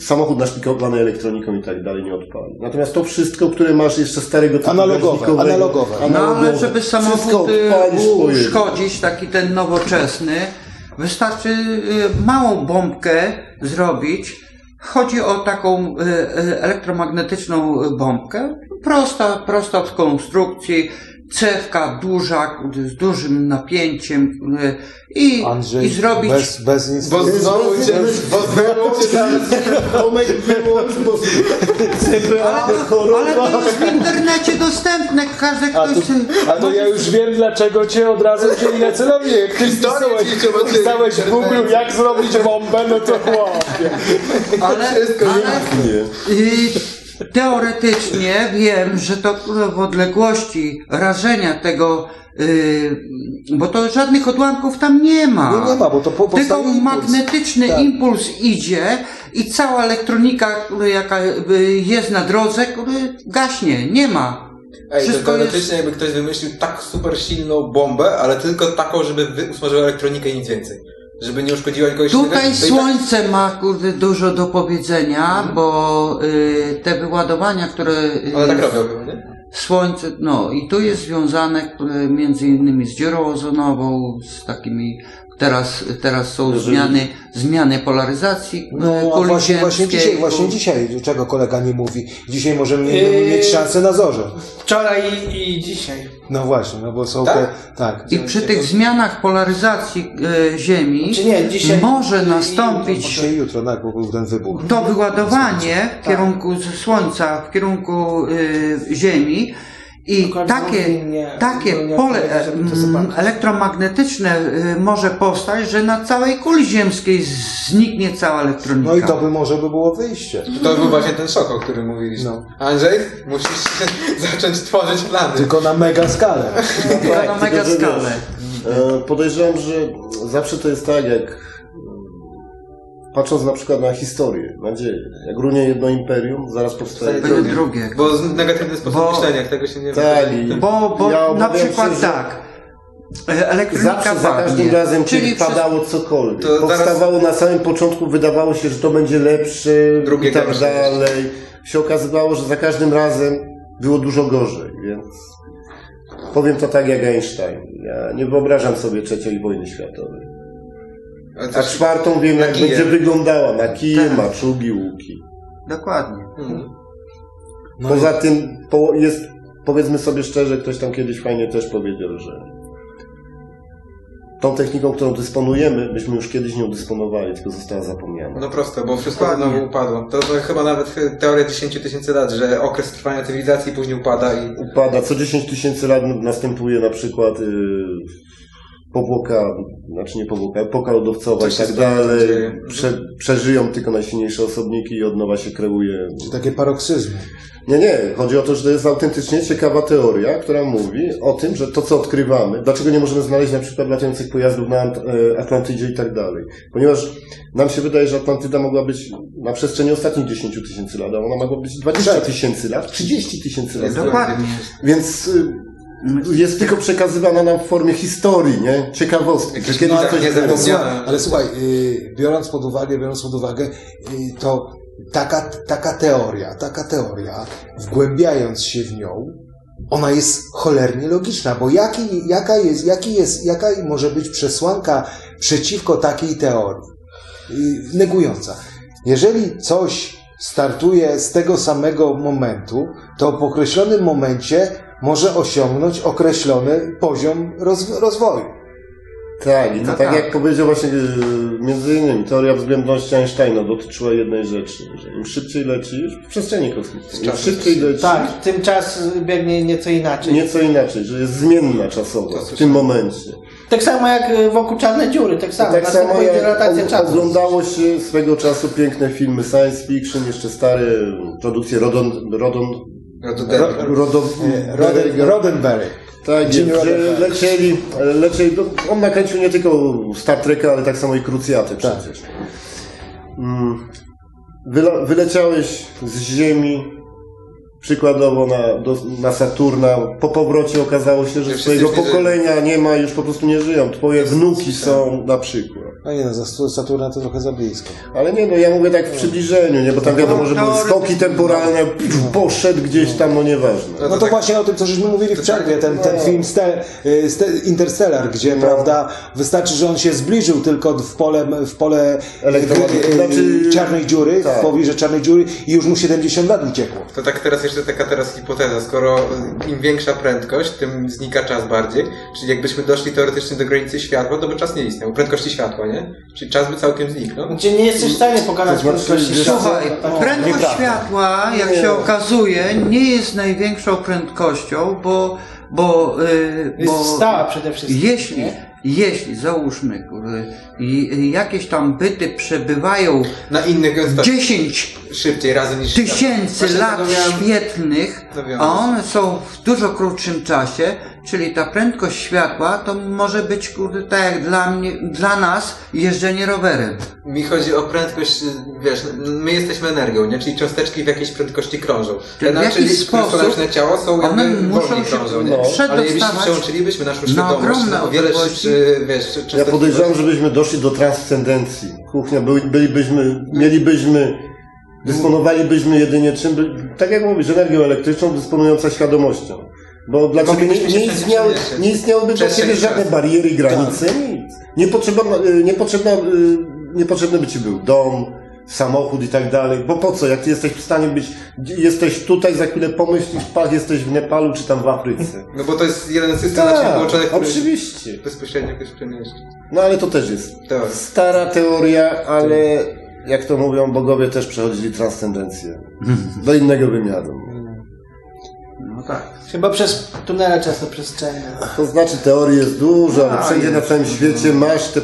samochód naszpikowany elektroniką i tak dalej, nie odpali. Natomiast to wszystko, które masz jeszcze starego typu Analogowe, gaźnikowego, analogowe. No ale analogowe, żeby samochód y, uszkodzić, taki ten nowoczesny, wystarczy y, małą bombkę zrobić. Chodzi o taką y, elektromagnetyczną bombkę, prosta, prosta w konstrukcji, cewka duża, z dużym napięciem kurde, i, Andrzej, i zrobić... bez, bez nic. Bo znowu cię, bo znowu cię Tomek wyłącz, bo CPA, Ale to, choroba. ale to jest w internecie dostępne, każdy A ktoś... to, a to ja już wiem, dlaczego cię od razu wzięli na celownik. Jak ty wpisałeś, wpisałeś w Google, jak zrobić bombę, no to chłopie. Ale, ale Nie. Y, teoretycznie wiem, że to w odległości rażenia tego, y, bo to żadnych odłamków tam nie ma. No nie ma, bo to po, Tylko impuls. magnetyczny Tak. impuls idzie i cała elektronika, kurde, jaka y, jest na drodze, kurde, gaśnie, nie ma. Ej, to Wszystko jest... teoretycznie jakby ktoś wymyślił tak super silną bombę, ale tylko taką, żeby usmażyła elektronikę i nic więcej. Żeby nie uszkodziła nikogoś Tutaj tak- słońce ma kurde, dużo do powiedzenia, bo y, te wyładowania, które. y, One tak robią nie? Słońce, no i tu jest związane które między innymi z dziurą ozonową, z takimi. Teraz, teraz są zmiany, zmiany polaryzacji No, e, a właśnie, właśnie dzisiaj, właśnie dzisiaj, czego kolega nie mówi. Dzisiaj możemy Yy. mieć szansę na zorze. Wczoraj i, i dzisiaj. No właśnie, no bo są Tak? te, tak. I przy tych zmianach polaryzacji e, Ziemi Czy nie, dzisiaj może nastąpić Dzisiaj jutro, tak, był ten wybuch. to wyładowanie w kierunku Słońca, w kierunku y, Ziemi i takie, takie pole mm, elektromagnetyczne y, może powstać, że na całej kuli ziemskiej zniknie cała elektronika. No i to by może by było wyjście. To był właśnie ten szok, o którym mówiliśmy. No. Andrzej, musisz [laughs] zacząć tworzyć plany. Tylko na mega skalę. Tylko na Tak, mega skalę. e, Podejrzewam, że zawsze to jest tak, jak patrząc na przykład na historię, na dzieje. Jak runie jedno imperium, zaraz powstaje drugie. Drugie. Bo z negatywny sposób Bo- myślenia, jak tego się nie Tak, Bo, bo ja na przykład się, tak, elektronika Zawsze za każdym razem, czyli kiedy przez- padało cokolwiek, To zaraz- powstawało na samym początku, wydawało się, że to będzie lepsze i tak dalej. Się okazywało, że za każdym razem było dużo gorzej, więc powiem to tak jak Einstein. Ja nie wyobrażam sobie trzeciej wojny światowej. A czwartą wiem, jak będzie wyglądała. Na kije, Tak. maczugi, łuki. Dokładnie. Mhm. No Poza tym po, jest, powiedzmy sobie szczerze, ktoś tam kiedyś fajnie też powiedział, że tą techniką, którą dysponujemy, myśmy już kiedyś nią dysponowali, tylko została zapomniana. No proste, bo wszystko Dokładnie. znowu upadło. To, to chyba nawet teoria 10 tysięcy lat, że okres trwania cywilizacji później upada i Upada. Co 10 tysięcy lat następuje na przykład yy, powłoka, znaczy nie powłoka, epoka lodowcowa i tak dalej. Prze, przeżyją tylko najsilniejsze osobniki i od nowa się kreuje. Takie paroksyzmy. Nie, nie. Chodzi o to, że to jest autentycznie ciekawa teoria, która mówi o tym, że to, co odkrywamy, dlaczego nie możemy znaleźć na przykład latających pojazdów na e, Atlantydzie i tak dalej. Ponieważ nam się wydaje, że Atlantyda mogła być na przestrzeni ostatnich 10 tysięcy lat, a ona mogła być 20 tysięcy lat, 30 tysięcy lat. Dokładnie. Więc y, jest tylko przekazywana nam w formie historii, nie? Że kiedyś tak coś nie było. zapomniane. Ale słuchaj, y, biorąc pod uwagę, biorąc pod uwagę, y, to taka, taka teoria, taka teoria, wgłębiając się w nią, ona jest cholernie logiczna, bo jaki, jaka, jest, jaki jest, jaka może być przesłanka przeciwko takiej teorii? Y, Negująca. Jeżeli coś startuje z tego samego momentu, to w określonym momencie może osiągnąć określony poziom rozw- rozwoju. Tak, i to No tak, tak. jak powiedział właśnie y, między innymi teoria względności Einsteina dotyczyła jednej rzeczy, że im szybciej lecisz w przestrzeni kosmicznej, im szybciej lecisz, Tak, tym czas biegnie nieco inaczej. nieco inaczej, że jest zmienna czasowo w tym momencie. Tak samo jak y, wokół czarnej dziury, tak samo. tak samo jak oglądało się swego czasu piękne filmy science fiction, jeszcze stare produkcje Rodon, Rodon, Roddenberry. Rodon, Roden, Roddenberry. Tak, że Roddenberry. lecieli, lecieli, no, on nakręcił nie tylko Star Treka, ale tak samo i Krucjatę przecież. Mm, Wyla, wyleciałeś z Ziemi, przykładowo na, do, na Saturna, po powrocie okazało się, że Że nie pokolenia nie ma, już po prostu nie żyją. Twoje wnuki są na przykład. No nie no, za Saturna to trochę za blisko. Ale nie, no ja mówię tak w przybliżeniu, nie? Bo tam wiadomo, że były skoki temporalne, poszedł gdzieś tam, no nieważne. No to właśnie o tym, co żeśmy mówili w przerwie, ten, ten No. film y, Ste, Interstellar, gdzie, prawda, wystarczy, że on się zbliżył tylko w pole, w pole y, y, znaczy- czarnej dziury, Tak. w pobliże czarnej dziury i już mu 70 lat uciekło. To tak teraz jeszcze taka teraz hipoteza, skoro im większa prędkość, tym znika czas bardziej, czyli jakbyśmy doszli teoretycznie do granicy światła, to by czas nie istniał, prędkości światła, nie? Czyli czas by całkiem zniknął. Gdzie nie jesteś w stanie pokonać znaczy, prędkości światła. Słuchaj, prędkość światła, jak Nie. się okazuje, nie jest największą prędkością, bo, bo, yy, Jest bo stała przede wszystkim, jeśli, nie? jeśli załóżmy, i, jakieś tam byty przebywają Na innych gęstościach 10 szybciej razy niż tysięcy lat świetlnych, a one są w dużo krótszym czasie, czyli ta prędkość światła to może być, kurde, tak jak dla mnie, dla nas jeżdżenie rowerem. Mi chodzi o prędkość, wiesz, my jesteśmy energią, nie? Czyli cząsteczki w jakiejś prędkości krążą. Czyli jakiś czyli sposób słoneczne ciało są one muszą się krążą, nie? no, Ale jeśli przedostawać przełączylibyśmy naszą na świadomość ogromne na o wiele szybszy, wiesz, Ja podejrzewam, żebyśmy doszli do transcendencji. Kuchnia, byli, bylibyśmy, mielibyśmy, dysponowalibyśmy jedynie czym, by- tak jak mówisz, energią elektryczną dysponująca świadomością. Bo dla ciebie nie, nie, istniały, nie istniałyby dla ciebie żadne bariery, granice, nic. Niepotrzebna, y, niepotrzebna, y, niepotrzebny by ci był dom, samochód i tak dalej. Bo po co, jak ty jesteś w stanie być, jesteś tutaj, za chwilę pomyślisz, pach, jesteś w Nepalu czy tam w Afryce. No bo to jest jeden system na ciebie Tak, połączony, który oczywiście. bezpośrednio jakoś przemieszcza. No ale to też jest Teoria. stara teoria, ale jak to mówią bogowie, też przechodzili transcendencję do innego wymiaru. No tak. Chyba przez tunele czasoprzestrzenne. To znaczy teorii jest dużo, ale A, wszędzie na jest. całym świecie masz te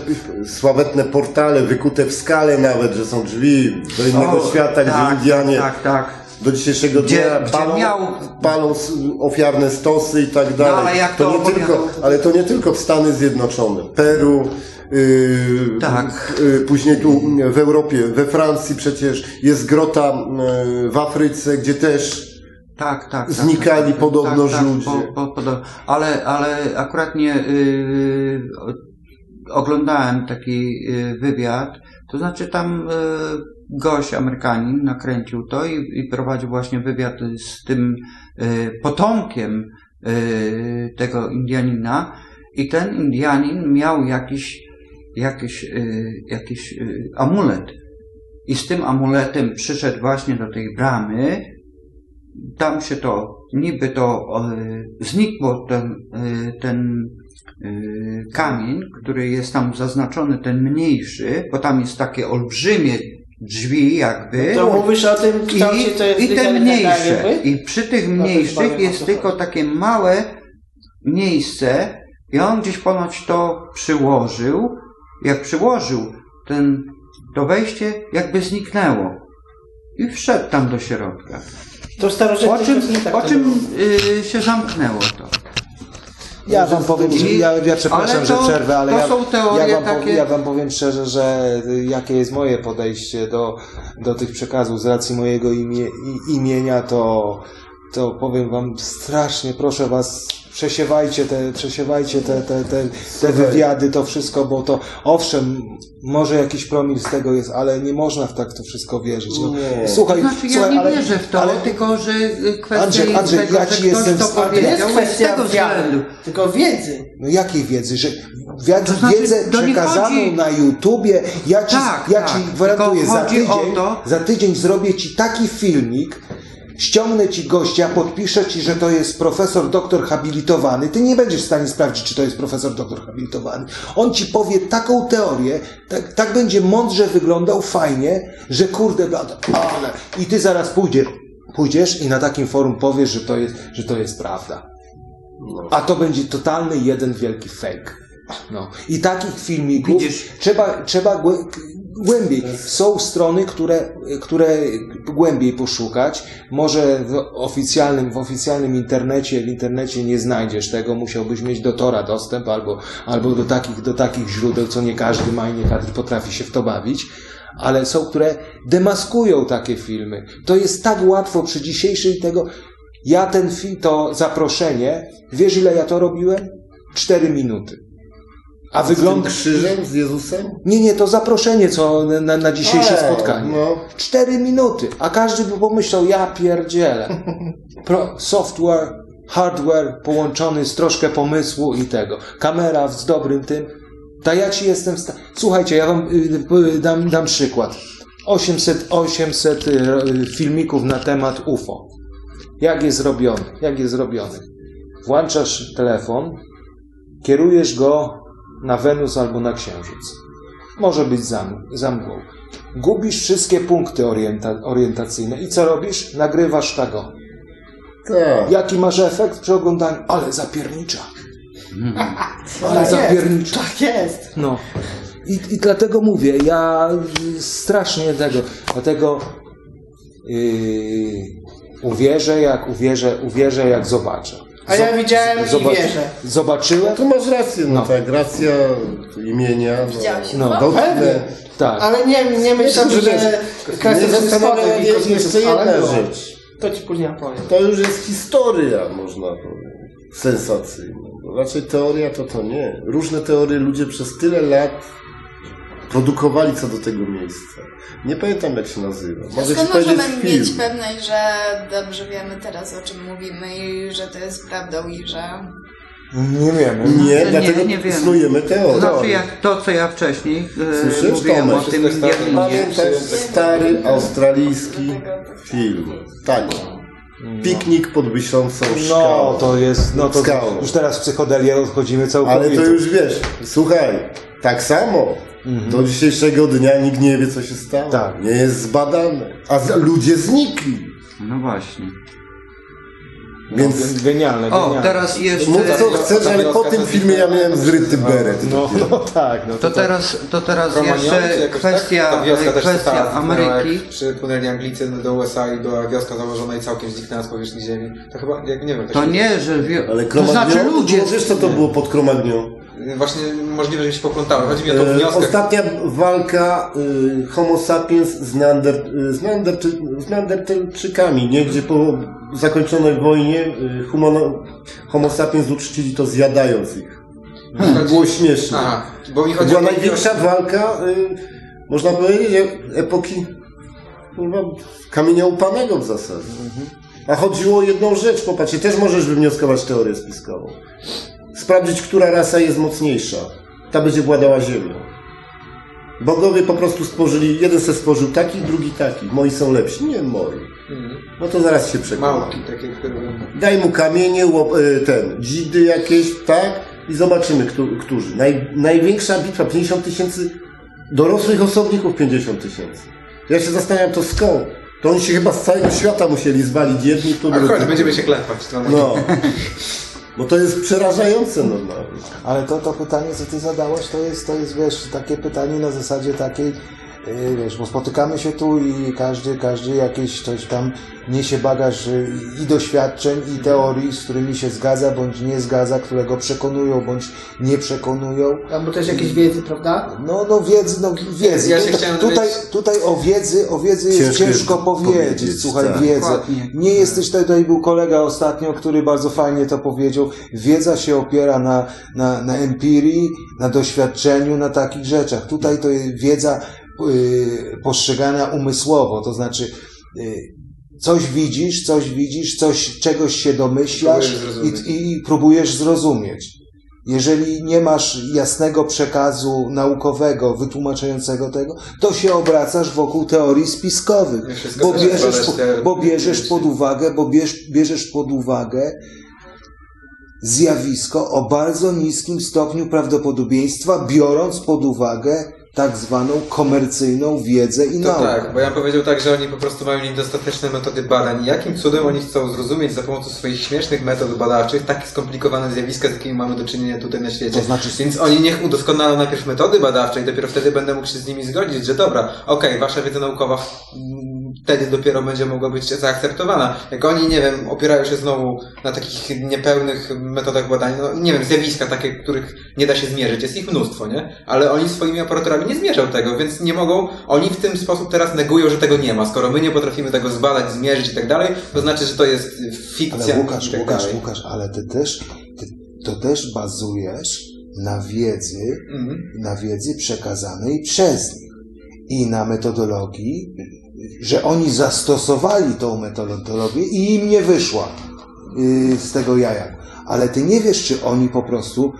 sławetne portale wykute w skale nawet, że są drzwi do innego O, świata, tak, gdzie Indianie Tak, tak. do dzisiejszego Gdzie- dnia gdzie palą, miał- palą ofiarne stosy i tak dalej. ale jak to nie opowiadał- tylko, ale to nie tylko w Stany Zjednoczone. Peru, yy, Tak. yy, później tu w Europie, we Francji przecież jest grota yy, w Afryce, gdzie też Tak, tak. tak, Znikali tak, podobno tak, tak, ludzie. Po, po, podo- ale, ale akurat nie yy, oglądałem taki yy, wywiad, to znaczy tam yy, gość Amerykanin nakręcił to i, i prowadził właśnie wywiad z tym yy, potomkiem yy, tego Indianina i ten Indianin miał jakiś, jakiś, yy, jakiś amulet. I z tym amuletem przyszedł właśnie do tej bramy, tam się to, niby to e, znikło ten, e, ten e, kamień, który jest tam zaznaczony, ten mniejszy, bo tam jest takie olbrzymie drzwi jakby. To mówisz o tym kształcie, to jest I, i te mniejsze. I przy tych No mniejszych jest tylko takie małe miejsce i on gdzieś ponoć to przyłożył. Jak przyłożył, ten, to wejście jakby zniknęło. I wszedł tam do środka. To Po czym, po który- czym y, się zamknęło to? Ja wam powiem, I- ja, ja przepraszam, ale że to- przerwę, ale to ja, ja, wam takie- ja wam powiem szczerze, że y, jakie jest moje podejście do, do tych przekazów z racji mojego imie, imienia, to, to powiem wam strasznie, proszę was, przesiewajcie te, przesiewajcie te, te, te, te wywiady, to wszystko, bo to owszem, może jakiś promil z tego jest, ale nie można w tak to wszystko wierzyć. No, Nie. słuchaj, To znaczy ja słuchaj, nie ale, wierzę w to, ale, tylko że y, kwestia Andrzej, jest Andrzej, tego, ja ci jestem to w- ale To nie jest powiedział kwestia względu. tylko wiedzy. No jakiej wiedzy? Że wiedzę, To znaczy, wiedzę przekazaną chodzi- na YouTubie, ja ci, Tak, ja tak. ci gwarantuję, Tylko za tydzień, to- za tydzień zrobię ci taki filmik, ściągnę ci gościa, podpiszę ci, że to jest profesor doktor habilitowany, ty nie będziesz w stanie sprawdzić, czy to jest profesor doktor habilitowany. On ci powie taką teorię, tak, tak będzie mądrze wyglądał, fajnie, że kurde, blada, ale... I ty zaraz pójdziesz, pójdziesz i na takim forum powiesz, że to jest, że to jest prawda. A to będzie totalny jeden wielki fake. No. I takich filmików Widzisz. trzeba, trzeba głębiej. Są strony, które, które głębiej poszukać. Może w oficjalnym, w oficjalnym internecie, w internecie nie znajdziesz tego, musiałbyś mieć do Tora dostęp albo, albo do, takich, do takich źródeł, co nie każdy ma i nie każdy potrafi się w to bawić. Ale są, które demaskują takie filmy. To jest tak łatwo przy dzisiejszej tego. Ja ten film, to zaproszenie, wiesz ile ja to robiłem? Cztery minuty. A Z tym wygląda... krzyżem, z Jezusem? Nie, nie, to zaproszenie, co na, na dzisiejsze A, spotkanie. no. Cztery minuty, a każdy by pomyślał, ja pierdzielę. Pro, software, hardware połączony z troszkę pomysłu i tego. Kamera z dobrym tym. To ja ci jestem... Sta- Słuchajcie, ja wam y, y, dam, dam przykład. 800, 800 y, filmików na temat UFO. Jak jest zrobiony? Jak jest zrobiony? Włączasz telefon, kierujesz go na Wenus albo na Księżyc. Może być za, mgłą. Gubisz wszystkie punkty orienta, orientacyjne i co robisz? Nagrywasz tego. Tak. Jaki masz efekt przy oglądaniu? Ale zapiernicza. Ale Tak jest. zapiernicza. Tak jest. No. I, I dlatego mówię, ja strasznie tego, dlatego yy, uwierzę jak uwierzę, uwierzę jak zobaczę. A ja widziałem i Zobac- wierzę. Zobaczyłem? Tu masz rację, no, No. tak, racja imienia. No. Widziałeś No, UFO? Dotknę. Tak. Ale nie, nie myślę, Że kwestia zespołu i jeszcze jedna rzecz. To ci później opowiem. To już jest historia, można powiedzieć. Sensacyjna. Raczej teoria to to nie. Różne teorie ludzie przez tyle lat produkowali co do tego miejsca. Nie pamiętam jak się nazywa. Mogę skąd możemy film. mieć pewność, że dobrze wiemy teraz o czym mówimy i że to jest prawdą i że... Nie wiemy. Nie, Nie, dlatego nie wiemy. snujemy teorię. znaczy jak to, co ja wcześniej e, Słyszysz, mówiłem Tomek? o tym Berlinie. Pamiętasz stary australijski film. Taki. Piknik pod wyszącą skałą. No, to jest, no to Skałą. już teraz w psychodelię odchodzimy całkowicie. Ale to już wiesz, słuchaj, tak samo. Do dzisiejszego dnia nikt nie wie, co się stało. Mhm. Tak. Nie jest zbadane. A z- ludzie znikli. No właśnie. Więc No, Genialne, O, genialne. teraz jeszcze... mów co chcesz, ale po tym filmie ja miałem zryty beret. No, no tak, no To teraz, to teraz Romaniony, czy jeszcze jakoś kwestia, tak? Kwestia zniknęła, Ameryki. Jak przypłynęli Anglicy do USA i była wioska założona i całkiem zniknęła z powierzchni ziemi. To chyba, jak nie wiem, To się- nie, że... Wie... Ale To znaczy ludzie... wiesz co to było pod Kromagnią? Właśnie możliwe, że się poplątały. Chodzi mi o to E, wniosek. Ostatnia walka y, Homo sapiens z, Neander, y, z, Neanderty, z Neandertalczykami, nie? Gdzie po zakończonej wojnie y, humono, Homo sapiens uczcili to zjadając ich. Było śmieszne. Aha, bo mi chodzi była o największa walka, y, można powiedzieć, e- epoki kurwa, kamienia upanego w zasadzie. A chodziło o jedną rzecz, popatrzcie, też możesz wywnioskować teorię spiskową. Sprawdzić, która rasa jest mocniejsza. Ta będzie władała ziemią. Bogowie po prostu stworzyli, jeden se stworzył taki, drugi taki. Moi są lepsi. Nie moi. No to zaraz się przekonam. Małki, takie, które... Daj mu kamienie, łop, y, ten, dzidy jakieś, tak? I zobaczymy, kto, którzy. Naj, największa bitwa, 50 tysięcy dorosłych osobników, 50 tysięcy. Ja się zastanawiam, to skąd? To oni się chyba z całego świata musieli zwalić jedni, to A chodź, drudzy. będziemy się klepać. No, No. [laughs] No to jest przerażające normalnie. Ale to, to pytanie, co ty zadałeś, to jest, to jest, wiesz, takie pytanie na zasadzie takiej, wiesz, bo spotykamy się tu i każdy, każdy jakieś coś tam niesie bagaż yy, i doświadczeń, i teorii, z którymi się zgadza, bądź nie zgadza, które go przekonują, bądź nie przekonują. Albo też jakieś wiedzy, prawda? No, no wiedzy, no wiedzy. Ja się tutaj, chciałem tutaj, tutaj o wiedzy, o wiedzy jest Ciężko ciężko jest powiedzieć. powiedzieć, Słuchaj, tak. wiedzę. Dokładnie. Nie jesteś, tutaj był kolega ostatnio, który bardzo fajnie to powiedział. Wiedza się opiera na, na, na empirii, na doświadczeniu, na takich rzeczach. Tutaj to jest wiedza postrzegana umysłowo, to znaczy yy, coś widzisz, coś widzisz, coś, czegoś się domyślasz i, i próbujesz zrozumieć. Jeżeli nie masz jasnego przekazu naukowego wytłumaczającego tego, to się obracasz wokół teorii spiskowych, bo bierzesz, bo bierzesz pod uwagę, bo bierz, bierzesz pod uwagę zjawisko o bardzo niskim stopniu prawdopodobieństwa, biorąc pod uwagę tak zwaną komercyjną wiedzę i To naukę. tak, bo ja powiedział tak, że oni po prostu mają niedostateczne metody badań. Jakim cudem oni chcą zrozumieć za pomocą swoich śmiesznych metod badawczych takie skomplikowane zjawiska, z jakimi mamy do czynienia tutaj na świecie. To znaczy- Więc oni niech udoskonalą najpierw metody badawcze i dopiero wtedy będę mógł się z nimi zgodzić, że dobra, okej, wasza wiedza naukowa wtedy dopiero będzie mogła być zaakceptowana. Jak oni, nie wiem, opierają się znowu na takich niepełnych metodach badań, no nie wiem, zjawiska takie, których nie da się zmierzyć, jest ich mnóstwo, nie? Ale oni swoimi aparaturami nie zmierzą tego, więc nie mogą, oni w tym sposób teraz negują, że tego nie ma. Skoro my nie potrafimy tego zbadać, zmierzyć i tak dalej, to znaczy, że to jest fikcja Ale Łukasz, tak Łukasz, dalej. Łukasz, ale ty też, ty, to też bazujesz na wiedzy, Mhm. na wiedzy przekazanej przez nich i na metodologii, że oni zastosowali tą metodologię i im nie wyszła yy, z tego jaja. Ale ty nie wiesz, czy oni po prostu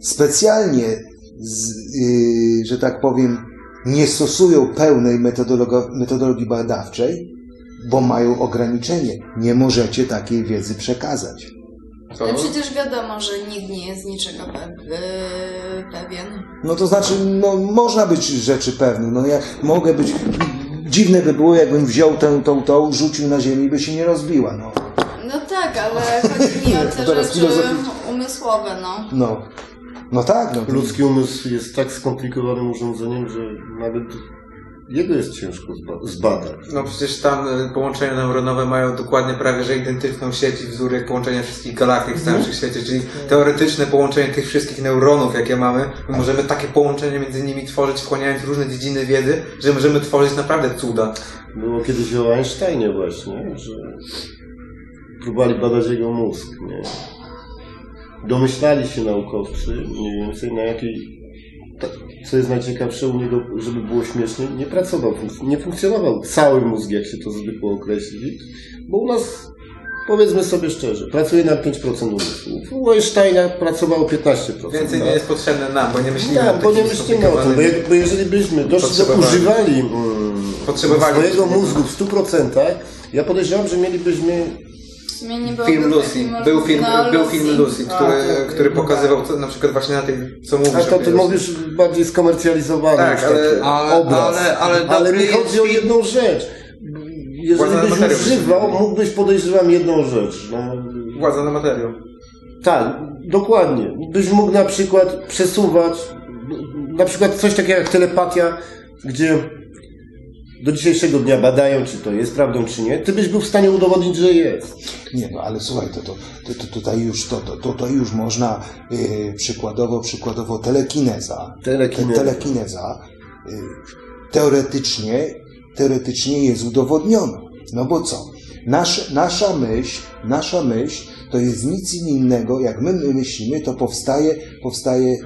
specjalnie, z, yy, że tak powiem, nie stosują pełnej metodologii badawczej, bo mają ograniczenie. Nie możecie takiej wiedzy przekazać. To- No przecież wiadomo, że nikt nie jest niczego pe- yy, pewien. No to znaczy, no można być rzeczy pewny. No ja mogę być. Dziwne by było, jakbym wziął tę, tą, tą, rzucił na ziemię i by się nie rozbiła. No, No tak, ale chodzi mi o [laughs] te rzeczy filozoficznie. umysłowe, no. no, no tak. No, Ludzki umysł jest tak skomplikowanym urządzeniem, że nawet jego jest ciężko zba- zbadać. No przecież tam y, połączenia neuronowe mają dokładnie prawie że identyczną sieć i wzór jak połączenia wszystkich galaktyk z całych świecie, czyli teoretyczne połączenie tych wszystkich neuronów, jakie mamy, my możemy takie połączenia między nimi tworzyć, wchłaniając różne dziedziny wiedzy, że możemy tworzyć naprawdę cuda. Było kiedyś o Einsteinie właśnie, że próbowali badać jego mózg, nie? Domyślali się naukowcy mniej więcej na jakiej, co jest najciekawsze u niego, żeby było śmiesznie, nie pracował, nie funkcjonował cały mózg, jak się to zwykło określić, bo u nas, powiedzmy sobie szczerze, pracuje na 5% umysłu. U Einsteina pracowało 15%. Więcej nie tak? jest potrzebne nam, bo nie myślimy Tak, o bo nie myślimy o tym, bo, jak, bo jeżeli byśmy doszli do używali mm, swojego mózgu w 100%, ja podejrzewam, że mielibyśmy Film Lucy. Był film, no, był film Lucy, który, A, tak. który pokazywał co, na przykład właśnie na tej, co mówisz. A to ty mówisz bardziej skomercjalizowany Tak, ale- ale- obraz. ale- ale dobry mi chodzi o jedną rzecz. Jeżeli byś używał, mógłbyś podejrzewam jedną rzecz. No, Władza na materią. tak, dokładnie. Byś mógł na przykład przesuwać, na przykład coś takiego jak telepatia, gdzie do dzisiejszego dnia badają, czy to jest prawdą, czy nie. Ty byś był w stanie udowodnić, że jest. Nie, no ale słuchaj, to, to, to, to tutaj już to, to, to, już można yy, przykładowo, przykładowo telekineza. Telekineza. Te, telekineza yy, teoretycznie, teoretycznie jest udowodniona. No bo co? Nasz, nasza myśl, nasza myśl to jest nic innego, jak my my myślimy, to powstaje, powstaje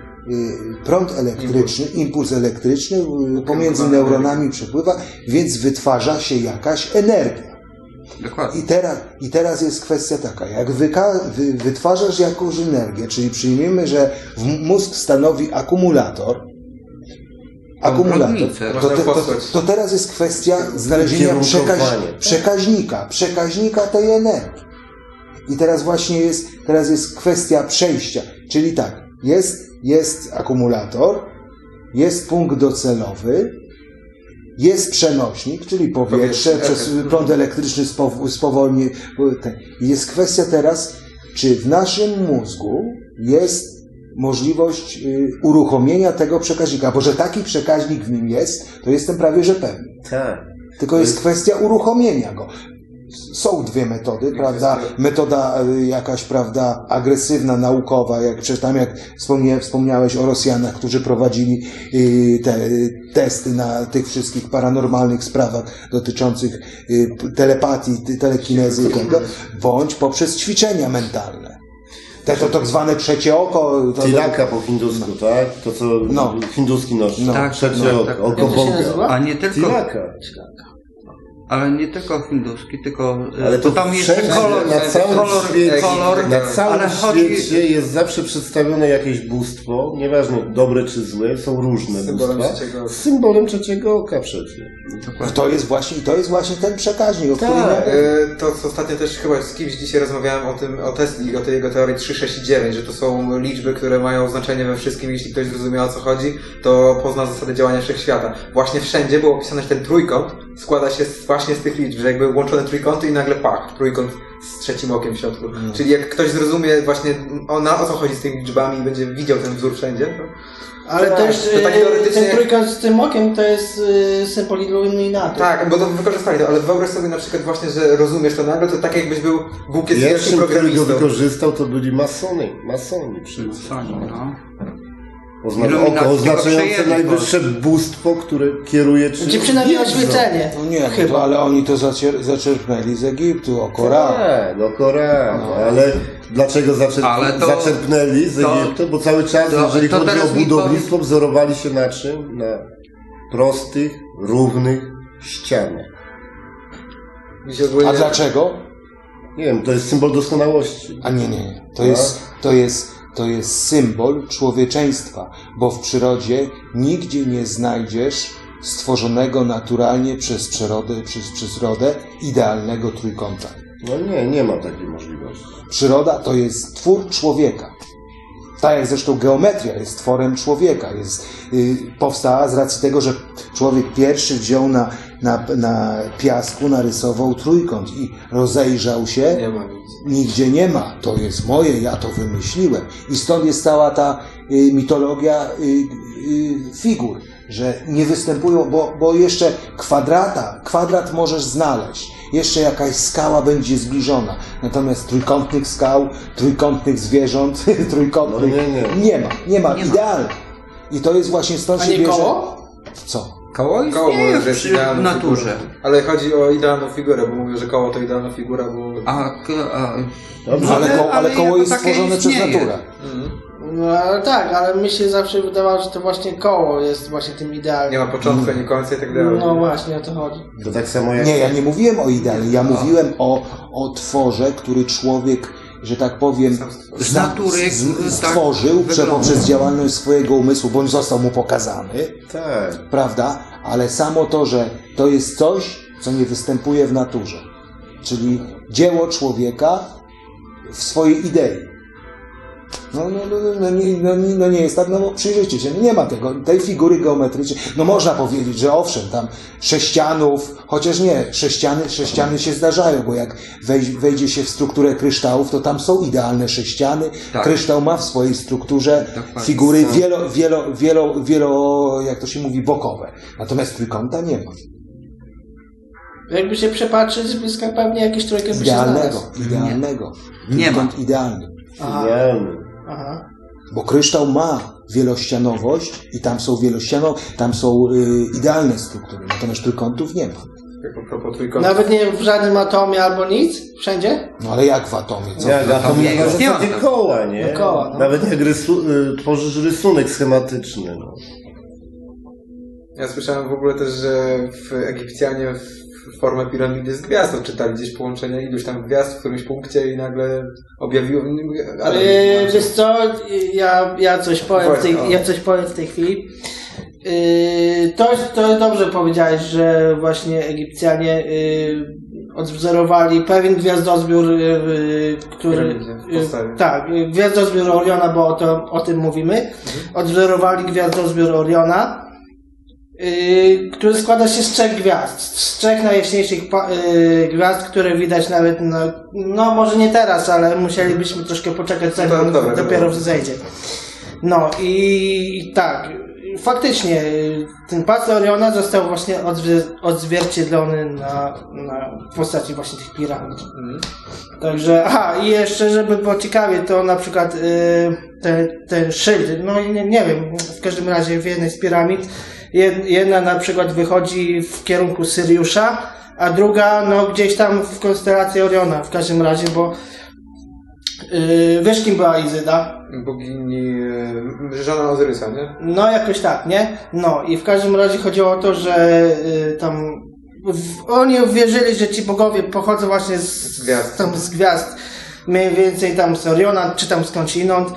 prąd elektryczny, impuls, elektryczny yy, pomiędzy neuronami przepływa, więc wytwarza się jakaś energia. Dokładnie. I teraz, I teraz jest kwestia taka, jak wytwarzasz jakąś energię, czyli przyjmiemy, że mózg stanowi akumulator, akumulator, to, te, to, to teraz jest kwestia znalezienia przekaź, przekaźnika, przekaźnika tej energii. I teraz właśnie jest, teraz jest kwestia przejścia, czyli tak, jest, jest akumulator, jest punkt docelowy, jest przenośnik, czyli powietrze, przez prąd elektryczny spow- spowolni. Jest kwestia teraz, czy w naszym mózgu jest możliwość y, uruchomienia tego przekaźnika, bo że taki przekaźnik w nim jest, to jestem prawie że pewny. Tak. Tylko jest kwestia uruchomienia go. Są dwie metody, prawda? Metoda y, jakaś, prawda, agresywna, naukowa, jak przeczytam, jak wspomniałeś o Rosjanach, którzy prowadzili y, te y, testy na tych wszystkich paranormalnych sprawach dotyczących y, telepatii, telekinezy i tego, bądź poprzez ćwiczenia mentalne. Te to tak zwane trzecie oko. To, Tilaka po hindusku, tak? To co No. hinduski noszą. No. Tak, Trzecie tak, oko, tak. oko Boga. A nie tylko, Tilaka. Ale nie tylko hinduski, tylko y, Ale to tam wszędzie, kolor, na całym kolor, świecie, kolor, na całym ale chodzi, świecie jest zawsze przedstawione jakieś bóstwo, nieważne dobre czy złe, są różne Symbolem bóstwa, trzeciego oka. z symbolem trzeciego oka przecież. I to jest właśnie, to jest właśnie ten przekaźnik, o którym Tak. ja E, To co ostatnio też chyba z kimś dzisiaj rozmawiałem o tym, o Tesli, o tej jego teorii 369, że to są liczby, które mają znaczenie we wszystkim. Jeśli ktoś zrozumie o co chodzi, to pozna zasady działania wszechświata. Właśnie wszędzie było opisane, że ten trójkąt składa się z, właśnie z tych liczb, że jakby łączone trójkąty i nagle pach, trójkąt z trzecim okiem w środku. Czyli jak ktoś zrozumie właśnie o, na, o co chodzi z tymi liczbami i będzie widział ten wzór wszędzie, to Ale Tak, też to tak e, teoretycznie ten trójkąt z tym okiem to jest e, symbol iluminatu. Tak, bo to wykorzystali to, ale wyobraź sobie na przykład właśnie, że rozumiesz to nagle, to tak jakbyś był Bóg jest wielkim Pierwszym, który go programistą. wykorzystał, to byli masony. Masoni przecież. Masoni, no. Ozna- Iluminaci oko oznaczające najwyższe bóstwo, które kieruje czy Czy przynajmniej wiedzą. oświecenie. No nie, no Chyba. to, ale oni to zacier- zaczerpnęli z Egiptu, o Koranu. Tak, no Koran, No. ale Dlaczego zaczerp Ale to- zaczerpnęli z to- Egiptu? Bo cały czas, to- jeżeli to chodzi o budownictwo, wzorowali się na czym? Na prostych, równych ścianach. A dlaczego? Nie wiem, to jest symbol doskonałości. A nie, nie, nie. To jest, to jest, to jest symbol człowieczeństwa, bo w przyrodzie nigdzie nie znajdziesz stworzonego naturalnie przez przyrodę, przez przyrodę idealnego trójkąta. No nie, nie ma takiej możliwości. Przyroda to jest twór człowieka. Tak jak zresztą geometria jest tworem człowieka. Jest, y, powstała z racji tego, że człowiek pierwszy wziął na, na, na piasku, narysował trójkąt i rozejrzał się. Nie ma nic. Nigdzie nie ma. To jest moje, ja to wymyśliłem. I stąd jest cała ta y, mitologia y, y, figur, że nie występują, bo, bo jeszcze kwadrata, kwadrat możesz znaleźć. Jeszcze jakaś skała będzie zbliżona. Natomiast trójkątnych skał, trójkątnych zwierząt, [laughs] trójkątnych No nie, nie. nie ma. Nie ma. Idealne. I to jest właśnie stąd A się nie bierze. koło? Co? Koło Koło istnieje jest przy idealną naturze. figurą. Ale chodzi o idealną figurę, bo mówię, że koło to idealna figura, bo... A, a, Dobrze. Ale, ko, ale koło jest stworzone przez naturę. No ale tak, ale mi się zawsze wydawało, że to właśnie koło jest właśnie tym Nie idealnym. ma początku, ani końca i tak dalej. No właśnie, o to chodzi. To tak samo jak... Nie, ja nie mówiłem o ideale, ja mówiłem o, o tworze, który człowiek, że tak powiem, Z natury, tak stworzył wygląda. poprzez działalność swojego umysłu, bądź został mu pokazany, Tak. prawda? Ale samo to, że to jest coś, co nie występuje w naturze. Czyli dzieło człowieka w swojej idei. No, no, no, no, nie, no, nie- no nie jest tak, no bo przyjrzyjcie się, no nie ma tego, tej figury geometrycznej. No można powiedzieć, że owszem, tam sześcianów, chociaż nie, sześciany, sześciany się zdarzają, bo jak wej, wejdzie się w strukturę kryształów, to tam są idealne sześciany. Tak. Kryształ ma w swojej strukturze Dokładnie. figury wielo, wielo, wielo, wielo, jak to się mówi, bokowe. Natomiast trójkąta nie ma. Jakby się przepatrzyć z bliska, pewnie jakiś trójkę by się Idealnego, znalazł. idealnego. Nie ma. Trójkąt idealny. Aha, Idealny. aha. Bo kryształ ma wielościanowość i tam są wielościano, tam są y, idealne struktury, natomiast trójkątów nie ma. A propos trójkąta. Nawet nie w żadnym atomie albo nic? Wszędzie? No ale jak w atomie? Co? Jak atom nie, na już nie ma zasadzie koła, nie? No koła, no. Nawet jak rysu, y, tworzysz rysunek schematyczny. No. Ja słyszałem w ogóle też, że w Egipcjanie w formę piramidy z gwiazd odczytali gdzieś połączenie iluś tam gwiazd w którymś punkcie i nagle objawiło... Ale Yy, wiesz co, ja, ja, coś powiem w tej, ja coś powiem w tej chwili. Yy, to, to dobrze powiedziałeś, że właśnie Egipcjanie yy, odwzorowali pewien gwiazdozbiór, yy, który. Yy, tak, yy, gwiazdozbiór Oriona, bo o, to, o tym mówimy. Odwzorowali gwiazdozbiór Oriona. Yy, który składa się z trzech gwiazd. Z trzech najjaśniejszych yy, gwiazd, które widać nawet, no, no może nie teraz, ale musielibyśmy troszkę poczekać, zanim No, dobra, dopiero dobra. wzejdzie. No i tak, faktycznie yy, ten pas Oriona został właśnie odzwier- odzwierciedlony na, na postaci właśnie tych piramid. Mhm. Także, aha, i jeszcze, żeby było ciekawie, to na przykład y, ten, ten szyld, no i nie, nie wiem, w każdym razie w jednej z piramid, jedna na przykład wychodzi w kierunku Syriusza, a druga, no gdzieś tam w konstelacji Oriona, w każdym razie, bo y, wiesz kim była Izyda? Bogini... e, Żona Ozyrysa, nie? No jakoś tak, nie? No i w każdym razie chodziło o to, że y, tam w, oni uwierzyli, że ci bogowie pochodzą właśnie z, Z gwiazd. tam z gwiazd, mniej więcej tam z Oriona, czy tam skądinąd.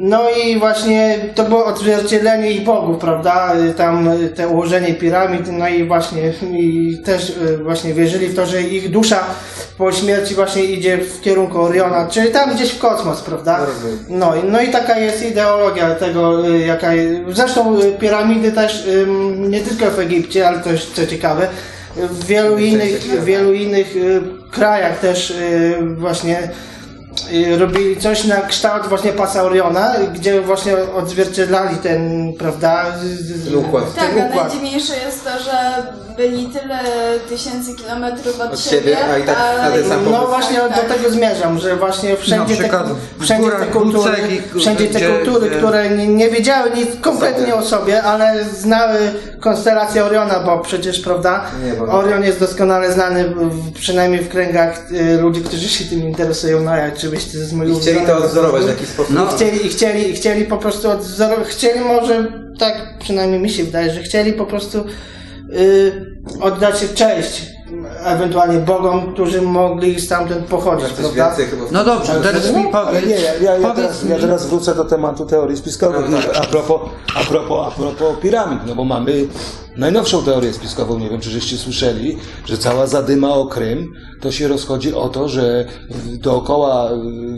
No i właśnie to było odzwierciedlenie ich bogów, prawda? Tam te ułożenie piramid, no i właśnie i też y, właśnie wierzyli w to, że ich dusza po śmierci właśnie idzie w kierunku Oriona, czyli tam gdzieś w kosmos, prawda? No, i- no i taka jest ideologia tego, y, jaka. Zresztą y, piramidy też nie tylko w Egipcie, ale też co ciekawe, w wielu innych, w wielu innych krajach też właśnie robili coś na kształt właśnie pasa Oriona, gdzie właśnie odzwierciedlali ten, prawda, układ. Tak, ten a układ. najdziwniejsze jest to, że byli tyle tysięcy kilometrów od, Od siebie, a i tak na ten sam No właśnie Tak, do tak. tego zmierzam, że właśnie wszędzie, Na przykład te, w wszędzie te kultury, i- wszędzie te gdzie- kultury, gdzie- które nie, nie wiedziały nic kompletnie o sobie, ale znały konstelację Oriona, bo przecież, prawda, Nie, bo- Orion jest doskonale znany przynajmniej w kręgach y, ludzi, którzy się tym interesują, no jak, czy oczywiście z mojego I chcieli to odzorować w jakiś sposób. No. I chcieli, i chcieli, i chcieli po prostu odzorować, chcieli może, tak przynajmniej mi się wydaje, że chcieli po prostu y, oddać cześć ewentualnie bogom, którzy mogli stamtąd pochodzić, Coś prawda? więcej chyba. No dobrze, teraz mi powiedz. nie, ja, ja, ja, powiedz teraz, mi- ja teraz wrócę do tematu teorii spiskowych. No tak. A, propos, a, propos, a propos piramid, no bo mamy najnowszą teorię spiskową, nie wiem czy żeście słyszeli, że cała zadyma o Krym to się rozchodzi o to, że dookoła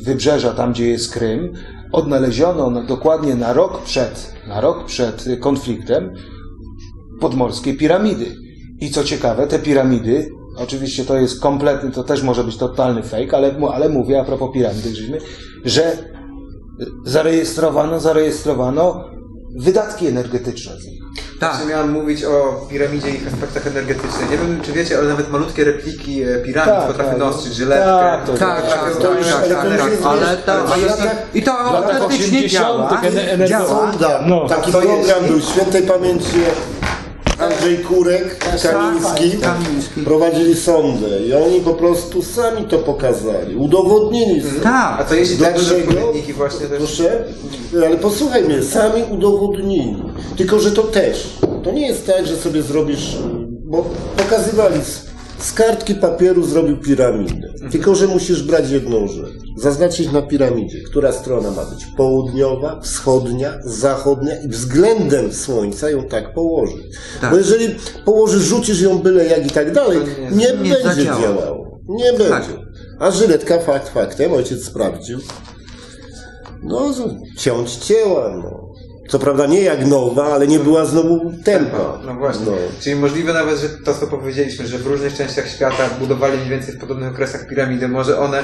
wybrzeża, tam gdzie jest Krym, odnaleziono na, dokładnie na rok przed, na rok przed konfliktem podmorskie piramidy. I co ciekawe, te piramidy, oczywiście to jest kompletny, to też może być totalny fake, ale, ale mówię a propos piramid, żeśmy, że zarejestrowano, zarejestrowano wydatki energetyczne z nich. Tak. Czy miałem mówić o piramidzie i ich aspektach energetycznych? Nie wiem, czy wiecie, ale nawet malutkie repliki e, piramid Tak, potrafią tak. nostrzyć żyletkę. Tak, to- Tak, tak, to tak, już- tak, tak, tak, ale to, ale i to autentycznie 80. działa. ener- działa. No. taki program był świętej pamięci Andrzej Kurek, Kamiński, Kamiński. prowadzili sondę i oni po prostu sami to pokazali, udowodnili. Tak. A to jeśli te duże właśnie też... Proszę? Ale posłuchaj mnie, sami udowodnili. Tylko, że to też. To nie jest tak, że sobie zrobisz, bo pokazywali z, kartki papieru zrobił piramidę. Tylko, że musisz brać jedną rzecz. Zaznaczyć na piramidzie, która strona ma być południowa, wschodnia, zachodnia i względem słońca ją tak położyć. Tak. Bo jeżeli położysz, rzucisz ją byle jak i tak dalej, nie- nie, będzie działało. Nie będzie. Tak. A żyletka fakt faktem, ojciec sprawdził. No, ciąć cięła, no. Co prawda nie jak nowa, ale nie była znowu tempa. No właśnie. No. Czyli możliwe nawet, że to co powiedzieliśmy, że w różnych częściach świata budowali mniej więcej w podobnych okresach piramidy, może one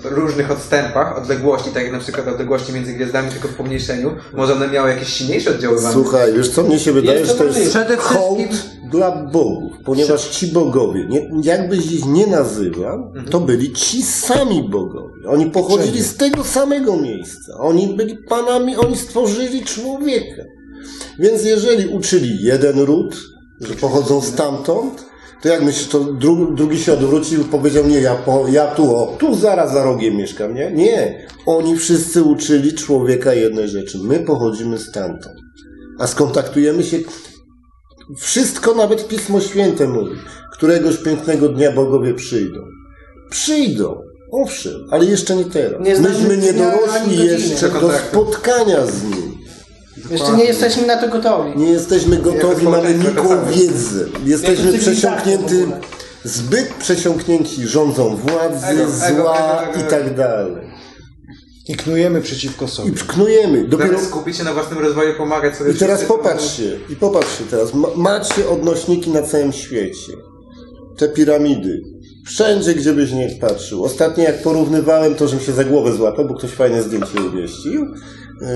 w różnych odstępach, odległości, tak jak na przykład odległości między gwiazdami, tylko w pomniejszeniu, może one miały jakieś silniejsze oddziaływanie. Słuchaj, wiesz co, mnie się wydaje, że to jest. Przede hołd wszystkim- dla bogów, ponieważ ci bogowie, nie, jakbyś ich nie nazywał, to byli ci sami bogowie. Oni pochodzili z tego samego miejsca. Oni byli panami, oni stworzyli człowieka. Więc jeżeli uczyli jeden ród, że pochodzą stamtąd, to jak myślisz, to dru, drugi się odwrócił i powiedział, nie, ja, po, ja tu, o, tu zaraz za rogiem mieszkam, nie? Nie. Oni wszyscy uczyli człowieka jednej rzeczy. My pochodzimy stamtąd. A skontaktujemy się wszystko, nawet Pismo Święte mówi. Któregoś pięknego dnia bogowie przyjdą. Przyjdą, owszem, ale jeszcze nie teraz. Nie Myśmy nie dorośli jeszcze do spotkania z nim. Jeszcze nie jesteśmy na to gotowi. Nie jesteśmy gotowi, mamy nikłą wiedzę. Jesteśmy przesiąknięty, zbyt przesiąknięci rządzą władzy, Ego, ego, zła ego, ego, i tak dalej. I knujemy przeciwko I sobie. knujemy. Dopiero Zamiast skupić się na własnym rozwoju, pomagać sobie I teraz popatrzcie, i popatrzcie teraz. Ma, macie odnośniki na całym świecie. Te piramidy. Wszędzie, gdzie byś nie patrzył. Ostatnio jak porównywałem, to żebym się za głowę złapał, bo ktoś fajne zdjęcie umieścił. Yy,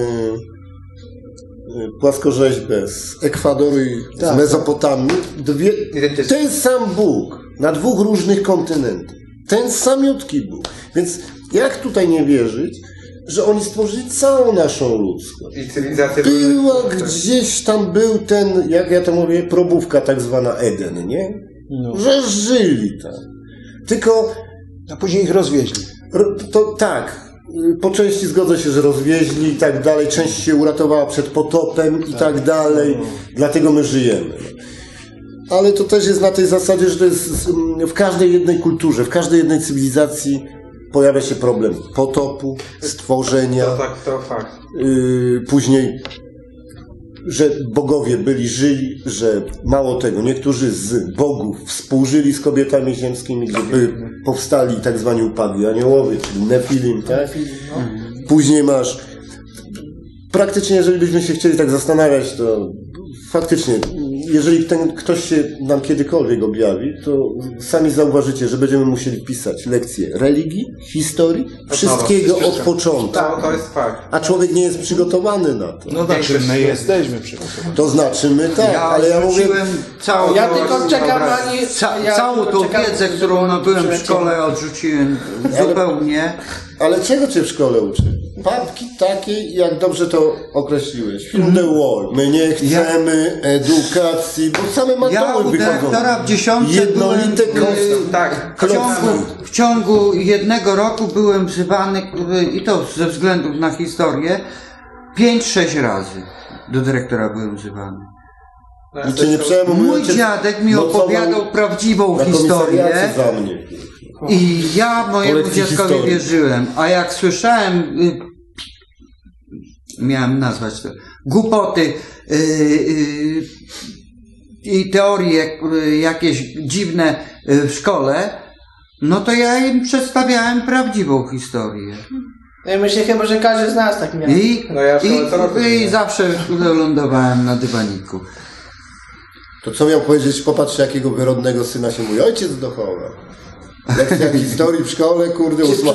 yy, płaskorzeźbę z Ekwadoru i Tak, z Mezopotamii. Dwie, Identyczne. ten sam Bóg na dwóch różnych kontynentach. Ten samiutki Bóg. Więc jak tutaj nie wierzyć, że oni stworzyli całą naszą ludzkość? I cywilizacja Była gdzieś tam był ten, jak ja to mówię, probówka tak zwana Eden, nie? No. Że żyli tam. Tylko A później ich rozwieźli. ro- to tak, po części zgodzę się, że rozwieźli i tak dalej, część się uratowała przed potopem i tak dalej, dlatego my żyjemy. Ale to też jest na tej zasadzie, że to jest w każdej jednej kulturze, w każdej jednej cywilizacji pojawia się problem potopu, stworzenia. To tak, to fakt. Yy, później, że bogowie byli żyli, że mało tego, niektórzy z bogów współżyli z kobietami ziemskimi, gdzie by powstali tak zwani upadli aniołowie, czyli Nefilim, tak? Później masz, praktycznie jeżeli byśmy się chcieli tak zastanawiać, to faktycznie, jeżeli ten ktoś się nam kiedykolwiek objawi, to sami zauważycie, że będziemy musieli pisać lekcje religii, historii, wszystkiego od początku. To, to jest fakt. A człowiek nie jest przygotowany na to. No znaczy, my jesteśmy przygotowani. To znaczy my tak, Ja ale ja mówię, całą, Ja tylko czekam Dobra. ani... ca, ja całą tą czekam, wiedzę, którą nabyłem w szkole, odrzuciłem zupełnie. Ale czego cię w szkole uczy? papki takiej, jak dobrze to określiłeś. From the wall. My nie chcemy edukacji, bo same Ja matoły u wychodzą. dyrektora w dziesiątce Jednolite byłem, kosty. y, Tak, w ciągu, w ciągu jednego roku byłem wzywany, y, i to ze względów na historię, 5-6 razy do dyrektora byłem wzywany. I cię nie mój ojciec dziadek mi nocował opowiadał prawdziwą na historię. komisariacie za mnie. I ja mojemu lekcji dziadkowi historii. wierzyłem, a jak słyszałem, y, miałem nazwać to, głupoty y, y, i teorie y, jakieś dziwne y, w szkole, no to ja im przedstawiałem prawdziwą historię. Ja myślę chyba, że każdy z nas tak miał. I, No ja w szkole i, i zawsze lądowałem na dywaniku. To co miał powiedzieć, popatrz jakiego wyrodnego syna się mój ojciec dochował. Lekcja historii w szkole, kurde, ósma,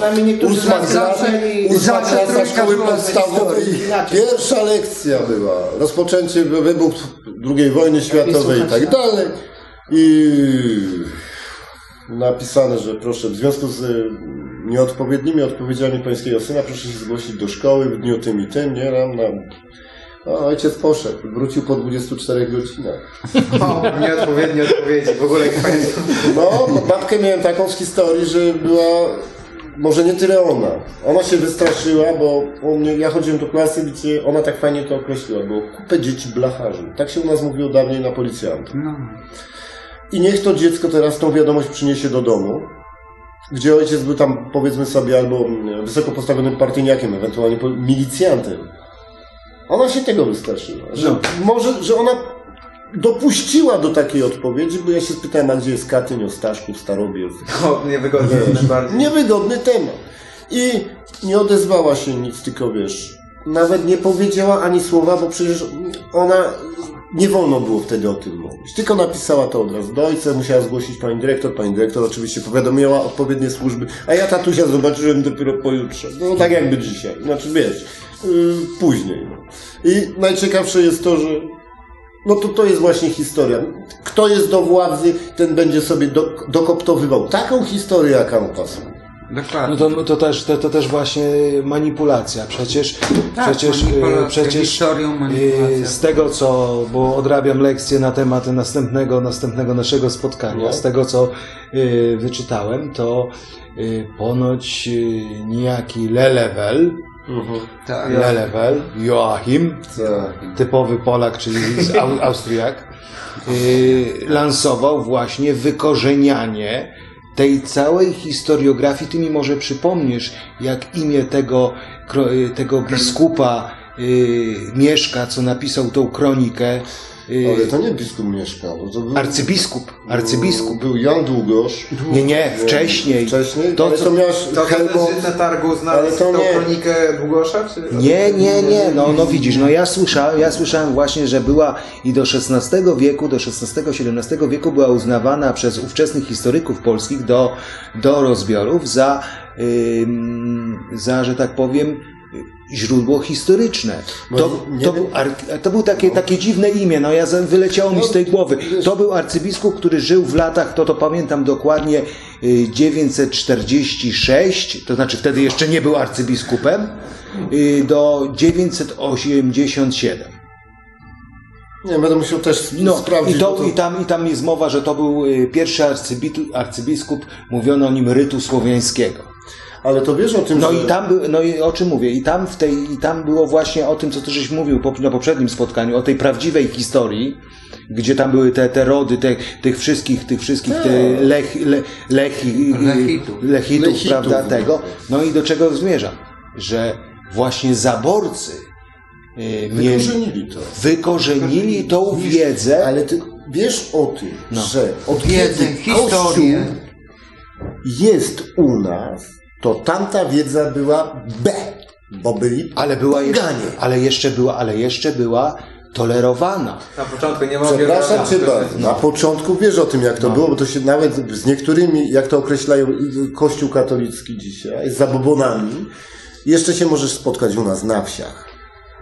ósma, klasa, ósma klasa szkoły podstawowej. Pierwsza lekcja była. Rozpoczęcie, wybuch II wojny światowej i tak dalej. I napisane, że proszę, w związku z y, nieodpowiednimi odpowiedziami pańskiego syna, proszę się zgłosić do szkoły w dniu tym i tym, nie ram, nam. A ojciec poszedł, wrócił po 24 godzinach. Nieodpowiednie odpowiedzi, w ogóle jak państwo. No, babkę miałem taką z historii, że była, może nie tyle ona. Ona się wystraszyła, bo mnie, ja chodziłem do klasy, gdzie ona tak fajnie to określiła, było kupę dzieci blacharzy. Tak się u nas mówiło dawniej na policjantów. No. I niech to dziecko teraz tą wiadomość przyniesie do domu, gdzie ojciec był tam, powiedzmy sobie, albo wysoko postawionym partyjniakiem, ewentualnie milicjantem. Ona się tego wystraszyła, że może, że ona dopuściła do takiej odpowiedzi, bo ja się spytałem, a gdzie jest Katyń, Ostaszków, Starobiel. O, niewygodnie [laughs] najbardziej. Niewygodny temat. I nie odezwała się nic, tylko wiesz, nawet nie powiedziała ani słowa, bo przecież ona, nie wolno było wtedy o tym mówić. Tylko napisała to od razu do ojca, musiała zgłosić pani dyrektor, pani dyrektor oczywiście powiadomiła odpowiednie służby, a ja tatusia zobaczyłem dopiero pojutrze. No tak jakby dzisiaj, znaczy wiesz, później. No. I najciekawsze jest to, że no to to jest właśnie historia. Kto jest do władzy, ten będzie sobie do, dokoptowywał taką historię, jaka mu pasuje. Dokładnie. No to, to, też, to, to też właśnie manipulacja. Przecież, Tak, przecież, manipulacja, e, przecież historią manipulacja. z tego co, bo odrabiam lekcje na temat następnego, następnego naszego spotkania, No. z tego co wyczytałem, to ponoć niejaki Lelevel, Tak. Lelevel, Joachim, Tak. typowy Polak, czyli [laughs] Austriak, yy, lansował właśnie wykorzenianie tej całej historiografii. Ty mi może przypomnisz, jak imię tego, tego biskupa yy, Mieszka, co napisał tą kronikę. Yy, Ale to nie biskup mieszkał. był, Arcybiskup, arcybiskup. Był Jan Długosz. Nie, nie, wcześniej. Wcześniej? To, ale co- to miałeś To ten na targu Ale znalazł to tą nie. kronikę Długosza? Czy... Nie, nie, nie, no, no widzisz, no ja słyszałem, ja słyszałem właśnie, że była i do XVI wieku, do XVI-XVII wieku była uznawana przez ówczesnych historyków polskich do, do rozbiorów za, ym, za, że tak powiem, źródło historyczne. To, to, był, to był takie, takie dziwne imię, no ja wyleciało mi z tej głowy. To był arcybiskup, który żył w latach, to to pamiętam dokładnie, y, 946, to znaczy wtedy jeszcze nie był arcybiskupem, y, do 987. Nie, będę musiał też No sprawdzić. i, to, to... i, tam, i tam jest mowa, że to był y, pierwszy arcybiskup, mówiono o nim rytu słowiańskiego. Ale to wiesz o tym, No że... i tam, był- no i o czym mówię, i tam, w tej, i tam było właśnie o tym, co ty żeś mówił po- na poprzednim spotkaniu, o tej prawdziwej historii, gdzie tam były te, te rody te, tych wszystkich, tych wszystkich te lech, le, lechi, Lechitów. lechitów, Lechitów. prawda, tego. No i do czego zmierzam? Że właśnie zaborcy y, mieli, Wykorzenili to. wykorzenili tą wiedzę, Ale ty wiesz o tym, No. że od Wiedzę, historię. Jest u nas, to tamta wiedza była B, bo byli ale była jeszcze, poganie. ale jeszcze była, ale jeszcze była tolerowana. Na początku nie mogę... Przepraszam cię no. bardzo. Na początku wiesz o tym, jak to było, bo to się nawet z niektórymi, jak to określają Kościół katolicki dzisiaj, z zabobonami, jeszcze się możesz spotkać u nas na wsiach.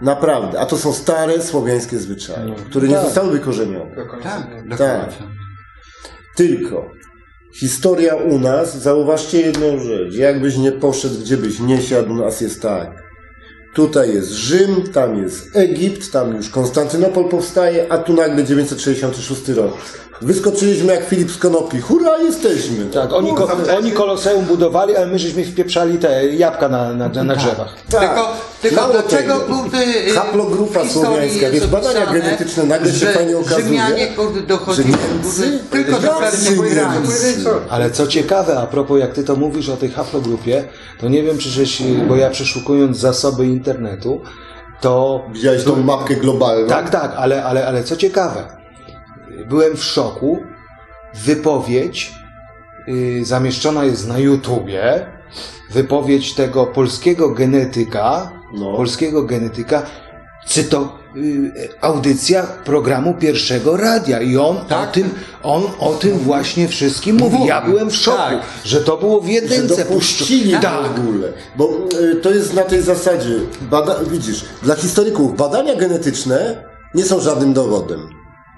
Naprawdę. A to są stare słowiańskie zwyczaje, które nie Tak. zostały wykorzenione. Tak, Tak. Tylko historia u nas, zauważcie jedną rzecz. Jakbyś nie poszedł, gdzie byś nie siadł, u nas jest tak. Tutaj jest Rzym, tam jest Egipt, tam już Konstantynopol powstaje, a tu nagle 966 rok. Wyskoczyliśmy jak Filip z Konopi. Hurra, jesteśmy! Tak, oni, ko, oni koloseum budowali, ale my żeśmy wpieprzali te jabłka na, na, na drzewach. Tak. Tylko, tylko dlaczego tego. kurde, Haplogrupa słowiańska, jest wiesz, badania genetyczne nagle się fajnie okazuje, Rzymianie kurde dochodzili Niemcy tylko do. Ale co ciekawe, a propos jak ty to mówisz o tej haplogrupie, to nie wiem czy żeś, bo ja przeszukując zasoby internetu, to... Widziałeś tą mapkę globalną? Tak, tak, ale, ale, ale co ciekawe, byłem w szoku, wypowiedź y, zamieszczona jest na YouTubie, wypowiedź tego polskiego genetyka, No. polskiego genetyka, cyto, y, audycja programu pierwszego radia i on o tym, on o tym właśnie wszystkim mówi. Ja byłem w szoku, Tak. że to było w że jedynce dopuścili puszczo- tak. w ogóle. Bo y, to jest na tej zasadzie, bada, widzisz, dla historyków badania genetyczne nie są żadnym dowodem.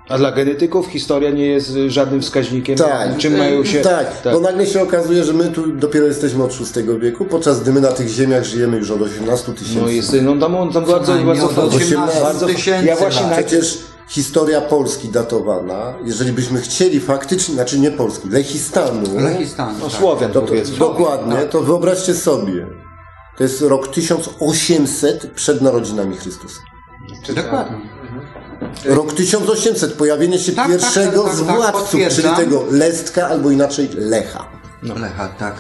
A dla genetyków historia nie jest żadnym wskaźnikiem, Tak, czym mają się... tak, bo nagle się okazuje, że my tu dopiero jesteśmy od VI wieku, podczas gdy my na tych ziemiach żyjemy już od 18 tysięcy. No jest, no tam, tam bardzo, bardzo, od 18 bardzo, tysięcy ja właśnie naj... Przecież historia Polski datowana, jeżeli byśmy chcieli faktycznie, znaczy nie Polski, Lechistanu, Lechistanu, no, tak. Słowian to, to, dokładnie, to wyobraźcie sobie, to jest rok 1800 przed narodzinami Chrystusa. Dokładnie. Rok 1800, pojawienie się Tak, tak, pierwszego tak, tak, z tak, władców, czyli tego Lestka, albo inaczej Lecha. Lecha, tak.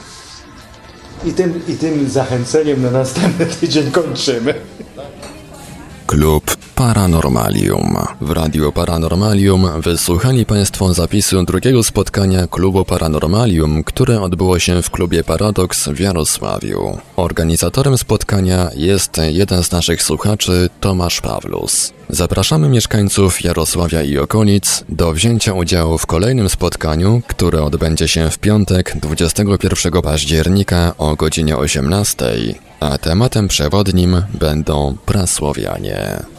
I tym, I tym zachęceniem na następny tydzień kończymy. Klub Paranormalium. W Radiu Paranormalium wysłuchali Państwo zapisu drugiego spotkania Klubu Paranormalium, które odbyło się w klubie Paradoks w Jarosławiu. Organizatorem spotkania jest jeden z naszych słuchaczy, Tomasz Pawlus. Zapraszamy mieszkańców Jarosławia i okolic do wzięcia udziału w kolejnym spotkaniu, które odbędzie się w piątek 21 października o godzinie 18, a tematem przewodnim będą prasłowianie.